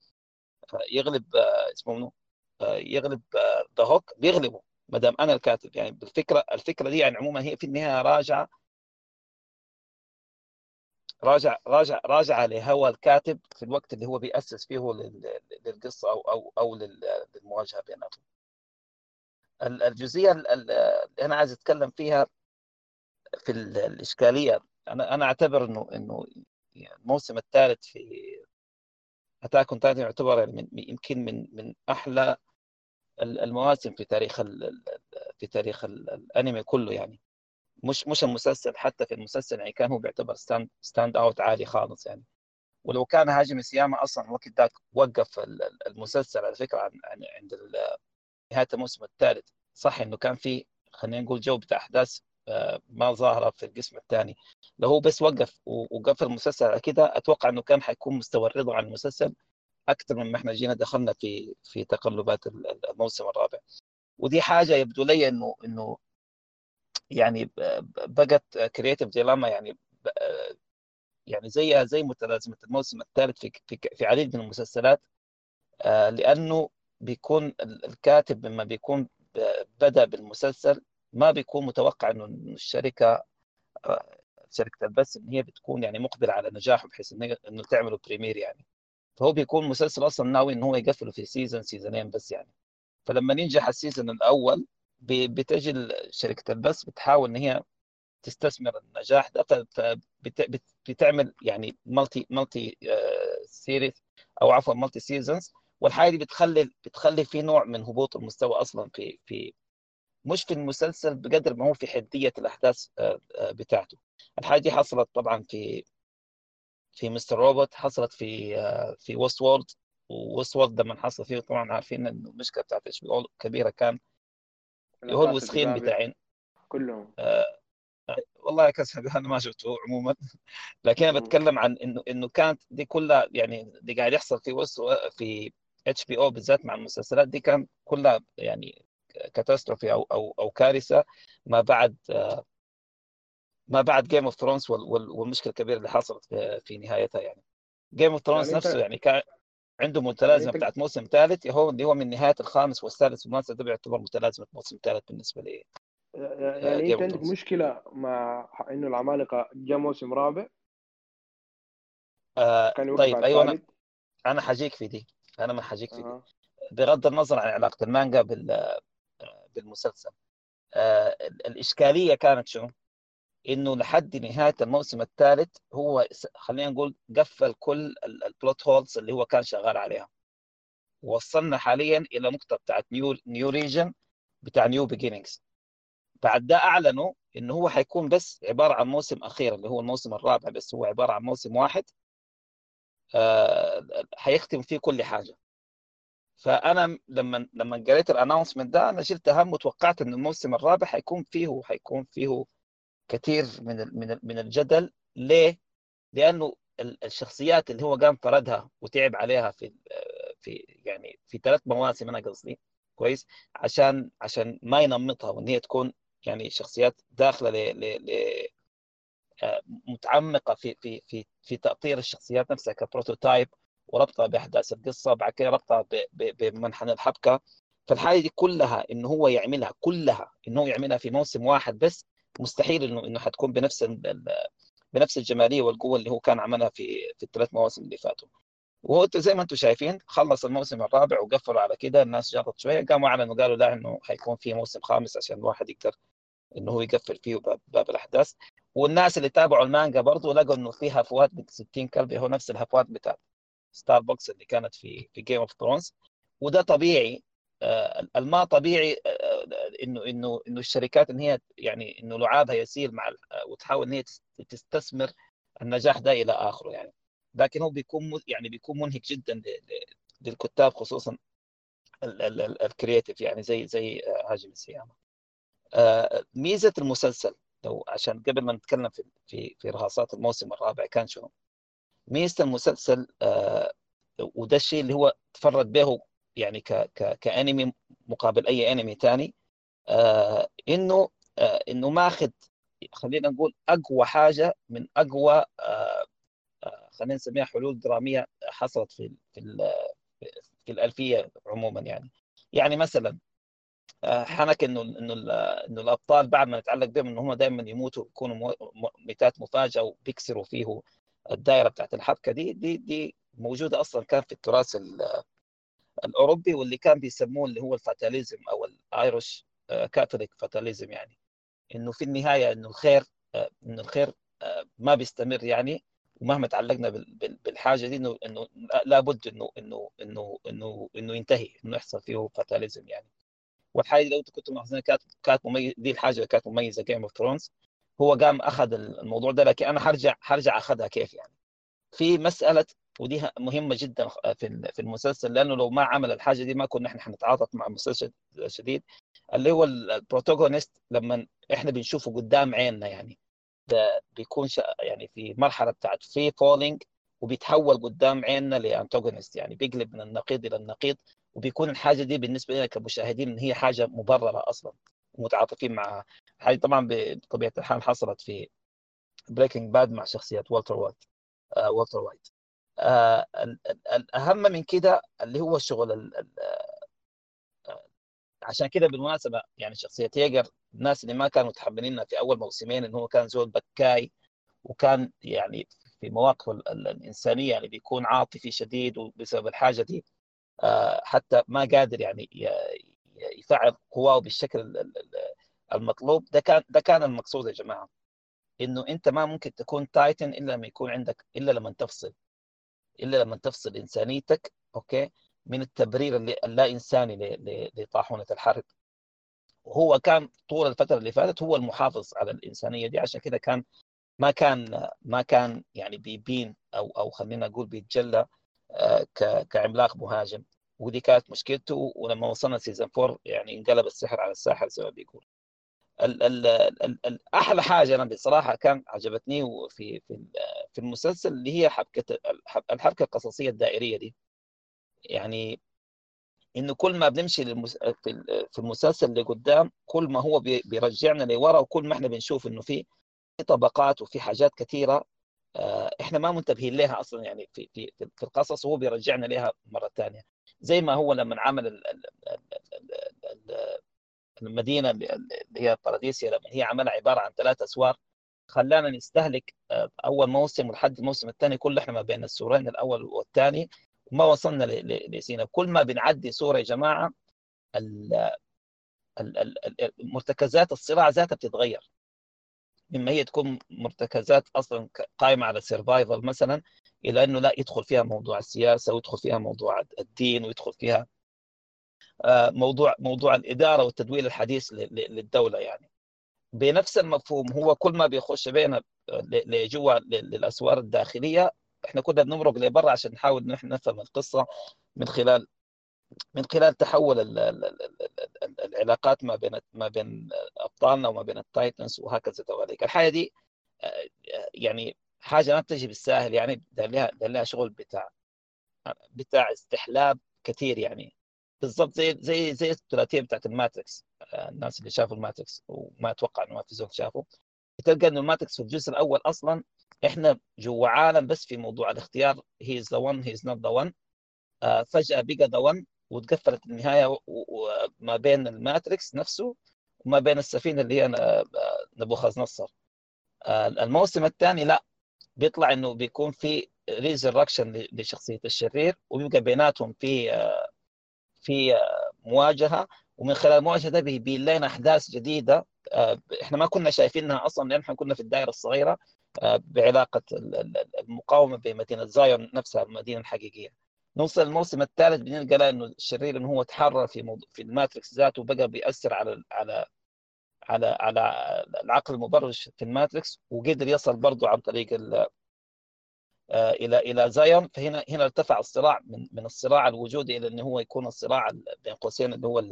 يغلب آه، اسمه منو آه، يغلب the Hulk بيغلبه ما دام أنا الكاتب يعني بالفكرة الفكرة دي يعني عموما هي في النهاية راجعه راجع راجع راجع لهوى الكاتب في الوقت اللي هو بيأسس فيه لل- للقصة أو أو أو لل- للمواجهة بيناتهم. ال- الجزئية ال- ال- اللي أنا عايز أتكلم فيها في ال- الإشكالية أنا أنا أعتبر إنه إنه الموسم الثالث في Attack on Titan يعتبر يعني من يمكن من من أحلى ال- المواسم في تاريخ في تاريخ ال- الأنمي كله يعني. مش مش المسلسل حتى في المسلسل يعني كان هو بيعتبر stand stand out عالي خالص يعني. ولو كان هاجيمي إيساياما أصلا الوقت ذاك وقف ال- ال- المسلسل على فكرة عن عن- عند نهاية الموسم الثالث. صح إنه كان في خلينا نقول جو بتاع أحداث ما ظاهره في القسم الثاني. لو هو بس وقف وقفل المسلسل. على كده أتوقع إنه كان حيكون مستوى الرضا عن المسلسل أكثر مما إحنا جينا دخلنا في في تقلبات ال- ال- الموسم الرابع. ودي حاجة يبدو لي إنه إنه يعني بقت creative dilemma يعني يعني زي زي متلازمة الموسم الثالث في في في عديد من المسلسلات آه، لأنه بيكون ال- الكاتب لما بيكون بدأ بالمسلسل ما بيكون متوقع إنه الشركة آه، شركة البث إن هي بتكون يعني مقبلة على نجاحه بحيث إنه تعمله premiere يعني. فهو بيكون مسلسل أصلا ناوي إن هو يقفله في season سيزونين بس يعني. فلما ينجح ال season الأول بتجي شركة البث بتحاول إن هي تستثمر النجاح ده فبتعمل يعني multi multi series أو عفوا multi seasons والحاجة دي بتخلي بتخلي في نوع من هبوط المستوى أصلا في في مش في المسلسل بقدر ما هو في حدية الأحداث آه، آه، بتاعته. الحاجة دي حصلت طبعا في في Mr. Robot حصلت في آه، في Westworld ووست وورد لما حصل فيه طبعا عارفين انه المشكلة بتاعت إتش بي كبيرة كان هو الوسخين بتاعين. كلهم. والله يا كسر أنا ما شفته عموما. لكن أنا. بتكلم عن إنه إنه كانت دي كلها يعني اللي قاعد يحصل في وس في إتش بي أو بالذات مع المسلسلات دي كان كلها يعني كاتاستروفي أو أو أو كارثة ما بعد ما بعد جيم اوف ثرونز والمشكلة الكبيرة اللي حصلت في, نهايتها يعني. Game of Thrones يعني نفسه يعني كان عنده متلازمة أنت- بتاعت موسم ثالث هو اللي هو من نهاية الخامس والسادس والموسم ده بيعتبر متلازمة موسم ثالث بالنسبة لي. يعني Game انت عندك. مشكلة مع إنه العمالقة جاء موسم رابع؟ آه طيب أيوه أنا أنا حجيك في دي أنا ما حجيك في دي. بغض النظر عن علاقة المانجا بال بالمسلسل. آه ال- الإشكالية كانت شو؟ إنه لحد نهاية الموسم الثالث هو خلينا نقول قفل كل ال- ال plot holes اللي هو كان شغال عليها. وصلنا حاليا إلى نقطة بتاعت new new origin بتاع new beginnings بعد ده أعلنوا إنه هو حيكون بس عبارة عن موسم أخير اللي هو الموسم الرابع بس هو عبارة عن موسم واحد. آه حيختم فيه كل حاجة. فأنا لما لما قريت ال announcement ده أنا شلت هم وتوقعت إن الموسم الرابع حيكون فيه حيكون فيه كثير من من من الجدل. ليه؟ لأنه ال- الشخصيات اللي هو قام فردها وتعب عليها في في يعني في ثلاث مواسم أنا قصدي. كويس؟ عشان عشان ما ينمطها وإن هي تكون يعني شخصيات داخلة ل ل ل آه، متعمقة في في في في تأطير الشخصيات نفسها كبروتوتايب وربطها بأحداث القصة بعد كده ربطها بمنحنى الحبكة. فالحاجة دي كلها إنه هو يعملها كلها إنه هو يعملها في موسم واحد بس مستحيل انه إنه حتكون بنفس بنفس الجمالية والقوة اللي هو كان عملها في في الثلاث مواسم اللي فاتوا. وهو زي ما أنتم شايفين خلص الموسم الرابع وقفلوا على كده الناس جرت شوية قاموا أعلنوا قالوا لا إنه حيكون في موسم خامس عشان الواحد يقدر إنه هو يقفل فيه باب, باب الأحداث. والناس اللي تابعوا المانجا برضه لقوا إنه في هفوات ب 60 كلب هو نفس الهفوات بتاعت ستاربكس اللي كانت في في Game of Thrones وده طبيعي آه، الما طبيعي آه، إنه إنه إنه الشركات إن هي يعني إنه لعابها يسير مع آه، وتحاول إن هي تس- تستثمر النجاح ده إلى آخره يعني. لكن هو بيكون يعني بيكون منهك جدا للكتاب خصوصا الكرياتيف يعني زي زي آه، هاجم السيامة. آه، ميزة المسلسل لو عشان قبل ما نتكلم في في في رهاصات الموسم الرابع كان شنو؟ ميزة المسلسل آه، وده الشيء اللي هو تفرد به يعني ك ك كأنمي مقابل أي أنمي ثاني آه إنه آه إنه ماخذ خلينا نقول أقوى حاجة من أقوى آه آه خلينا نسميها حلول درامية حصلت في في في الألفية عموما يعني. يعني مثلا آه، حنك إنه إنه إنه الأبطال بعد ما نتعلق بهم إنه هم دائما يموتوا يكونوا ميتات مفاجأة وبيكسروا فيه الدائرة بتاعت الحبكة دي دي دي موجودة أصلا كان في التراث ال- الأوروبي واللي كان بيسموه اللي هو ال fatalism أو ال Irish Catholic fatalism يعني. إنه في النهاية إنه الخير آه، إنه الخير آه، ما بيستمر يعني. ومهما تعلقنا بال- بال- بالحاجة دي إنه إنه لابد إنه إنه إنه إنه إنه ينتهي إنه يحصل فيه fatalism يعني. والحاجة لو كنتوا ملاحظين كانت كانت مميز دي الحاجة اللي كانت مميزة Game of Thrones هو قام أخذ الموضوع ده لكن أنا حرجع حرجع أخذها كيف يعني؟ في مسألة ودي مهمة جدا في في المسلسل لأنه لو ما عمل الحاجة دي ما كنا إحنا حنتعاطف مع المسلسل شديد اللي هو ال protagonist لما إحنا بنشوفه قدام عيننا يعني ده بيكون يعني في مرحلة بتاعت evolving وبيتحول قدام عيننا ل antagonist يعني بيقلب من النقيض إلى النقيض وبيكون الحاجة دي بالنسبة لنا كمشاهدين هي حاجة مبررة أصلا ومتعاطفين معها. هذه طبعا بطبيعة الحال حصلت في Breaking Bad مع شخصية والتر وايت والتر وايت ال- ال- الاهم من كده اللي هو الشغل ال- ال- آه، عشان كده بالمناسبة يعني شخصية ييجر الناس اللي ما كانوا متحملينها في أول موسمين انه هو كان زول بكاي وكان يعني في مواقف ال- ال- الإنسانية يعني بيكون عاطفي شديد وبسبب الحاجة دي آه، حتى ما قادر يعني يفعل قواه بالشكل ال- ال- ال- المطلوب ده كان ده كان المقصود يا جماعة إنه أنت ما ممكن تكون titan إلا لما يكون عندك إلا لما تفصل إلا لما تفصل إنسانيتك okay من التبرير اللا انساني لطاحونة الحرب. وهو كان طول الفترة اللي فاتت هو المحافظ على الإنسانية دي عشان كده كان ما كان ما كان يعني بيبين أو أو خلينا نقول بيتجلى آه، كعملاق مهاجم. ودي كانت مشكلته ولما وصلنا season 4 يعني انقلب السحر على الساحر زي ما بيقول ال ال ال ال أحلى حاجة أنا بصراحة كان عجبتني في في في المسلسل اللي هي حبكة الحب- الحبكة القصصية الدائرية دي. يعني إنه كل ما بنمشي للمس... في ال- في المسلسل لقدام كل ما هو بي- بيرجعنا لورا وكل ما إحنا بنشوف إنه في طبقات وفي حاجات كثيرة آه، إحنا ما منتبهين لها أصلا يعني في في في القصص وهو بيرجعنا لها مرة ثانية زي ما هو لما عمل ال- ال- ال- ال- ال- المدينة اللي هي باراديسيا لما هي عملها عبارة عن ثلاث أسوار. خلانا نستهلك آه، أول موسم ولحد الموسم الثاني كله إحنا ما بين السورين الأول والثاني. وما وصلنا لسينا. كل ما بنعدي سورة يا جماعة مرتكزات الصراع ذاتها بتتغير. مما هي تكون مرتكزات أصلا قائمة على السرفايفل مثلا إلى إنه لا يدخل فيها موضوع السياسة ويدخل فيها موضوع الدين ويدخل فيها موضوع موضوع الإدارة والتدوير الحديث للدولة يعني. بنفس المفهوم هو كل ما بيخش بينا ل- لجوا للأسوار الداخلية إحنا كنا بنمرق لبرا عشان نحاول إن إحنا نفهم القصة من خلال من خلال تحول ال- ال- ال- ال- ال- العلاقات ما بين ما بين أبطالنا وما بين ال titans وهكذا دواليك الحاجة دي آه، يعني حاجة ما بتجي بالساهل يعني ده لها شغل بتاع بتاع استحلاب كثير يعني. بالضبط زي زي زي الثلاثية بتاعت ال Matrix. آه، الناس اللي شافوا ال Matrix وما أتوقع إنه ما في زول شافه. تلقى إنه ال Matrix في الجزء الأول أصلا إحنا جوا عالم بس في موضوع الاختيار he is the one he is not the one فجأة بقى the one وتقفلت النهاية ما بين ال Matrix نفسه وما بين السفينة اللي هي نبوخذ نصر الموسم الثاني لا بيطلع إنه بيكون في resurrection لشخصية الشرير وبيبقى بيناتهم في في مواجهة ومن خلال المواجهه ده بيبين لنا أحداث جديدة. إحنا ما كنا شايفينها أصلا لأن إحنا كنا في الدائرة الصغيرة بعلاقة المقاومة بين مدينة زايون نفسها المدينة الحقيقية. نوصل الموسم الثالث بنلقى إنه الشرير إنه هو تحرر في موضوع في ال Matrix ذاته وبقى بيأثر على على على على العقل المبرمج في ال Matrix وقدر يصل برضه عن طريق إلى إلى زايون فهنا هنا ارتفع الصراع من من الصراع الوجودي إلى انه هو يكون الصراع بين قوسين اللي هو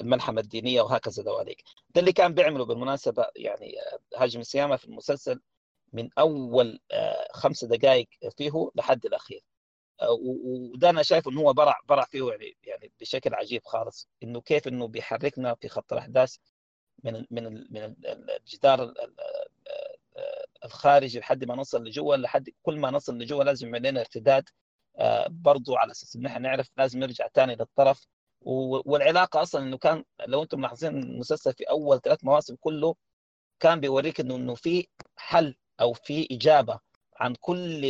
الملحمة الدينية وهكذا دواليك ده اللي كان بيعمله بالمناسبة يعني هاجيمي إيساياما في المسلسل من أول خمس دقائق فيه لحد الأخير. وده أنا شايف انه هو برع برع فيه يعني يعني بشكل عجيب خالص. إنه كيف إنه بيحركنا في خط الأحداث من من من الجدار الخارجي لحد ما نصل لجوا لحد كل ما نصل لجوا لازم يعمل لنا ارتداد برضو على أساس إن إحنا نعرف لازم نرجع ثاني للطرف. والعلاقة أصلا إنه كان لو أنتم ملاحظين المسلسل في أول ثلاث مواسم كله كان بيوريك إنه إنه في حل أو في إجابة عن كل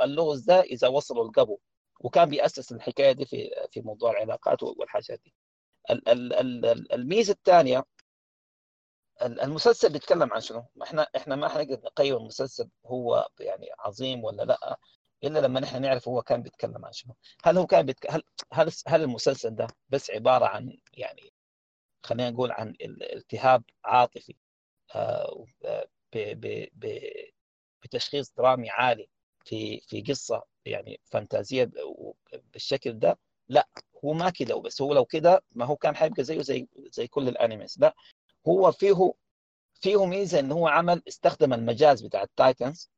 اللغز ده إذا وصلوا لقبو. وكان بيأسس الحكاية دي في في موضوع العلاقات والحاجات دي. الميزة الثانية المسلسل بيتكلم عن شنو؟ إحنا إحنا ما حنقدر نقيم المسلسل هو يعني عظيم ولا لأ إلا لما نحن نعرف هو كان بيتكلم عن شنو؟ هل هو كان بيتك... هل هل هل المسلسل ده بس عبارة عن يعني خلينا نقول عن التهاب عاطفي آه ب... ب... ب... بتشخيص درامي عالي في في قصة يعني فانتازية بالشكل ده لأ هو ما كده وبس هو لو كده ما هو كان حيبقى زيه زي زي كل ال animes لأ هو فيه فيه ميزة إن هو عمل استخدم المجاز بتاع ال titans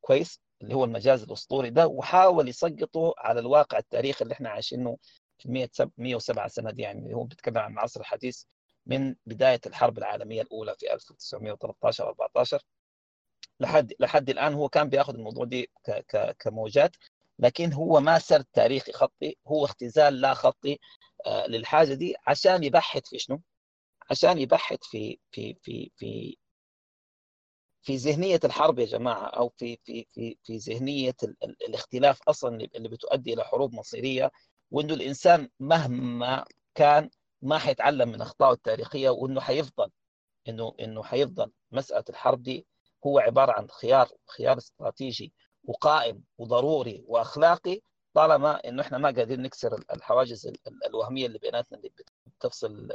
كويس اللي هو المجاز الأسطوري ده وحاول يسقطه على الواقع التاريخي اللي إحنا عايشينه في 107 سنة دي يعني هو بيتكلم عن العصر الحديث من بداية الحرب العالمية الأولى في 1913 14 لحد لحد الآن هو كان بياخذ الموضوع دي ك ك كموجات لكن هو ما سرد تاريخي خطي هو اختزال لا خطي آه للحاجة دي عشان يبحث في شنو؟ عشان يبحث في في في في في ذهنية الحرب يا جماعة أو في في في في ذهنية ال ال الاختلاف أصلا اللي بتؤدي إلى حروب مصيرية وإنه الإنسان مهما كان ما حيتعلم من أخطائه التاريخية وإنه حيفضل إنه إنه حيفضل. مسألة الحرب دي هو عبارة عن خيار خيار استراتيجي وقائم وضروري وأخلاقي طالما إنه إحنا ما قادرين نكسر الحواجز الوهمية اللي بيناتنا اللي بتفصل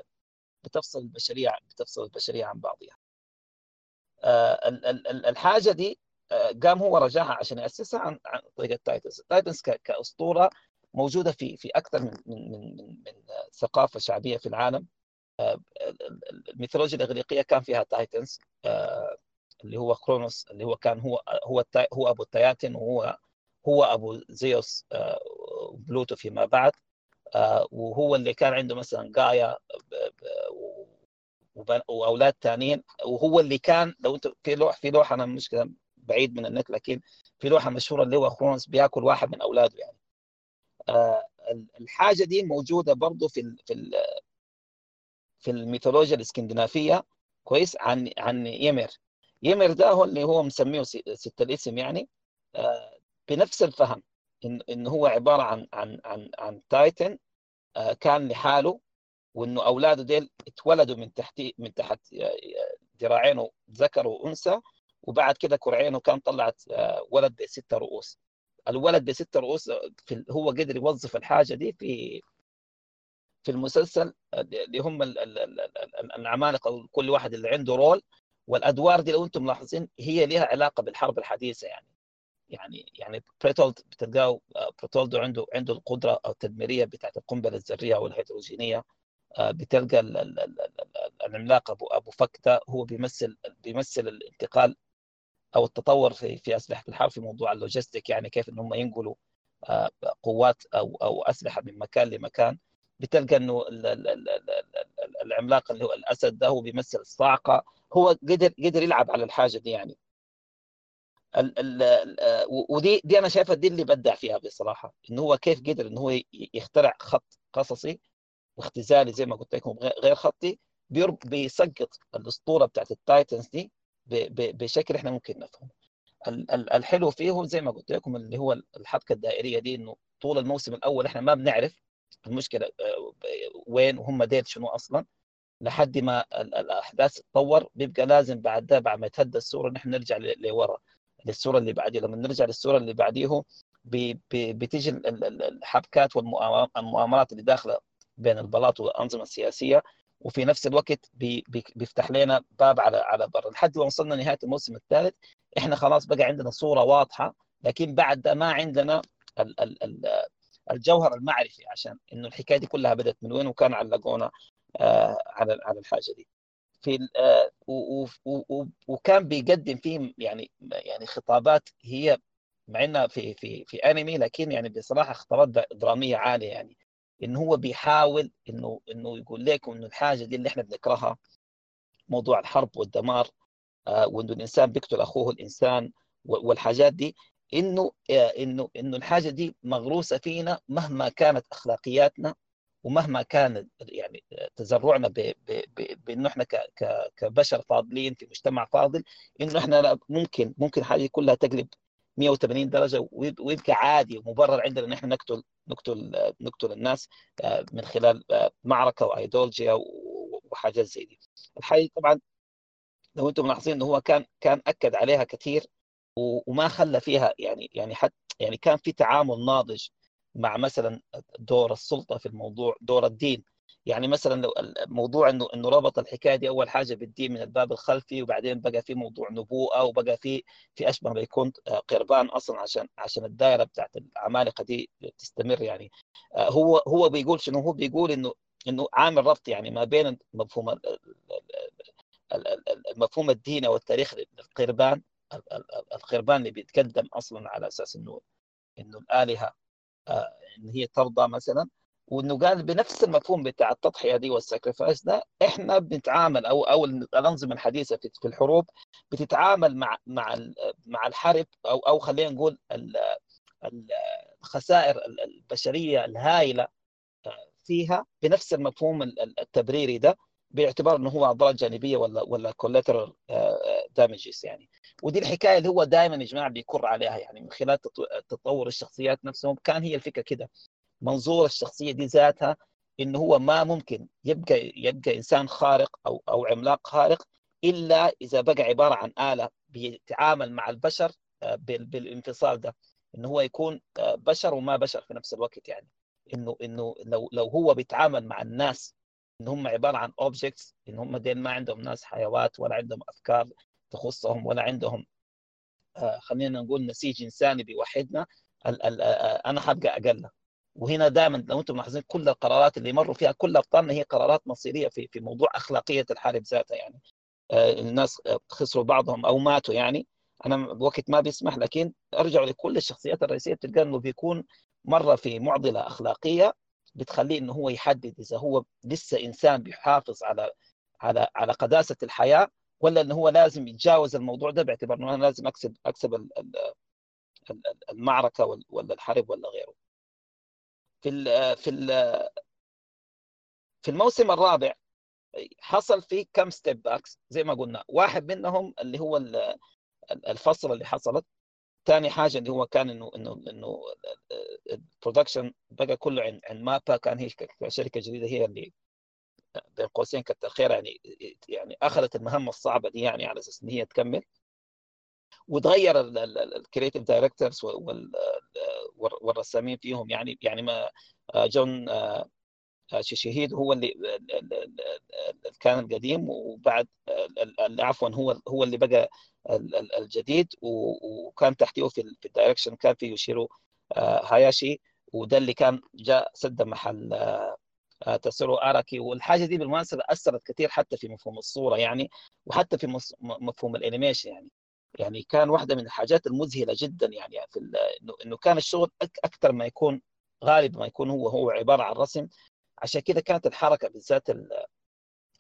بتفصل البشرية بتفصل البشرية عن بعضها. آه الحاجة دي آه قام هو رجعها عشان يأسسها عن عن طريق ال titans، ال titans كأسطورة موجودة في في أكثر من من من, من, من ثقافة شعبية في العالم. آه الميثولوجيا الإغريقية كان فيها titans اللي هو كرونوس اللي هو كان هو هو هو أبو التياتن وهو هو أبو زيوس بلوتو فيما بعد وهو اللي كان عنده مثلا جايا وأولاد ثانيين وهو اللي كان لو أنت في لوح في لوحة أنا مش بعيد من النت لكن في لوحة مشهورة اللي هو كرونوس بيأكل واحد من أولاده يعني. الحاجة دي موجودة برضه في في في الميثولوجيا الإسكندنافية. كويس؟ عن عن يمر. يمر ده هو اللي هو مسميه ست الاسم يعني. آه بنفس الفهم. إن, إن هو عبارة عن عن عن عن titan آه كان لحاله وإنه أولاده ديل اتولدوا من تحت من تحت ذراعينه ذكر وأنثى وبعد كده كرعينه كان طلعت آه ولد بستة رؤوس. الولد بستة رؤوس في هو قدر يوظف الحاجة دي في في المسلسل اللي هم العمالقة كل واحد اللي عنده role. والأدوار دي لو أنتم ملاحظين هي لها علاقة بالحرب الحديثة يعني. يعني يعني بريتولد بتلقاه بريتولد عنده عنده القدره التدميريه بتاعت القنبله الذريه أو الهيدروجينيه بتلقى العملاق ابو ابو فك ده هو بيمثل بيمثل الانتقال أو التطور في في اسلحه الحرب في موضوع logistic يعني كيف ان هم ينقلوا قوات أو أو اسلحه من مكان لمكان بتلقى انه العملاق اللي هو الاسد ده هو بيمثل الصاعقه هو قدر قدر يلعب على الحاجة دي يعني ال ال ال ودي دي أنا شايفها دي اللي بدع فيها بصراحة انه هو كيف قدر انه هو يخترع خط قصصي واختزالي زي ما قلت لكم غير خطي بيسقط الأسطورة بتاعت ال titans دي بشكل إحنا ممكن نفهمه. الحلو فيه زي ما قلت لكم اللي هو الحبكة الدائرية دي إنه طول الموسم الأول إحنا ما بنعرف المشكلة آه، وين وهم ديل شنو أصلا لحد ما الأحداث تطور بيبقى لازم بعد ده بعد ما يتهدى الصورة نحن نرجع لورا. للصورة اللي بعديه لما نرجع للصورة اللي بعديه بتيجي الحبكات والمؤامرات اللي داخلة بين البلاط والأنظمة السياسية وفي نفس الوقت بيفتح لنا باب على على برا. لحد ما وصلنا نهاية الموسم الثالث إحنا خلاص بقى عندنا صورة واضحة لكن بعد ما عندنا الجوهر المعرفي عشان إنه الحكاية دي كلها بدأت من وين؟ وكان علقونا آه، على على الحاجة دي. في آه، وكان بيقدم فيه يعني يعني خطابات هي مع إنها في في في أنمي لكن يعني بصراحة خطابات درامية عالية يعني. انه هو بيحاول إنه إنه يقول لكم إنه الحاجة دي اللي إحنا بنكرهها موضوع الحرب والدمار آه، وإنه الإنسان بيقتل أخوه الإنسان والحاجات دي إنه إنه إنه الحاجة دي مغروسة فينا مهما كانت أخلاقياتنا ومهما كان يعني تزرعنا بأنه إحنا كبشر فاضلين في مجتمع فاضل إنه إحنا ممكن ممكن حاجة كلها تقلب 180 درجة ويبقى عادي ومبرر عندنا إن إحنا نقتل نقتل نقتل الناس آه، من خلال آه، معركة وأيديولوجيا وحاجات زي دي. الحقيقة طبعا لو أنتم ملاحظين إنه هو كان كان أكد عليها كثير وما خلى فيها يعني يعني حتى يعني كان في تعامل ناضج مع مثلا دور السلطة في الموضوع دور الدين. يعني مثلا لو الموضوع إنه إنه ربط الحكاية دي أول حاجة بالدين من الباب الخلفي وبعدين بقى في موضوع نبوءة وبقى في في أشبه ما يكون قربان أصلا عشان عشان الدائرة بتاعت العمالقة دي تستمر يعني. آه، هو هو بيقول شنو؟ هو بيقول إنه إنه عامل ربط يعني ما بين مفهوم المفهوم الديني والتاريخ للقربان القربان اللي بيتقدم أصلا على أساس إنه إنه الآلهة آه، إن هي ترضى مثلا. وإنه قال بنفس المفهوم بتاع التضحية دي والساكرفايس ده إحنا بنتعامل أو أو الأنظمة الحديثة في الحروب بتتعامل مع مع مع الحرب أو أو خلينا نقول الخسائر البشرية الهائلة آه، فيها بنفس المفهوم التبريري ده. باعتبار إنه هو أضرار جانبية ولا ولا كولاترال دامجز يعني. ودي الحكاية اللي هو دائما يا جماعة بيكر عليها يعني من خلال تطور الشخصيات نفسهم. كان هي الفكرة كده. منظور الشخصية دي ذاتها إنه هو ما ممكن يبقى يبقى إنسان خارق أو أو عملاق خارق إلا إذا بقى عبارة عن آلة بيتعامل مع البشر آه، بالانفصال ده. إنه هو يكون آه، بشر وما بشر في نفس الوقت يعني. إنه إنه لو لو هو بيتعامل مع الناس إن هم عبارة عن اوبجكتس إن هم دين ما عندهم ناس حيوات ولا عندهم أفكار تخصهم ولا عندهم آه خلينا نقول نسيج إنساني بيوحدنا ال ال آه أنا حبقى أقل وهنا دائما لو أنتم ملاحظين كل القرارات اللي مروا فيها كل ابطالنا هي قرارات مصيرية في في موضوع أخلاقية الحرب ذاتها يعني. آه الناس خسروا بعضهم أو ماتوا يعني. أنا الوقت ما بيسمح لكن ارجعوا لكل الشخصيات الرئيسية بتلقى إنه بيكون مرة في معضلة أخلاقية بتخليه إنه هو يحدد إذا هو لسه إنسان بيحافظ على على على قداسة الحياة ولا إنه هو لازم يتجاوز الموضوع ده باعتبار إنه أنا لازم أكسب أكسب المعركة ولا الحرب ولا غيره. في ال في ال في الموسم الرابع حصل في كم step backs زي ما قلنا واحد منهم اللي هو الفصل اللي حصلت ثاني حاجة اللي هو كان انه انه إنه ال production بقى كله عند عند MAPPA. كان هي كشركه جديدة هي اللي بين قوسين كتر خير يعني يعني أخذت المهمة الصعبة دي يعني على أساس إن هي تكمل. وتغير ال creative directors والرسامين فيهم يعني يعني ما جون شيشيهيد هو اللي كان القديم. وبعد عفوا هو هو اللي بقى الجديد وكان تحتيه في الدايركشن كان في يوشيرو آه، هاياشي وده اللي كان جاء سد محل آه، تسيرو أراكي. والحاجة دي بالمناسبة أثرت كثير حتى في مفهوم الصورة يعني وحتى في مفهوم الأنيميشن يعني. يعني كان واحدة من الحاجات المذهلة جدا يعني في انه كان الشغل أكثر ما يكون غالب ما يكون هو هو عبارة عن رسم. عشان كده كانت الحركة بالذات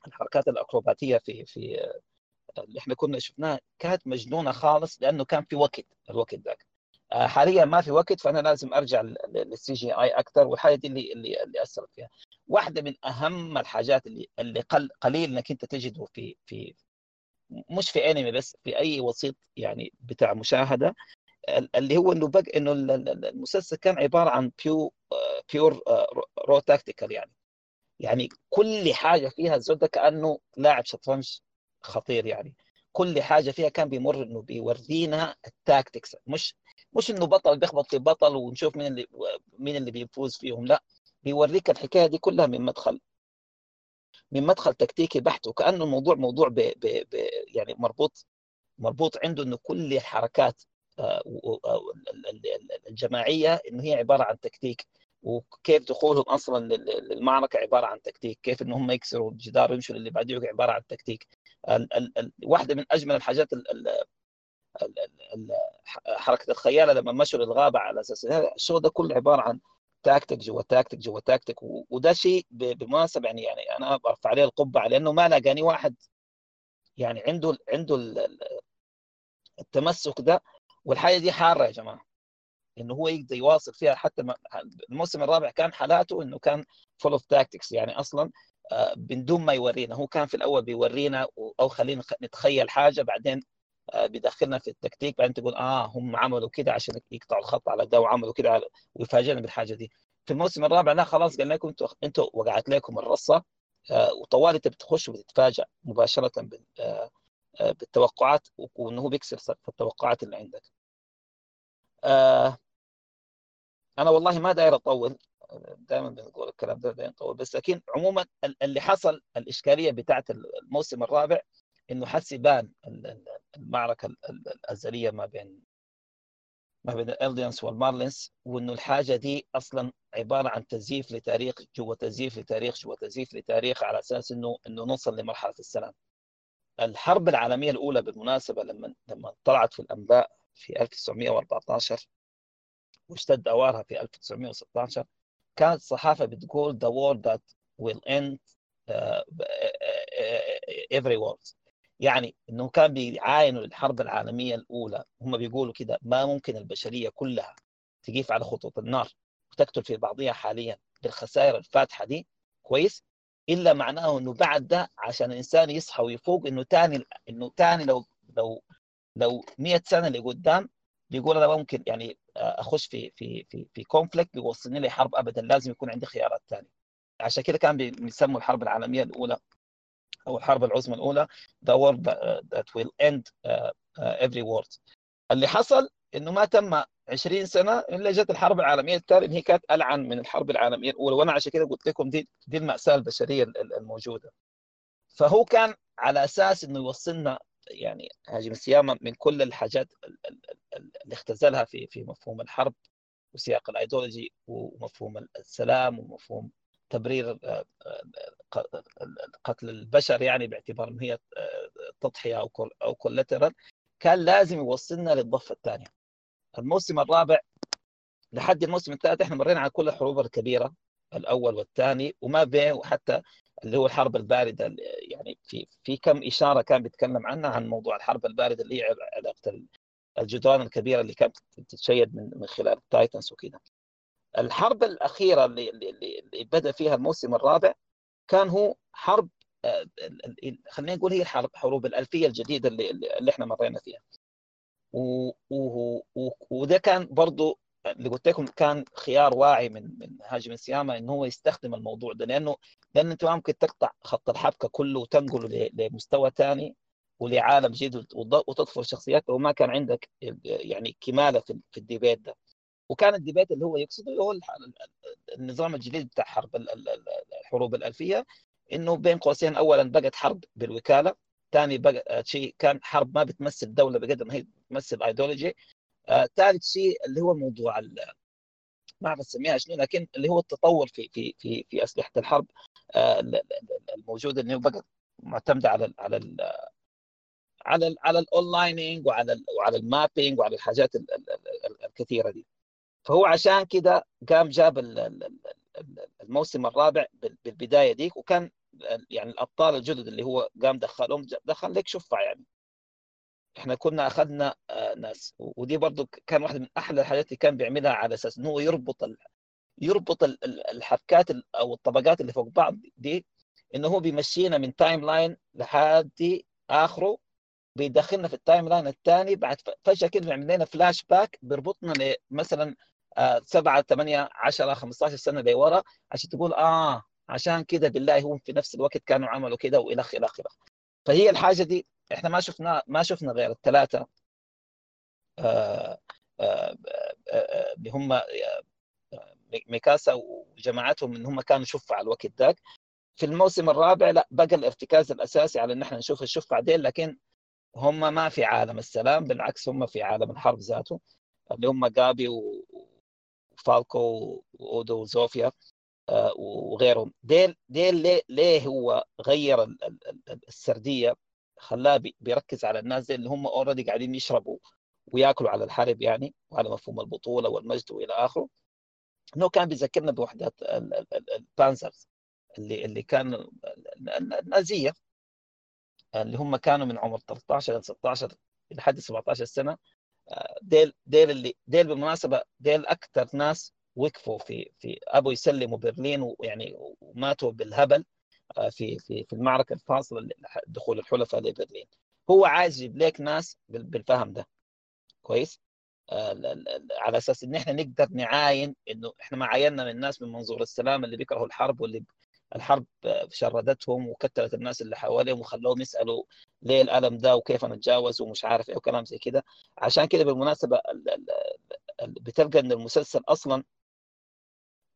الحركات الأكروباتية في في اللي إحنا كنا شفناها كانت مجنونة خالص لأنه كان في وقت الوقت ذاك. آه، حاليا ما في وقت فأنا لازم أرجع للسي جي آي أكثر والحاجة دي اللي اللي اللي أثرت فيها. واحدة من أهم الحاجات اللي اللي قل قليل إنك أنت تجده في في مش في انمي بس في أي وسيط يعني بتاع مشاهدة اللي هو إنه بق إنه المسلسل كان عبارة عن بيو pure رو tactical يعني. يعني كل حاجة فيها الزود كأنه لاعب شطرنج. خطير يعني. كل حاجة فيها كان بيمر إنه بيورينا ال tactics. مش مش إنه بطل بيخبط في بطل ونشوف مين اللي مين اللي بيفوز فيهم لا. بيوريك الحكاية دي كلها من مدخل من مدخل تكتيكي بحت. وكأنه الموضوع موضوع ب ب ب يعني مربوط مربوط عنده إنه كل الحركات آه، الجماعية إنه هي عبارة عن تكتيك. وكيف دخولهم أصلا للمعركة عبارة عن تكتيك، كيف ان هم يكسروا الجدار ويمشوا للي بعديه عبارة عن تكتيك. ال ال ال واحدة من أجمل الحاجات ال ال ال ال حركة الخيالة لما مشوا للغابة على أساس الشو ده كله عبارة عن تاكتيك جوا تاكتيك جوا تاكتيك وده شيء بالمناسبه يعني يعني أنا برفع عليه القبعه لأنه ما لاقاني واحد يعني عنده عنده التمسك ده والحاجة دي حارة يا جماعة. إنه هو يقدر يواصل فيها حتى الموسم الرابع كان حالاته إنه كان full of tactics يعني أصلا آه، من دون ما يورينا هو كان في الأول بيورينا أو خلينا نتخيل حاجة بعدين آه، بيدخلنا في التكتيك بعدين تقول آه هم عملوا كده عشان يقطعوا الخط على ده وعملوا كده ويفاجئنا بالحاجة دي. في الموسم الرابع لا خلاص قال لكم أنتوا أنتوا وقعت لكم الرصة آه، وطوالي انت بتخش وتتفاجئ مباشرة بالتوقعات وإنه هو بيكسر التوقعات اللي عندك. أنا والله ما داير أطول دائما بنقول الكلام ده داير نطول بس لكن عموما اللي حصل الإشكالية بتاعت الموسم الرابع إنه حس يبان المعركة الأزلية ما بين ما بين الالديانس والمارلينز وإنه الحاجة دي أصلا عبارة عن تزييف لتاريخ جوا تزييف لتاريخ جوا تزييف لتاريخ على أساس إنه إنه نوصل لمرحلة السلام. الحرب العالمية الأولى بالمناسبة لما لما طلعت في الأنباء في 1914 واشتد أوارها في 1916 كانت الصحافة بتقول the war that will end uh, every war يعني إنه كان بيعاينوا الحرب العالمية الأولى. هم بيقولوا كده ما ممكن البشرية كلها تقيف على خطوط النار وتقتل في بعضها حاليا بالخسائر الفاتحة دي. كويس. إلا معناه إنه بعد ده عشان الإنسان يصحى ويفوق إنه ثاني إنه ثاني لو لو لو 100 سنة لقدام بيقول أنا ممكن يعني آه، أخش في في في في كونفليكت بيوصلني لي حرب ابدا لازم يكون عندي خيارات ثانية عشان كده كان بيسموا الحرب العالمية الأولى أو الحرب العظمى الأولى the war that will end uh, every war. اللي حصل إنه ما تم 20 سنة إلا جت الحرب العالمية الثانية هي كانت ألعن من الحرب العالمية الأولى وأنا عشان كده قلت لكم دي دي المأساة البشرية الموجودة. فهو كان على أساس إنه يوصلنا يعني هاجم السيامة من كل الحاجات اللي اختزلها في في مفهوم الحرب وسياق الأيديولوجي ومفهوم السلام ومفهوم تبرير آه، آه، قتل البشر يعني باعتبار إن هي آه، تضحية أو أو كان لازم يوصلنا للضفة الثانية. الموسم الرابع لحد الموسم الثالث إحنا مرينا على كل الحروب الكبيرة الأول والثاني وما بين وحتى اللي هو الحرب الباردة يعني في في كم إشارة كان بيتكلم عنها عن موضوع الحرب الباردة اللي هي علاقه الجدران الكبيرة اللي كانت تتشيد من من خلال التايتنز وكذا. الحرب الأخيرة اللي, اللي, اللي بدأ فيها الموسم الرابع كان هو حرب آه، خلينا نقول هي الحرب حروب الألفية الجديدة اللي, اللي إحنا مرينا فيها. وده كان برضه اللي قلت لكم كان خيار واعي من من هاجم السيامه إنه هو يستخدم الموضوع ده لأنه لأن أنت ممكن تقطع خط الحبكة كله وتنقله لمستوى ثاني ولعالم جديد وتطفر شخصيات وما كان عندك يعني كمالة في ال debate ده. وكان ال debate اللي هو يقصده هو النظام الجديد بتاع حرب الحروب الألفية إنه بين قوسين اولا بقت حرب بالوكالة ثاني بقى شيء كان حرب ما بتمثل دولة بقدر ما هي بتمثل ايديولوجي ثالث شيء اللي هو موضوع ما أعرف أسميها شنو لكن اللي هو التطور في في في في أسلحة الحرب آه، الموجوده اللي هو بقى معتمده على على ال على ال على ال onlining وعلى ال وعلى ال mapping وعلى الحاجات الكثيرة دي. فهو عشان كده قام جاب الموسم الرابع بالبداية ديك وكان يعني الأبطال الجدد اللي هو قام دخلهم دخل لك شفع يعني. إحنا كنا أخذنا آه، ناس. ودي برضو كان واحدة من أحلى الحاجات اللي كان بيعملها على أساس إنه يربط ال... يربط الحبكات أو الطبقات اللي فوق بعض دي إنه هو بيمشينا من timeline لحد آخره بيدخلنا في ال timeline الثاني بعد فجأة كده بيعمل لنا فلاش باك بيربطنا مثلا 7 8 10 15 سنة لورا عشان تقول آه عشان كده بالله هم في نفس الوقت كانوا عملوا كده وإلى آخره. فهي الحاجة دي إحنا ما شفنا ما شفنا غير الثلاثه آه، آه، آه، اللي هم ميكاسا وجماعتهم إن هم كانوا شفع الوقت ذاك. في الموسم الرابع لا بقى الارتكاز الأساسي على إن إحنا نشوف الشفع ديل لكن هم ما في عالم السلام بالعكس هم في عالم الحرب ذاته. اللي هم غابي وفالكو وأودو وزوفيا وغيرهم. ديل ديل ليه, ليه هو غير السردية؟ خلاه بيركز على الناس اللي هم already قاعدين يشربوا وياكلوا على الحرب يعني وعلى مفهوم البطولة والمجد وإلى آخره. إنه كان بيذكرنا بوحدات ال Panzers اللي اللي كان النازيه اللي هم كانوا من عمر 13 ل 16 لحد 17 سنة. ديل ديل اللي ديل بالمناسبة ديل أكثر ناس وقفوا في في أبوا يسلموا برلين ويعني وماتوا بالهبل. آه، في في في المعركة الفاصلة دخول الحلفاء لبرلين. هو عايز يجيب لك ناس بالفهم ده. كويس؟ آه، على أساس إن إحنا نقدر نعاين إنه إحنا ما عايننا من الناس من منظور السلام اللي بيكرهوا الحرب واللي الحرب شردتهم وكتلت الناس اللي حواليهم وخلوهم يسألوا ليه الألم ده وكيف نتجاوز ومش عارف إيه وكلام زي كده. عشان كده بالمناسبة بتلقى إن المسلسل أصلا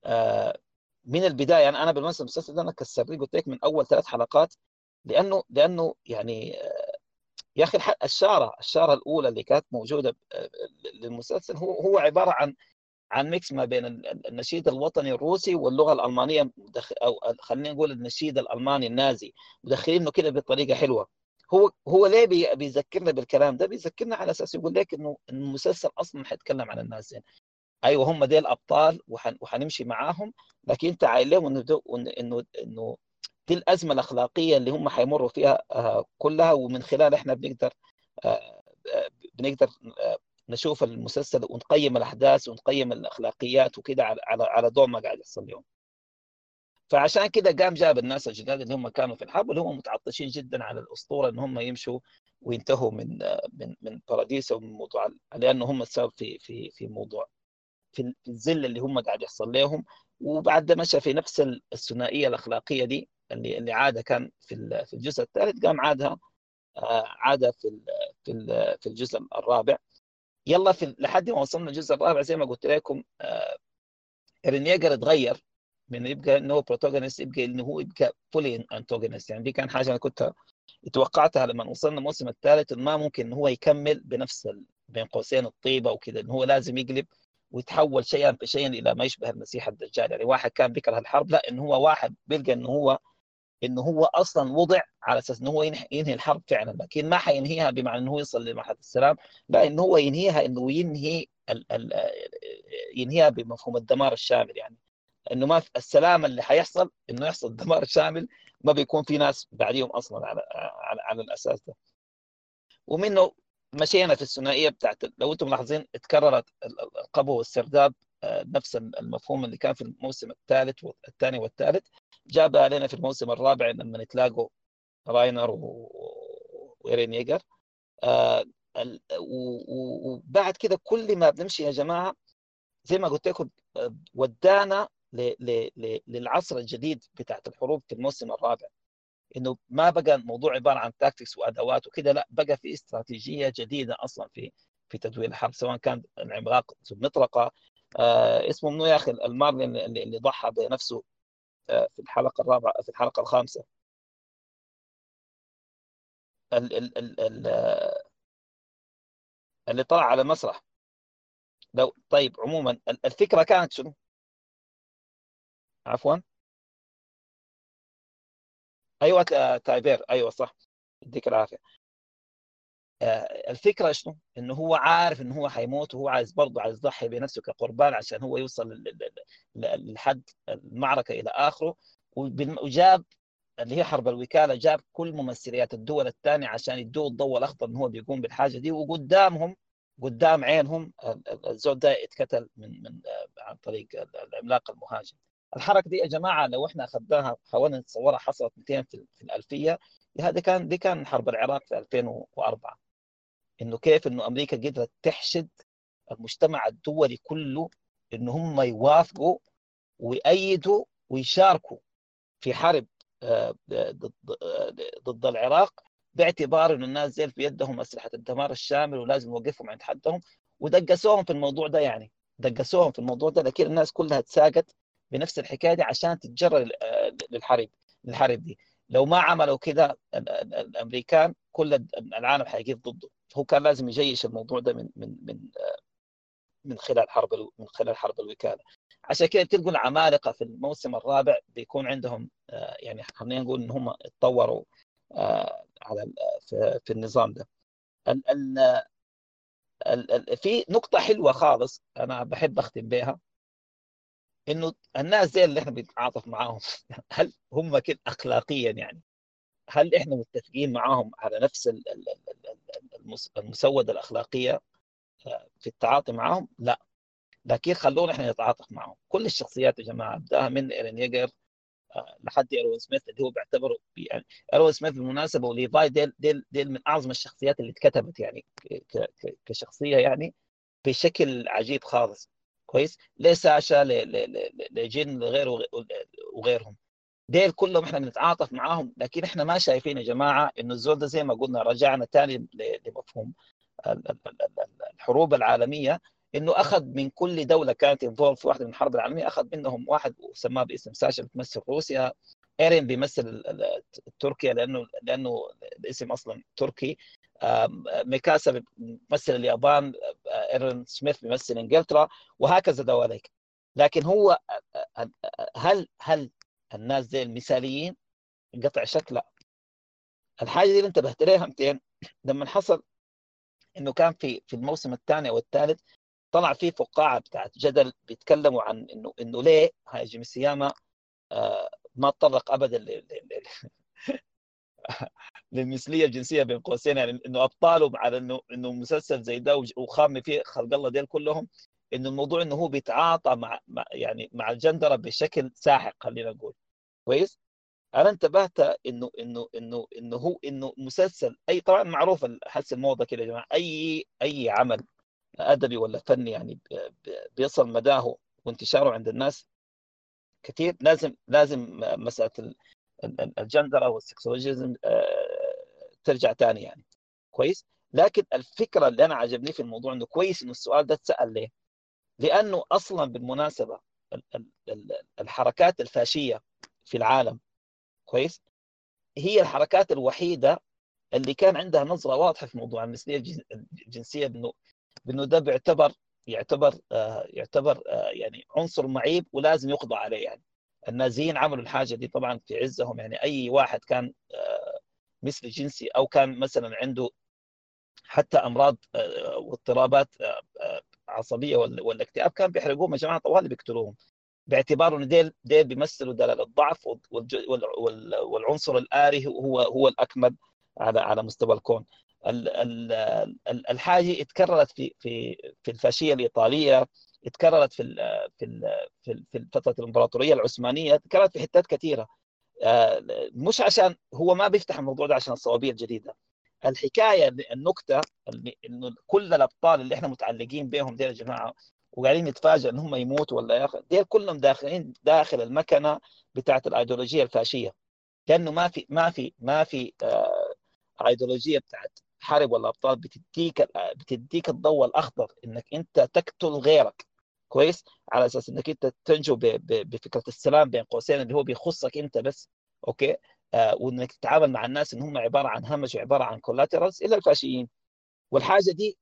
آه، من البداية يعني أنا بالمناسبة المسلسل ده أنا كسرت قلت لك من أول ثلاث حلقات لأنه لأنه يعني آه، يا أخي الشارة الشارة الأولى اللي كانت موجودة آه، للمسلسل هو هو عبارة عن عن ميكس ما بين النشيد الوطني الروسي واللغة الألمانية أو خلينا نقول النشيد الألماني النازي. مدخلينه كده بطريقة حلوة. هو هو ليه بيذكرنا بالكلام ده؟ بيذكرنا على أساس يقول لك إنه المسلسل أصلا حيتكلم عن النازين أيوه هم دي الأبطال وحن وحنمشي معاهم. لكن أنت عايل لهم إنه إنه إنه دي الأزمة الأخلاقية اللي هم حيمروا فيها آه، كلها. ومن خلال إحنا بنقدر آه، آه، بنقدر نشوف المسلسل ونقيم الأحداث ونقيم الأخلاقيات وكده على على ضوء ما قاعد يحصل اليوم. فعشان كده قام جاب الناس الجداد اللي هم كانوا في الحرب اللي هم متعطشين جدا على الأسطورة إن هم يمشوا وينتهوا من من من باراديس ومن موضوع لأنه هم السبب في في في موضوع في الذل اللي هم قاعد يحصل لهم وبعد مشى في نفس الثنائية الأخلاقية دي اللي اللي عاده كان في في الجزء الثالث قام عادها آه، عاده في في في الجزء الرابع. يلا في لحد ما وصلنا الجزء الرابع زي ما قلت لكم آه، رينيجر اتغير من يبقى إنه هو protagonist يبقى إنه هو يبقى fully antagonist يعني دي كان حاجة أنا كنت توقعتها لما وصلنا الموسم الثالث ما ممكن إنه هو يكمل بنفس بين قوسين الطيبة وكذا إنه هو لازم يقلب ويتحول شيئا فشيئا إلى ما يشبه المسيح الدجال. يعني واحد كان بيكره الحرب لا إنه هو واحد بيلقى إنه هو إنه هو أصلا وضع على أساس إنه هو ينهي الحرب فعلا. لكن ما حينهيها بمعنى إنه يصل لمرحله السلام لا إنه هو ينهيها إنه ينهي ال ال ينهيها بمفهوم الدمار الشامل. يعني إنه ما السلام اللي حيحصل إنه يحصل دمار شامل ما بيكون في ناس بعديهم أصلا على على, على الأساس ده. ومنه مشينا في الثنائيه بتاعت لو أنتم ملاحظين اتكررت القبو والسرداب آه، نفس المفهوم اللي كان في الموسم الثالث والثاني والثالث. جاب علينا في الموسم الرابع لما نتلاقوا راينر وإيرين ييجر. آه، وبعد كده كل ما بنمشي يا جماعة زي ما قلت لكم آه، ودانا للعصر الجديد بتاعت الحروب في الموسم الرابع. إنه ما بقى الموضوع عبارة عن تاكتكس وأدوات وكذا لا بقى في استراتيجية جديدة أصلا في في تدوير الحرب سواء كان العملاق ذو المطرقة. آه اسمه منو يا أخي؟ المارلين اللي, اللي ضحى بنفسه آه في الحلقة الرابعة في الحلقة الخامسة. ال ال ال ال اللي طلع على المسرح لو طيب عموما الفكرة كانت شنو؟ عفوا. أيوه تايبير. أيوه صح. يديك العافية. آه، الفكرة شنو؟ إنه هو عارف إنه هو حيموت وهو عايز برضه عايز يضحي بنفسه كقربان عشان هو يوصل لحد المعركة إلى آخره. وجاب اللي هي حرب الوكالة جاب كل ممثليات الدول الثانية عشان يدوا الضوء الأخضر انه هو بيقوم بالحاجة دي. وقدامهم قدام عينهم الزول ده اتقتل من من عن طريق العملاق المهاجم الحركة دي يا جماعة لو إحنا أخذناها حاولنا نتصورها حصلت 200 في الألفية هذا كان دي كان حرب العراق في 2004 إنه كيف إنه أمريكا قدرت تحشد المجتمع الدولي كله إنه هم يوافقوا ويأيدوا ويشاركوا في حرب ضد ضد العراق باعتبار إنه الناس زي في يدهم أسلحة الدمار الشامل ولازم نوقفهم عند حدهم. ودقسوهم في الموضوع ده يعني دقسوهم في الموضوع ده لكن الناس كلها تساقط. بنفس الحكاية دي عشان تتجرى للحرب للحرب دي. لو ما عملوا كده الأمريكان كل العالم حيقف ضده. هو كان لازم يجيش الموضوع ده من من من من خلال حرب من خلال حرب الوكالة. عشان كده تلقوا العمالقة في الموسم الرابع بيكون عندهم يعني خلينا نقول إن هم اتطوروا على في النظام ده. في نقطة حلوة خالص أنا بحب أختم بها إنه الناس زي اللي إحنا بنتعاطف معاهم. هل هم كده أخلاقيا يعني؟ هل إحنا متفقين معاهم على نفس المسودة الأخلاقية في التعاطي معاهم؟ لا. لكن خلونا إحنا نتعاطف معاهم. كل الشخصيات يا جماعة بداها من إيرين ييجر لحد إيروين سميث اللي هو بيعتبره يعني إيروين سميث بالمناسبة وليفاي ديل ديل ديل من أعظم الشخصيات اللي اتكتبت يعني كشخصية يعني بشكل عجيب خالص. كويس؟ لساشا لجين لغيره وغيرهم. ديل كلهم إحنا بنتعاطف معاهم لكن إحنا ما شايفين يا جماعة إنه الزول ده زي ما قلنا رجعنا ثاني لمفهوم الحروب العالمية إنه أخذ من كل دولة كانت involved في واحدة من الحرب العالمية أخذ منهم واحد وسماه باسم ساشا بتمثل روسيا. إيرين بيمثل تركيا لأنه لأنه الاسم أصلا تركي. ميكاسا بيمثل اليابان ايرين سميث بيمثل إنجلترا وهكذا دواليك لكن هو هل هل الناس زي المثاليين؟ قطع شك لا. الحاجة دي اللي انتبهت لها 200 لما حصل إنه كان في في الموسم الثاني أو الثالث طلع في فقاعة بتاعت جدل بيتكلموا عن إنه إنه ليه هاي جيمي سياما آه ما تطرق ابدا للمثلية الجنسية بين قوسين يعني إنه ابطاله على إنه إنه مسلسل زي ده وخام فيه خلق الله ديل كلهم إنه الموضوع إنه هو بيتعاطى مع, مع يعني مع الجندرة بشكل ساحق خلينا نقول. كويس؟ أنا انتبهت إنه إنه إنه إنه هو إنه مسلسل أي طبعا معروف حس الموضة كده يا جماعة أي أي عمل أدبي ولا فني يعني بيصل مداه وانتشاره عند الناس كثير لازم لازم مسألة الجندر أو السكسولوجيزم ترجع ثاني يعني. كويس؟ لكن الفكرة اللي أنا عجبني في الموضوع إنه كويس إنه السؤال ده اتسأل ليه؟ لأنه أصلا بالمناسبة الحركات الفاشية في العالم كويس؟ هي الحركات الوحيدة اللي كان عندها نظرة واضحة في موضوع المثلية الجنسية بإنه بإنه ده بيعتبر يعتبر آه يعتبر آه يعني عنصر معيب ولازم يقضى عليه يعني. النازيين عملوا الحاجة دي طبعا في عزهم. يعني أي واحد كان آه مثل جنسي أو كان مثلا عنده حتى أمراض واضطرابات عصبية ولا اكتئاب كان بيحرقوهم يا جماعة طوال بيقتلوهم. باعتبار انه ديل ديل بيمثلوا دلال الضعف والعنصر الآري هو هو الأكمل على على مستوى الكون. الحاجة اتكررت في في في الفاشية الإيطالية. اتكررت في في في, فترة الإمبراطورية العثمانية اتكررت في حتات كثيرة. مش عشان هو ما بيفتح الموضوع ده عشان الصوابيه الجديدة. الحكاية النكتة إنه كل الأبطال اللي إحنا متعلقين بهم يا جماعة وقاعدين نتفاجئ إن هم يموتوا ولا يا أخي ديل كلهم داخلين داخل المكنة بتاعت الأيديولوجية الفاشية. لأنه ما في ما في ما في آه أيديولوجية بتاعت حرب ولا أبطال بتديك بتديك الضوء الأخضر إنك أنت تقتل غيرك. كويس؟ على أساس إنك أنت تنجو بفكرة السلام بين قوسين اللي هو بيخصك أنت بس أوكي؟ آه وإنك تتعامل مع الناس إن هم عبارة عن همج وعباره عن collaterals إلا الفاشيين. والحاجة دي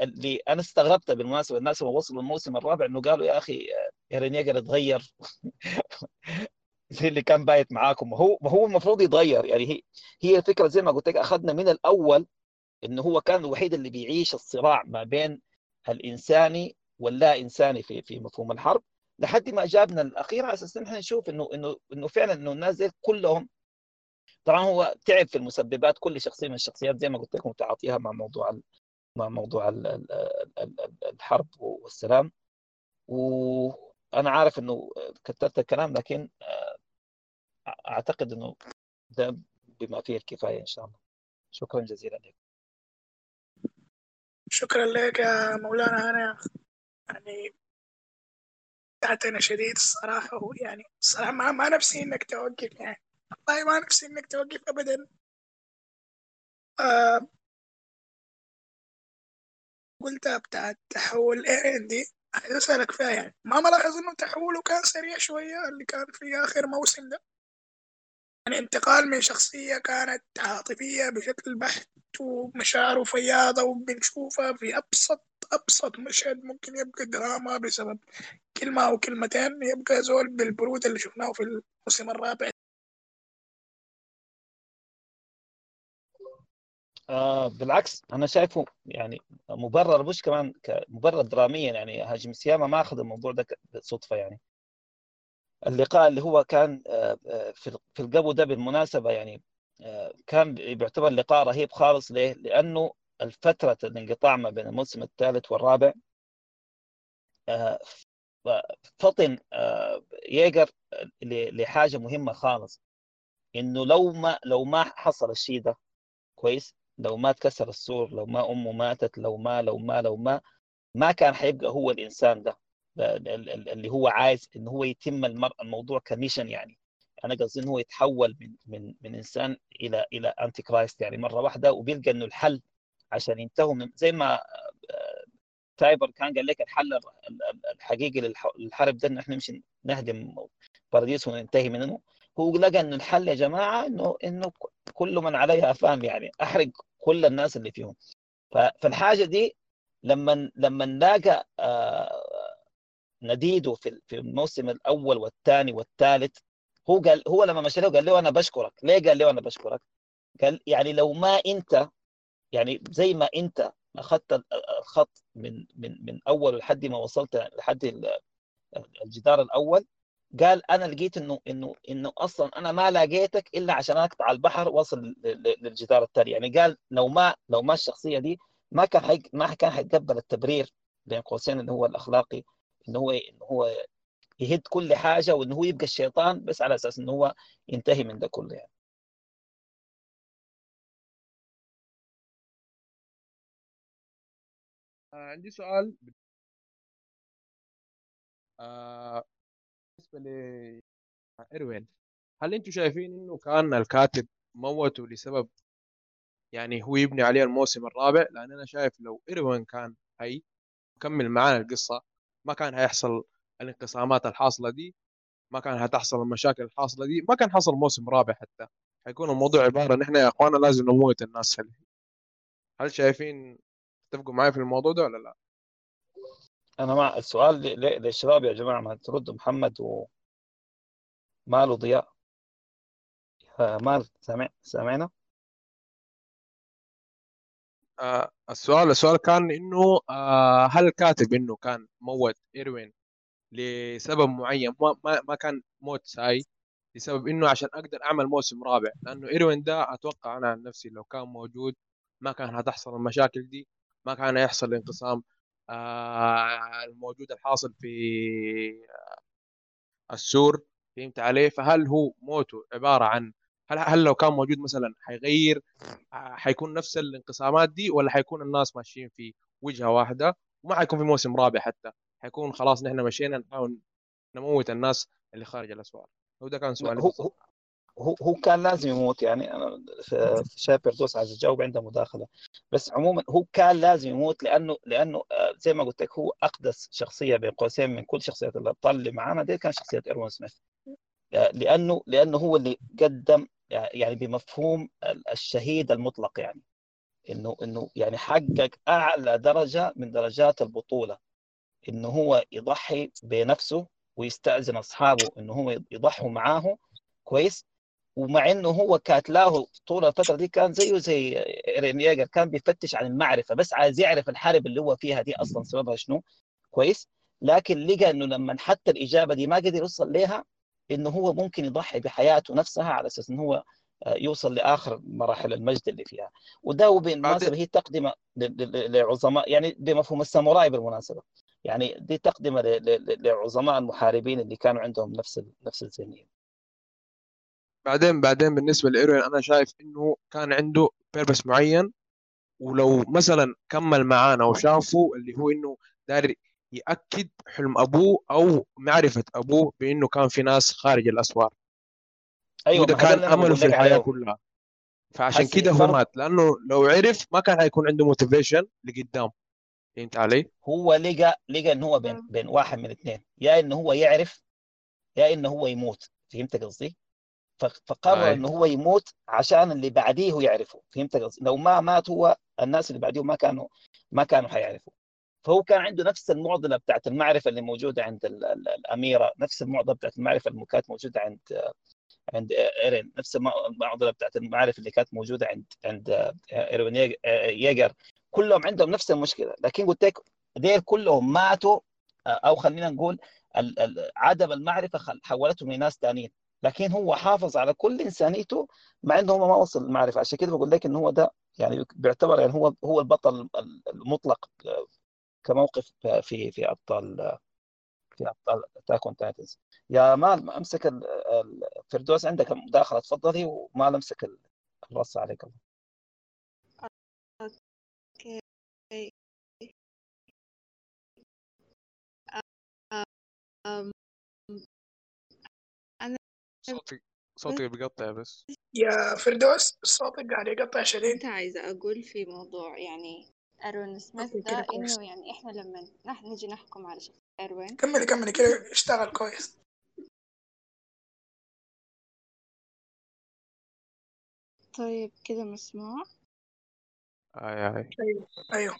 اللي أنا استغربت بالمناسبة الناس لما وصلوا الموسم الرابع إنه قالوا يا أخي إيرين ييجر اتغير زي اللي كان بايت معاكم. هو هو المفروض يتغير. يعني هي هي الفكرة زي ما قلت لك أخذنا من الأول إنه هو كان الوحيد اللي بيعيش الصراع ما بين الإنساني واللا إنساني في في مفهوم الحرب. لحد ما جابنا الأخير على أساس إحنا نشوف إنه إنه إنه فعلا إنه الناس كلهم طبعا هو تعب في المسببات كل شخصية من الشخصيات زي ما قلت لكم تعاطيها مع موضوع مع موضوع الحرب والسلام. وأنا عارف إنه كترت الكلام لكن آه، أعتقد إنه ده بما فيه الكفاية إن شاء الله. شكرا جزيلا لك شكرا لك يا مولانا. أنا يعني تعتنا شديد الصراحة يعني الصراحة ما, ما نفسي إنك توقف يعني. والله ما نفسي إنك توقف ابدا. آه قلتها بتاعت تحول ايرين دي عايز أسألك فيها يعني. ما ملاحظ إنه تحوله كان سريع شوية اللي كان في آخر موسم ده؟ يعني انتقال من شخصية كانت عاطفية بشكل بحت ومشاعره فياضة وبنشوفها في أبسط أبسط مشهد ممكن يبقى دراما بسبب كلمة أو كلمتين يبقى زول بالبرود اللي شفناه في الموسم الرابع. آه بالعكس أنا شايفه يعني مبرر مش كمان مبرر دراميا يعني هاجم سياما ما أخذ الموضوع ده صدفه يعني. اللقاء اللي هو كان آه، آه، في القبو ده بالمناسبة يعني آه، كان بيعتبر لقاء رهيب خالص. ليه؟ لأنه الفترة الانقطاع ما بين الموسم الثالث والرابع فطن ييجر لحاجة مهمة خالص. إنه لو ما لو ما حصل الشيء ده كويس لو ما تكسر السور لو ما أمه ماتت لو ما لو ما لو ما ما كان حيبقى هو الإنسان ده. اللي هو عايز إن هو يتم الموضوع commission يعني. أنا قصدي انه هو يتحول من من من إنسان إلى إلى antichrist يعني. مرة واحدة وبيلقى إنه الحل عشان ينتهوا من زي ما تايبر كان قال لك الحل الحقيقي للحرب ده إن إحنا نمشي نهدم باراديس وننتهي منه. هو لقى إنه الحل يا جماعة انه إنه كل من عليها فاهم يعني؟ أحرق كل الناس اللي فيهم. فالحاجة دي لما لما نلاقى نديده في في الموسم الأول والثاني والثالث. هو قال هو لما مشى له قال له أنا بشكرك. ليه قال له أنا بشكرك؟ قال يعني لو ما أنت يعني زي ما أنت أخذت الخط من من من أول لحد ما وصلت لحد الجدار الأول قال أنا لقيت انه انه إنه أصلا أنا ما لقيتك إلا عشان اقطع البحر واصل للجدار الثاني يعني قال لو ما لو ما الشخصية دي ما كان حي... ما كان حيتقبل التبرير بين قوسين اللي هو الأخلاقي إنه هو إنه هو يهد كل حاجة وإنه هو يبقى الشيطان بس على أساس إنه هو ينتهي من ده كله يعني. آه عندي سؤال. آه بالنسبة لايروين هل أنتم شايفين إنه كان الكاتب موته لسبب يعني هو يبني عليه الموسم الرابع؟ لأن أنا شايف لو إيروين كان هي كمل معانا القصة. ما كان هيحصل الانقسامات الحاصلة دي ما كان هتحصل المشاكل الحاصلة دي ما كان حصل موسم رابع حتى حيكون الموضوع عبارة ان إحنا يا إخوانا لازم نموت الناس هل هل شايفين تتفقوا معي في الموضوع ده ولا لا؟ أنا مع السؤال للشباب يا جماعة ما تردوا محمد و ماله ضياء مال سامع سامعنا؟ آه السؤال السؤال كان إنه آه هل كاتب إنه كان موت إيروين لسبب معين؟ ما, ما, ما كان موت ساي لسبب إنه عشان أقدر أعمل موسم رابع لأنه إيروين ده أتوقع أنا عن نفسي لو كان موجود ما كان هتحصل المشاكل دي ما كان يحصل الانقسام آه الموجود الحاصل في السور فهمت عليه فهل هو موته عبارة عن هل هل لو كان موجود مثلا حيغير حيكون نفس الانقسامات دي ولا حيكون الناس ماشيين في وجهة واحدة؟ وما حيكون في موسم رابع حتى. حيكون خلاص نحن مشينا نحاول نموت الناس اللي خارج الاسوار هو ده كان سؤالي هو هو هو كان لازم يموت. يعني أنا شايف بردوس عايز اجاوب عنده مداخلة. بس عموما هو كان لازم يموت لأنه لأنه آه، زي ما قلت لك هو أقدس شخصية بين قوسين من كل شخصيات الأبطال اللي معانا. دي كان شخصية ايروين سميث. آه، لأنه لأنه هو اللي قدم يعني بمفهوم الشهيد المطلق يعني. إنه إنه يعني حقق أعلى درجة من درجات البطولة. إنه هو يضحي بنفسه ويستأذن أصحابه إنه هو يضحوا معاه كويس. ومع إنه هو كاتلاه طول الفترة دي كان زيه زي إيرين ياجر كان بيفتش عن المعرفة بس عايز يعرف الحرب اللي هو فيها دي أصلا سببها شنو كويس. لكن لقى إنه لما حتى الإجابة دي ما قدر يوصل لها إنه هو ممكن يضحي بحياته نفسها على أساس إنه هو آه، يوصل لآخر مراحل المجد اللي فيها. وده بالمناسبة هي تقدمة لعظماء يعني بمفهوم الساموراي بالمناسبة. يعني دي تقدمة لعظماء المحاربين اللي كانوا عندهم نفس نفس الذهنية. بعدين بعدين بالنسبة لإيروين أنا شايف إنه كان عنده بيربس معين. ولو مثلا كمل معانا وشافوا اللي هو إنه داير يأكد حلم أبوه أو معرفة أبوه بإنه كان في ناس خارج الأسوار. أيوه وده كان امله في الحياة كلها. فعشان كده هو مات. لأنه لو عرف ما كان حيكون عنده موتيفيشن لقدام. فهمت علي؟ هو لقى لقى انه هو بين بين واحد من اثنين. يا انه هو يعرف يا انه هو يموت. فهمت قصدي؟ فقرر انه هو يموت عشان اللي بعديه يعرفه. فهمت قصدي؟ لو ما مات هو الناس اللي بعديه ما كانوا ما كانوا حيعرفوا فهو كان عنده نفس المعضلة بتاعت المعرفة اللي موجودة عند الأميرة نفس المعضلة بتاعت المعرفة اللي كانت موجودة عند عند إيرين نفس المعضلة بتاعت المعارف اللي كانت موجودة عند عند إيرين ييجر كلهم عندهم نفس المشكلة. لكن قلت لك ديل كلهم ماتوا أو خلينا نقول عدم المعرفة حولتهم لناس ثانيين لكن هو حافظ على كل إنسانيته مع إنه هو ما وصل المعرفه عشان كده بقول لك إنه هو ده يعني بيعتبر يعني هو هو البطل المطلق. كموقف في في ابطال في ابطال اتاك تايتنز يا مال امسك الفردوس عندك مداخله تفضلي وما امسك الرصه عليك الله أوكي أنا صوتي صوتي بيقطع بس يا فردوس صوتك قاعد يقطع شديد كنت عايزة أقول في موضوع يعني أروين سميث ده إنه يعني إحنا لما نحن نجي نحكم على شخص أروين كملي كملي كده اشتغل كويس. طيب كده مسموع. أي أي. أيوه أيوه.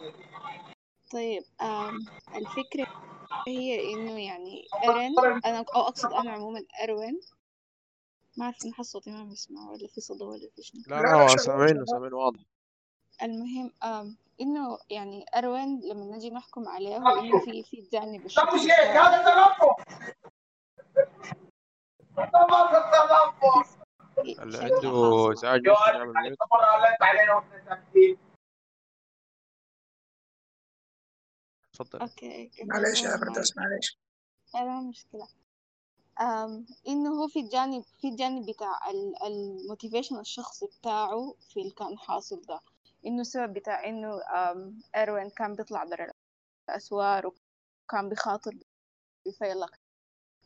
طيب آم الفكرة هي إنه يعني إيرين أنا أو أقصد أنا عموما أروين ما أعرف إن حس صوتي ما بسمع ولا في صدى ولا في شنو. لا لا هو سامعينه سامعينه واضح. المهم آم إنه يعني أروين لما نجي نحكم عليه هو إنه في في جانب الشخصي. اللي عنده إزعاج تفضل. أوكي معلش يا فردوس معلش لا مشكلة. أم إنه هو في الجانب في الجانب بتاع الموتيفيشن الشخصي بتاعه في اللي كان حاصل ده. إنه السبب بتاع إنه إيروين كان بيطلع برا الأسوار وكان بخاطر بفيلق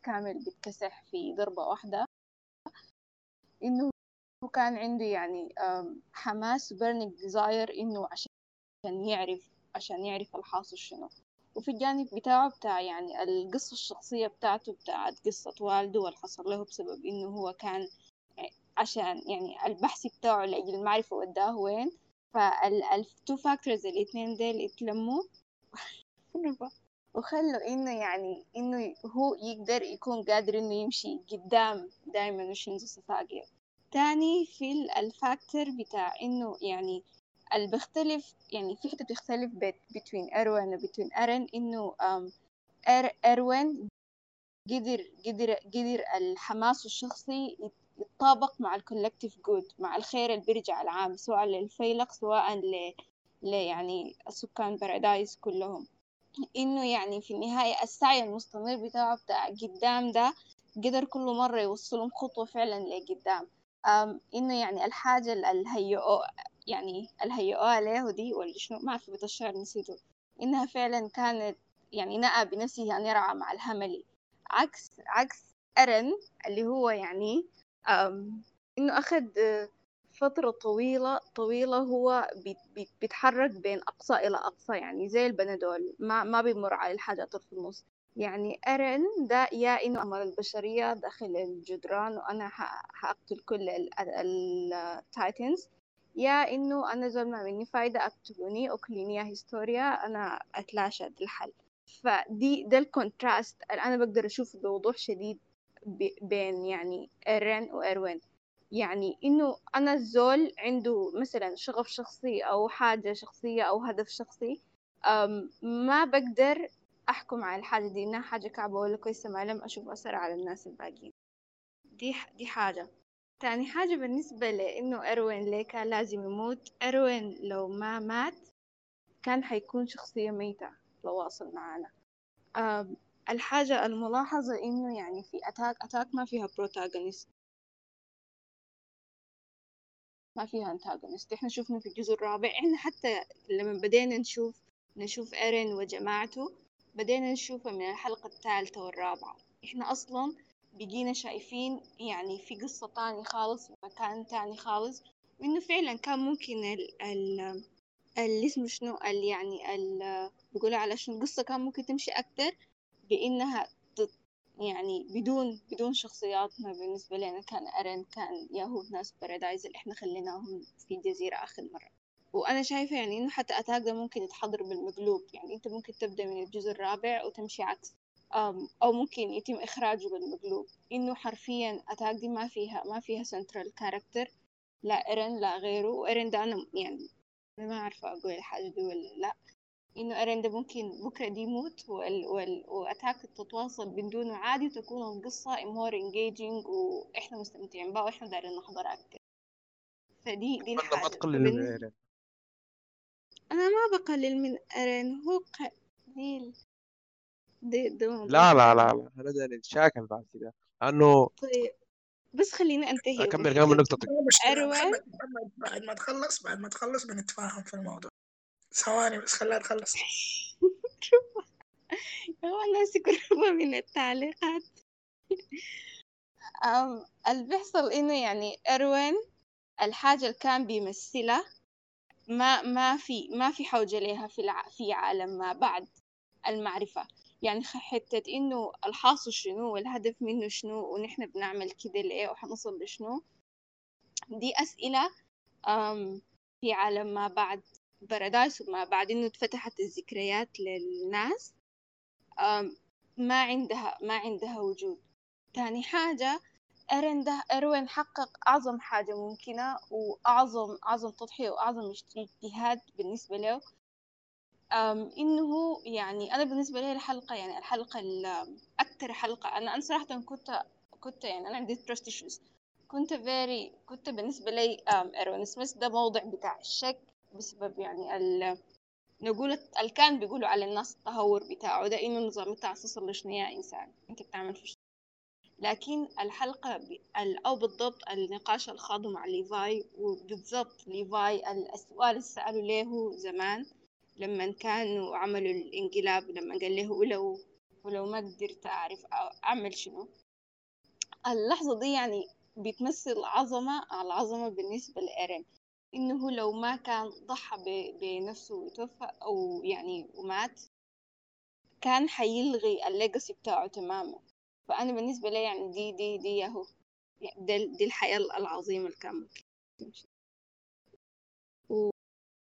كامل بيتكسح في ضربة واحدة. هو كان عنده يعني حماس burning desire إنه عشان يعرف عشان يعرف الحاصل شنو. وفي الجانب بتاعه بتاع يعني القصة الشخصية بتاعته بتاعت قصة والده واللي حصل له بسبب إنه هو كان عشان يعني البحث بتاعه لأجل المعرفة وداه وين. فال two factors الاتنين ديل اتلموا. وخلوا إنه يعني إنه هو يقدر يكون قادر إنه يمشي قدام دايما وشينزو ساساجي تاني في ال factor بتاع إنه يعني اللي بيختلف يعني في حتة بتختلف بين أروين وبين أرن إنه أروين قدر قدر قدر الحماس الشخصي يتطابق مع ال collective good مع الخير اللي بيرجع العام سواء للفيلق سواء ل... ل يعني السكان بارادايس كلهم. إنه يعني في النهاية السعي المستمر بتاعه بتاع قدام ده قدر كل مرة يوصلهم خطوة فعلا لقدام. إنه يعني الحاجة اللي يعني الهيئوها له دي ولا شنو؟ ما في بيت الشعر نسيته. إنها فعلا كانت يعني نأى بنفسه أن يرعى مع الهملي. عكس عكس أرن اللي هو يعني إنه أخذ فترة طويلة طويلة هو بيتحرك بين أقصى إلى أقصى يعني زي البنادول ما ما بيمر على الحاجات في النص. يعني أرن ده يا إنه أمر البشرية داخل الجدران وأنا حأقتل كل التايتنز. يا إنه أنا زول ما مني فايدة أقتلوني أكليني هيستوريا أنا أتلاشى الحل. فدي ده ال contrast أنا بقدر أشوفه بوضوح شديد. بين يعني إيرين وإيروين يعني إنه أنا الزول عنده مثلا شغف شخصي أو حاجة شخصية أو هدف شخصي ما بقدر أحكم على الحاجة دي إنها حاجة كعبة ولا كويسة ما لم أشوف أثر على الناس الباقيين. دي دي حاجة. تاني حاجة بالنسبة لإنه إروين ليه كان لازم يموت. إروين لو ما مات كان حيكون شخصية ميتة لو واصل معانا الحاجة الملاحظة إنه يعني في أتاك أتاك ما فيها protagonist ما فيها antagonist إحنا شفنا في الجزء الرابع إحنا حتى لما بدينا نشوف نشوف ايرين وجماعته بدينا نشوفها من الحلقة الثالثة والرابعة. إحنا أصلا بقينا شايفين يعني في قصة تاني خالص في مكان تاني خالص وإنه فعلا كان ممكن ال ال اللي اسمه شنو ال يعني ال بيقولوا على شنو القصة كان ممكن تمشي أكتر بإنها يعني بدون بدون شخصياتنا بالنسبة لنا كان أرن كان ياهو ناس بارادايز اللي إحنا خليناهم في الجزيرة آخر مرة. وأنا شايفة يعني إنه حتى أتاك ده ممكن يتحضر بالمقلوب. يعني أنت ممكن تبدأ من الجزء الرابع وتمشي عكس أو ممكن يتم إخراجه بالمقلوب. إنه حرفيا أتاك دي ما فيها ما فيها central character لا إيرين لا غيره. وإيرين ده أنا يعني ما عارفة أقول الحاجة دي ولا لا. إنه ده ممكن بكرة دي يموت وال... وال... وأتاك تتواصل بدونه عادي وتكون القصة more engaging وإحنا مستمتعين بها وإحنا دايرين نحضرها أكتر. فدي دي الحاجة ما تقلل من إيرين أنا ما بقلل من إيرين هو قليل دي دي لا لا لا لا هذا نتشاكل بعد كده؟ لأنه طيب بس خليني أنتهي. أكمل كمان نقطتك أروى؟ محمد بعد ما تخلص بعد ما تخلص بنتفاهم في الموضوع. ثواني بس خليها تخلص. الناس يقربوا من التعليقات. اللي بيحصل إنه يعني إروين الحاجة اللي كان بيمثلها ما ما في ما في حوجة لها في الع... في عالم ما بعد المعرفة. يعني حتة إنه الحاصل شنو والهدف منه شنو ونحن بنعمل كده لإيه وحنوصل لشنو. دي أسئلة في عالم ما بعد بارادايس وما بعد إنه اتفتحت الذكريات للناس. ما عندها ما عندها وجود. تاني حاجة إيرين ده إيروين حقق أعظم حاجة ممكنة وأعظم أعظم تضحية وأعظم اجتهاد بالنسبة له. أم إنه يعني أنا بالنسبة لي الحلقة يعني الحلقة أكتر حلقة أنا أنا صراحة كنت كنت يعني أنا عندي trust issues كنت very كنت بالنسبة لي إيروين سميث ده موضع بتاع الشك بسبب يعني ال نقول اللي كان بيقولوا على الناس التهور بتاعه. ده إنه نظام التعسس لشنو يا إنسان. أنت بتعمل في لكن الحلقة ب... أو بالضبط النقاش الخاضه مع ليفاي وبالضبط ليفاي السؤال اللي سأله له زمان لما كانوا عملوا الانقلاب لما قال له ولو ولو ما قدرت أعرف أعمل شنو. اللحظة دي يعني بتمثل عظمة العظمة بالنسبة لإيرين. إنه لو ما كان ضحى بنفسه وتوفى أو يعني ومات كان حيلغي ال legacy بتاعه تماما. فأنا بالنسبة لي يعني دي دي دي ياهو دي, دي الحياة العظيمة اللي كان ممكن. تمشي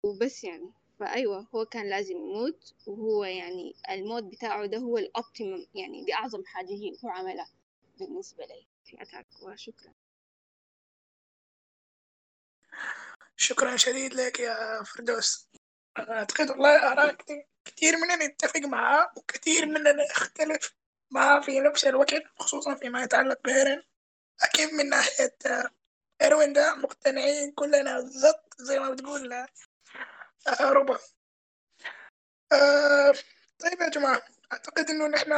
وبس يعني. فأيوة هو كان لازم يموت وهو يعني الموت بتاعه ده هو ال optimum يعني دي أعظم حاجة هو عملها بالنسبة لي في أتاك وشكرا. شكرا شديد لك يا فردوس. أعتقد والله آراء كثير مننا يتفق معاه وكثير مننا يختلف معاه في نفس الوقت خصوصا فيما يتعلق بإيرين. أكيد من ناحية إيروين ده مقتنعين كلنا بالضبط زي ما بتقول آه ربع آه طيب يا جماعة أعتقد إنه نحن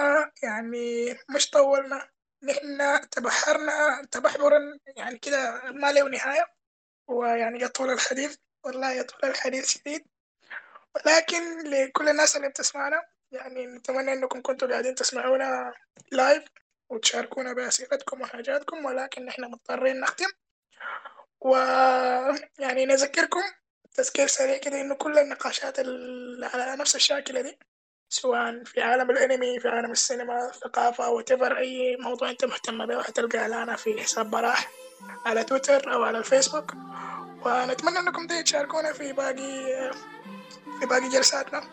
يعني مش طولنا. نحن تبحرنا تبحرا يعني كده ما له نهاية. ويعني يطول الحديث والله يطول الحديث شديد. ولكن لكل الناس اللي بتسمعنا يعني نتمنى إنكم كنتوا قاعدين تسمعونا لايف وتشاركونا بأسئلتكم وحاجاتكم ولكن نحن مضطرين نختم. ويعني نذكركم تذكير سريع كده إنه كل النقاشات على نفس الشاكلة دي سواء في عالم الأنمي في عالم السينما الثقافة أو أي موضوع أنت مهتم به حتلقى لنا في حساب براح. على تويتر أو على الفيسبوك ونتمنى أنكم تشاركونا في باقي في باقي جلساتنا.